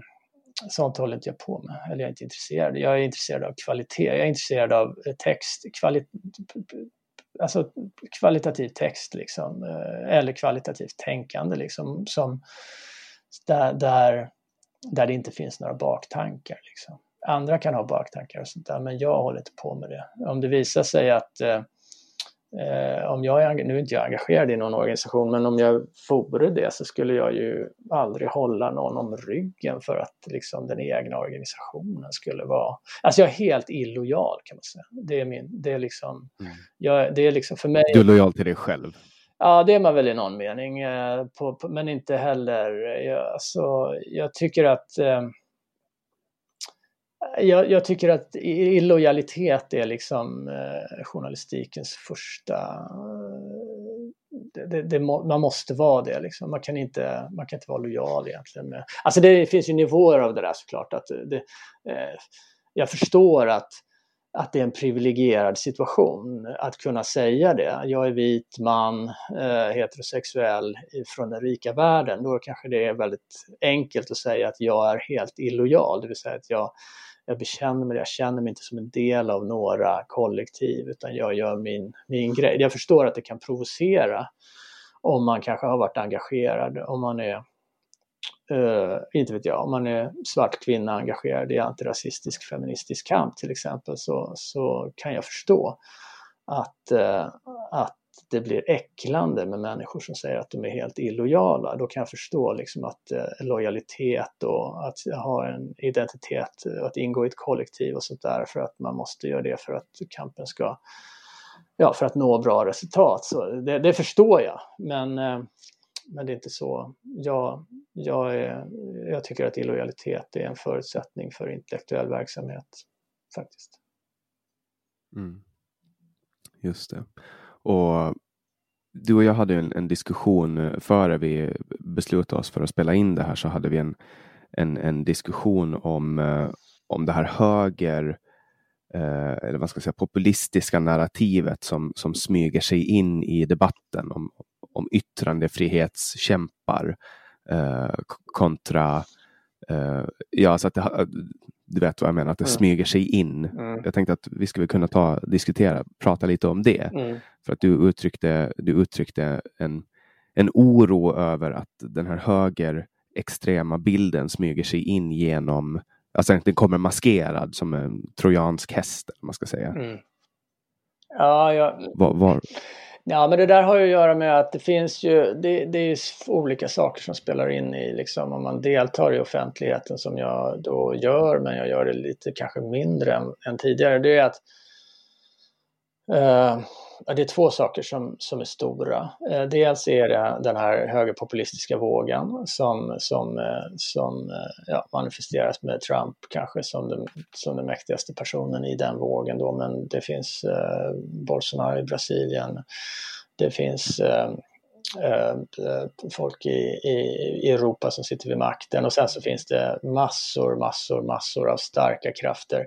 sånt håller inte jag på med, eller jag är inte intresserad. Jag är intresserad av kvalitet, jag är intresserad av text, kvali, alltså kvalitativ text liksom, eh, eller kvalitativt tänkande liksom, som, där, där där det inte finns några baktankar. Liksom. Andra kan ha baktankar och sånt där, men jag håller inte på med det. Om det visar sig att eh, eh om jag är, nu är inte jag engagerad i någon organisation, men om jag vore det så skulle jag ju aldrig hålla någon om ryggen för att liksom, den egna organisationen skulle vara... Alltså jag är helt illojal kan man säga. Det är, min, det är liksom... Mm. Jag, det är liksom för mig... Du är lojal till dig själv? Ja, det är man väl i någon mening, eh, på, på, men inte heller... Eh, jag, så alltså, jag tycker att... Eh, jag, jag, tycker att illojalitet är liksom eh, journalistikens första... Eh, det, det, det, man måste vara det. Liksom. Man, kan inte, man kan inte vara lojal egentligen. Med, alltså det finns ju nivåer av det där såklart. Att det, eh, jag förstår att att det är en privilegierad situation att kunna säga det. Jag är vit man, eh, heterosexuell från den rika världen. Då kanske det är väldigt enkelt att säga att jag är helt illojal, det vill säga att jag, jag bekänner mig, jag känner mig inte som en del av några kollektiv utan jag gör min, min grej. Jag förstår att det kan provocera om man kanske har varit engagerad, om man är Uh, inte vet jag, om man är svart kvinna engagerad i antirasistisk feministisk kamp till exempel så, så kan jag förstå att, uh, att det blir äcklande med människor som säger att de är helt illojala. Då kan jag förstå liksom att uh, lojalitet och att ha en identitet, att ingå i ett kollektiv och sånt där för att man måste göra det för att kampen ska, ja för att nå bra resultat. Så det, det förstår jag. Men men det är inte så. Jag, jag, är, jag tycker att illojalitet är en förutsättning för intellektuell verksamhet faktiskt. Mm. Just det. Och du och jag hade en, en, diskussion eh, före vi beslutade oss för att spela in det här så hade vi en, en, en diskussion om, eh, om det här höger eh, eller vad ska jag säga, populistiska narrativet som, som smyger sig in i debatten om, om yttrandefrihetskämpar eh, kontra eh, ja, så att det, du vet vad jag menar, att det mm. smyger sig in. Mm. Jag tänkte att vi skulle kunna ta, diskutera, prata lite om det. Mm. För att du uttryckte, du uttryckte en, en oro över att den här höger extrema bilden smyger sig in genom, alltså den kommer maskerad som en trojansk häst, man ska säga. Mm. Ja, jag... Var, var, Ja, men det där har ju att göra med att det finns ju, det, det är olika saker som spelar in i liksom om man deltar i offentligheten som jag då gör, men jag gör det lite kanske mindre än, än tidigare. Det är att eh, det är två saker som, som är stora. Eh, dels är det den här högerpopulistiska vågen som, som, eh, som eh, ja, manifesteras med Trump kanske som den, som den mäktigaste personen i den vågen då, men det finns Bolsonaro i Brasilien, det finns folk i, i, i, Europa som sitter vid makten och sen så finns det massor, massor, massor av starka krafter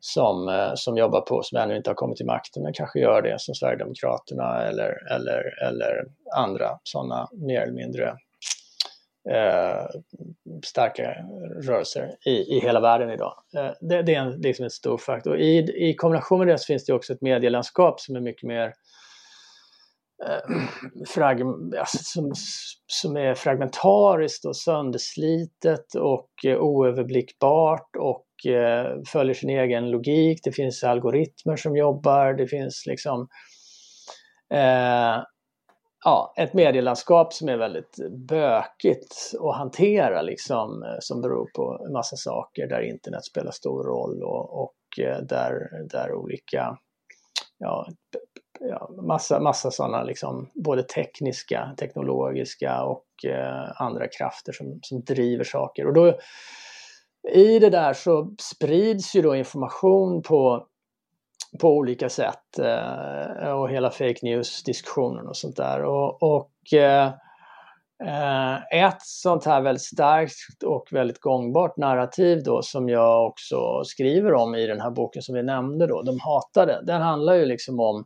som, eh, som jobbar på, som ännu inte har kommit till makten, men kanske gör det som Sverigedemokraterna eller, eller, eller andra sådana mer eller mindre eh, starka rörelser i, i hela världen idag. Eh, det, det, är en, liksom en stor faktor. I, I kombination med det så finns det också ett medielandskap som är mycket mer eh, frag, alltså, som, som är fragmentariskt och sönderslitet och eh, oöverblickbart och eh, följer sin egen logik. Det finns algoritmer som jobbar, det finns liksom eh, ja, ett medielandskap som är väldigt bökigt att hantera liksom, eh, som beror på en massa saker där internet spelar stor roll och, och eh, där, där olika ja, ja, massa, massa sådana liksom, både tekniska, teknologiska och eh, andra krafter som, som driver saker. Och då i det där så sprids ju då information på, på olika sätt eh, och hela fake news-diskussionen och sånt där. Och, och eh, ett sånt här väldigt starkt och väldigt gångbart narrativ då som jag också skriver om i den här boken som vi nämnde då, De hatade, den handlar ju liksom om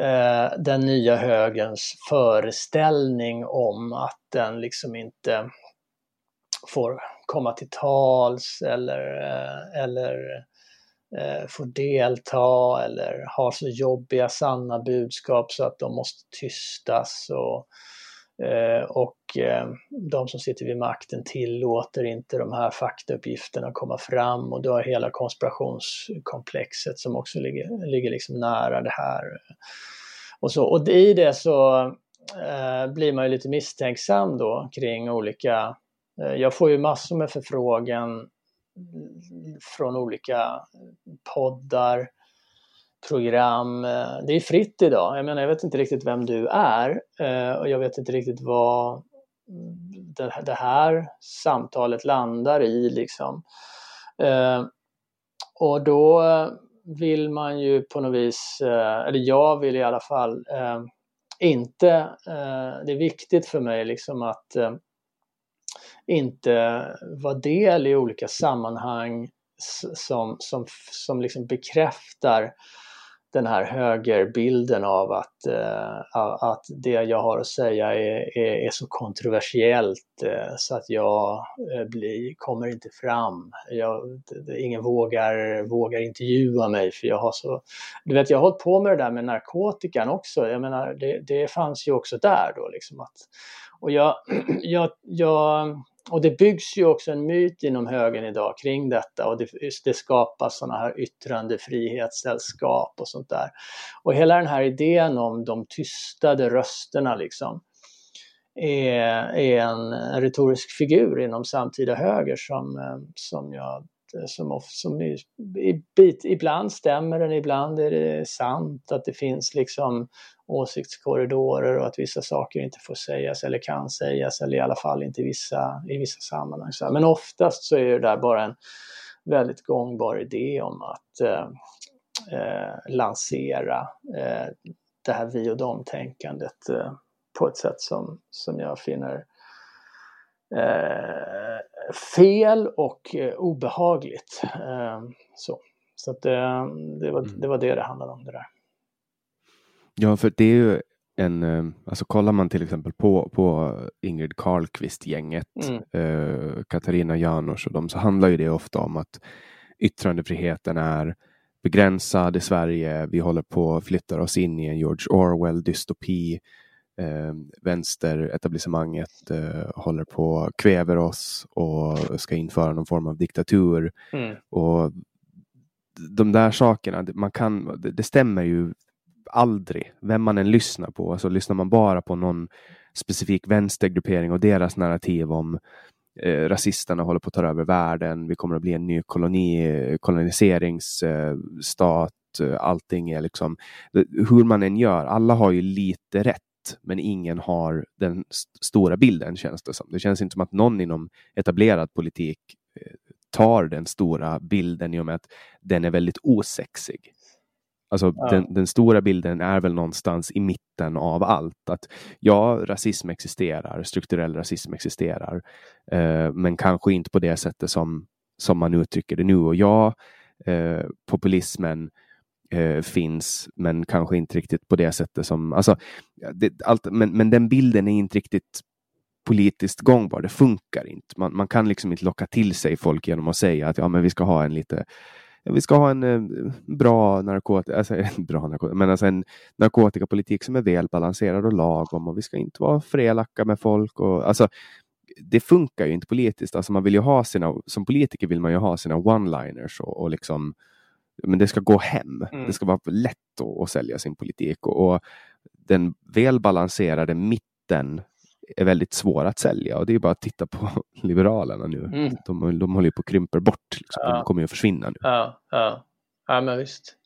eh, den nya högerns föreställning om att den liksom inte får komma till tals eller, eh, eller eh, delta eller har så jobbiga sanna budskap så att de måste tystas. Och, eh, och eh, de som sitter vid makten tillåter inte de här faktauppgifterna komma fram och du har hela konspirationskomplexet som också ligger, ligger liksom nära det här. Och, så, och i det så eh, blir man ju lite misstänksam då kring olika Eh, jag får ju massor med förfrågan från olika poddar, program. Eh, det är fritt idag. Jag menar, jag vet inte riktigt vem du är eh, och jag vet inte riktigt vad det här samtalet landar i liksom. Och då vill man ju på något vis, eller jag vill i alla fall inte, det är viktigt för mig liksom att inte vara del i olika sammanhang som, som, som liksom bekräftar den här högerbilden av att, eh, att det jag har att säga är, är, är så kontroversiellt eh, så att jag eh, blir, kommer inte fram. Jag, ingen vågar, vågar intervjua mig för jag har så... Du vet, jag har hållit på med det där med narkotikan också. Jag menar, det, det fanns ju också där då liksom att... Och jag, jag, jag och det byggs ju också en myt inom högern idag kring detta och det, det skapas sådana här yttrandefrihetssällskap och sånt där. Och hela den här idén om de tystade rösterna liksom är, är en retorisk figur inom samtida höger som, eh, som jag Eh, som, som i, i bit, ibland stämmer den, ibland är det sant att det finns liksom åsiktskorridorer och att vissa saker inte får sägas eller kan sägas eller i alla fall inte i vissa, i vissa sammanhang. Men oftast så är det där bara en väldigt gångbar idé om att eh, eh, lansera eh, det här vi och dem-tänkandet eh, på ett sätt som, som jag finner eh, fel och eh, obehagligt. så så att, det, var, mm. det var det det handlade om det där. Ja, för det är ju en, eh, alltså kollar man till exempel på, på Ingrid Carlqvist-gänget, mm. eh, Katarina Janouch och dem, så handlar ju det ofta om att yttrandefriheten är begränsad i Sverige. Vi håller på att flytta oss in i en George Orwell-dystopi. Eh, vänsteretablissemanget eh, håller på kväver oss och ska införa någon form av diktatur. Mm. Och de där sakerna, man kan, det stämmer ju aldrig, vem man än lyssnar på. Alltså lyssnar man bara på någon specifik vänstergruppering och deras narrativ om eh, rasisterna håller på att ta över världen, vi kommer att bli en ny koloni, koloniseringsstat, eh, allting är liksom, hur man än gör, alla har ju lite rätt men ingen har den st stora bilden känns det som. Det känns inte som att någon inom etablerad politik eh, tar den stora bilden i och med att den är väldigt osexig. Alltså ja. den, den, stora bilden är väl någonstans i mitten av allt. Att ja, rasism existerar, strukturell rasism existerar, eh, men kanske inte på det sättet som, som man uttrycker det nu. Och ja, eh, populismen eh, finns, men kanske inte riktigt på det sättet som... Alltså, det, allt, men, men den bilden är inte riktigt politiskt gångbar. Det funkar inte. Man, man kan liksom inte locka till sig folk genom att säga att ja, men vi ska ha en lite vi ska ha en eh, bra narkotika, alltså, bra narkotika, men alltså en narkotikapolitik som är välbalanserad och lagom och vi ska inte vara för elaka med folk. Och, alltså, det funkar ju inte politiskt. Alltså man vill ju ha sina, som politiker vill man ju ha sina one-liners och, och liksom, men det ska gå hem. Mm. Det ska vara lätt att, att sälja sin politik och, och den välbalanserade mitten är väldigt svåra att sälja och det är bara att titta på Liberalerna nu. Mm. De, de håller ju på att krympa bort, liksom. ja. de kommer ju att försvinna nu. Ja, ja. ja men visst.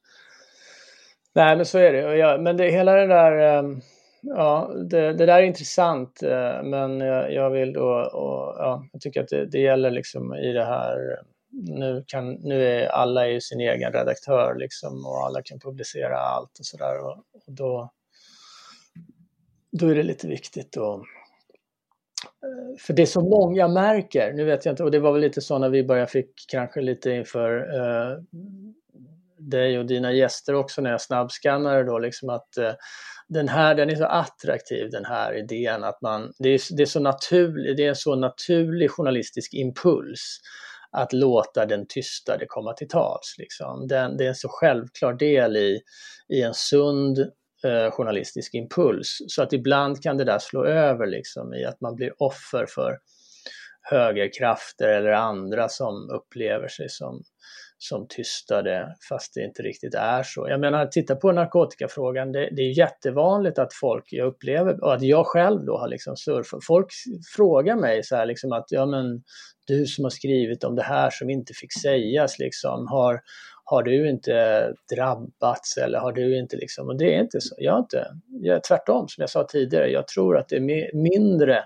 Nej men så är det. Ja, men det, hela det där, ehm, ja det, det där är intressant eh, men jag vill då, och, ja, jag tycker att det, det gäller liksom i det här nu, kan, nu är alla ju sin egen redaktör liksom och alla kan publicera allt och sådär och, och då, då är det lite viktigt att eh, för det är så många märker, nu vet jag inte, och det var väl lite så när vi började fick kanske lite inför eh, dig och dina gäster också när jag snabbskannade då liksom att eh, den här, den är så attraktiv den här idén att man, det är, det är så naturlig, det är en så naturlig journalistisk impuls att låta den tystade komma till tals. Liksom. Den, det är en så självklar del i, i en sund eh, journalistisk impuls. Så att ibland kan det där slå över liksom i att man blir offer för högerkrafter eller andra som upplever sig som, som tystade fast det inte riktigt är så. Jag menar, titta på narkotikafrågan, det, det är jättevanligt att folk, jag upplever, och att jag själv då har liksom surfat, folk frågar mig så här liksom att, ja men du som har skrivit om det här som inte fick sägas liksom, har, har du inte drabbats eller har du inte liksom, och det är inte så. Jag har inte, jag, tvärtom som jag sa tidigare, jag tror att det är mindre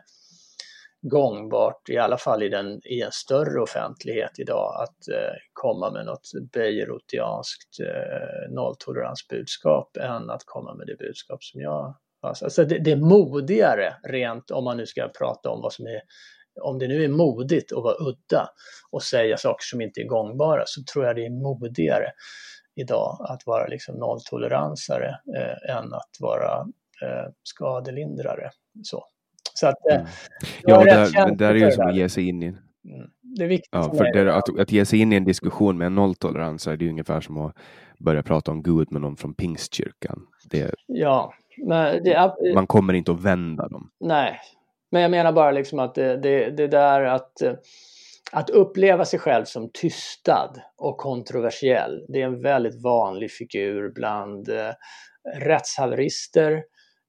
gångbart, i alla fall i, den, i en större offentlighet idag, att eh, komma med något beijerutianskt eh, nolltoleransbudskap än att komma med det budskap som jag Alltså, alltså det, det, är modigare, rent om man nu ska prata om vad som är om det nu är modigt att vara udda och säga saker som inte är gångbara så tror jag det är modigare idag att vara liksom nolltoleransare eh, än att vara eh, skadelindrare. Så, så att, eh, mm. Ja, där, där är ju som att ge sig in i Mm. Det är viktigt ja, för det, att, att ge sig in i en diskussion med en nolltolerans är det ju ungefär som att börja prata om Gud med någon från pingstkyrkan. Det, ja, det, man kommer inte att vända dem. Nej, men jag menar bara liksom att det, det, det där att, att uppleva sig själv som tystad och kontroversiell, det är en väldigt vanlig figur bland eh, rättshaverister,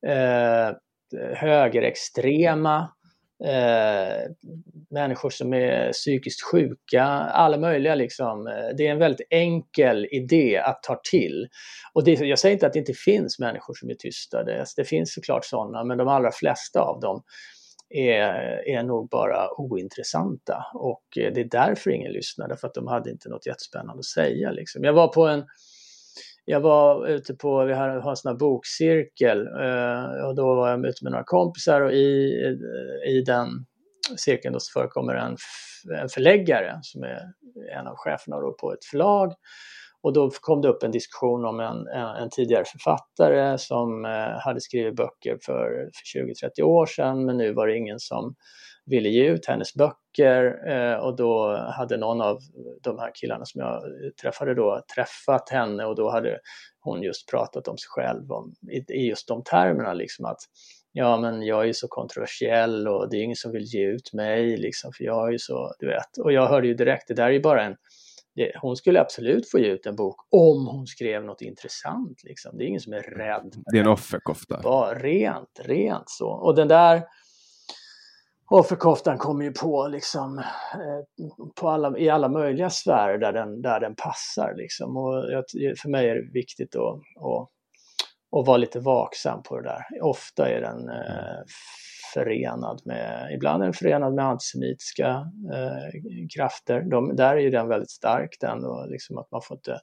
eh, Eh, högerextrema, eh, människor som är psykiskt sjuka, alla möjliga liksom. Eh, det är en väldigt enkel idé att ta till. Och det, jag säger inte att det inte finns människor som är tysta, det, alltså, det finns såklart sådana, men de allra flesta av dem är, är nog bara ointressanta och eh, det är därför ingen lyssnade, för att de hade inte något jättespännande att säga. Liksom. Jag var på en jag var ute på, vi har en sån här bokcirkel eh, och då var jag ute med några kompisar och i, i den cirkeln då så förekommer en, en förläggare som är en av cheferna då på ett förlag. Och då kom det upp en diskussion om en, en, en tidigare författare som eh, hade skrivit böcker för, för 20-30 år sedan men nu var det ingen som ville ge ut hennes böcker eh, och då hade någon av de här killarna som jag träffade då träffat henne och då hade hon just pratat om sig själv om, i, just de termerna liksom att ja men jag är ju så kontroversiell och det är ingen som vill ge ut mig liksom för jag är ju så, du vet. Och jag hörde ju direkt, det där är ju bara en hon skulle absolut få ge ut en bok om hon skrev något intressant. Liksom. Det är ingen som är rädd. Det är en offerkofta. Bara rent, rent så. Och den där offerkoftan kommer ju på liksom eh, på alla, i alla möjliga sfärer där den, där den passar. Liksom. Och jag, för mig är det viktigt att, att, att vara lite vaksam på det där. Ofta är den eh, förenad med, ibland är den förenad med antisemitiska eh, krafter. De, där är ju den väldigt stark den och liksom att man får inte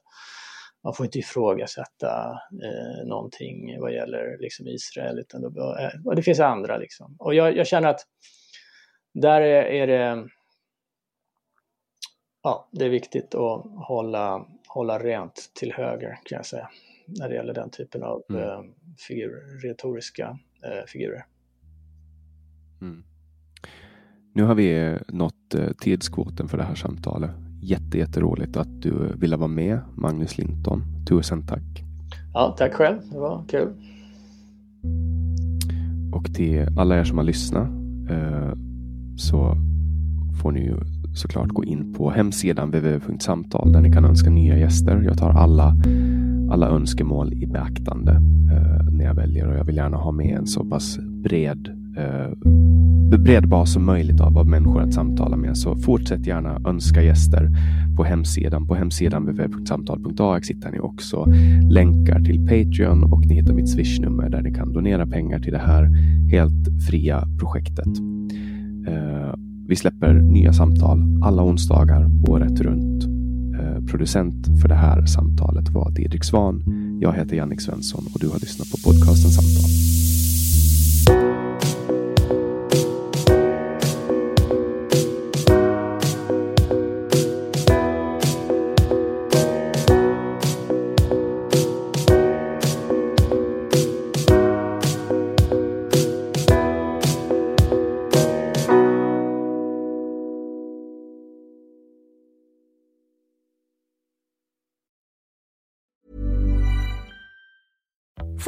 man får inte ifrågasätta eh, någonting vad gäller liksom Israel utan då, eh, och det finns andra liksom. Och jag, jag känner att där är, det ja, det är viktigt att hålla, hålla rent till höger kan jag säga när det gäller den typen av mm. eh, figur, retoriska eh, figurer. Mm. Nu har vi nått eh, tidskvoten för det här samtalet. Jätte, jätteroligt att du ville vara med, Magnus Linton. Tusen tack. Ja, tack själv. Det var kul. Och till alla er som har lyssnat eh, så får ni ju såklart gå in på hemsidan www.samtal där ni kan önska nya gäster. Jag tar alla, alla önskemål i beaktande eh, när jag väljer och jag vill gärna ha med en så pass bred eh, bred bas som möjligt av, av människor att samtala med. Så fortsätt gärna önska gäster på hemsidan. På hemsidan www.samtal.ax hittar ni också länkar till Patreon och ni hittar mitt swishnummer där ni kan donera pengar till det här helt fria projektet. Eh, vi släpper nya samtal alla onsdagar året runt. Eh, producent för det här samtalet var Didrik Svan. Jag heter Jannik Svensson och du har lyssnat på podcasten Samtal.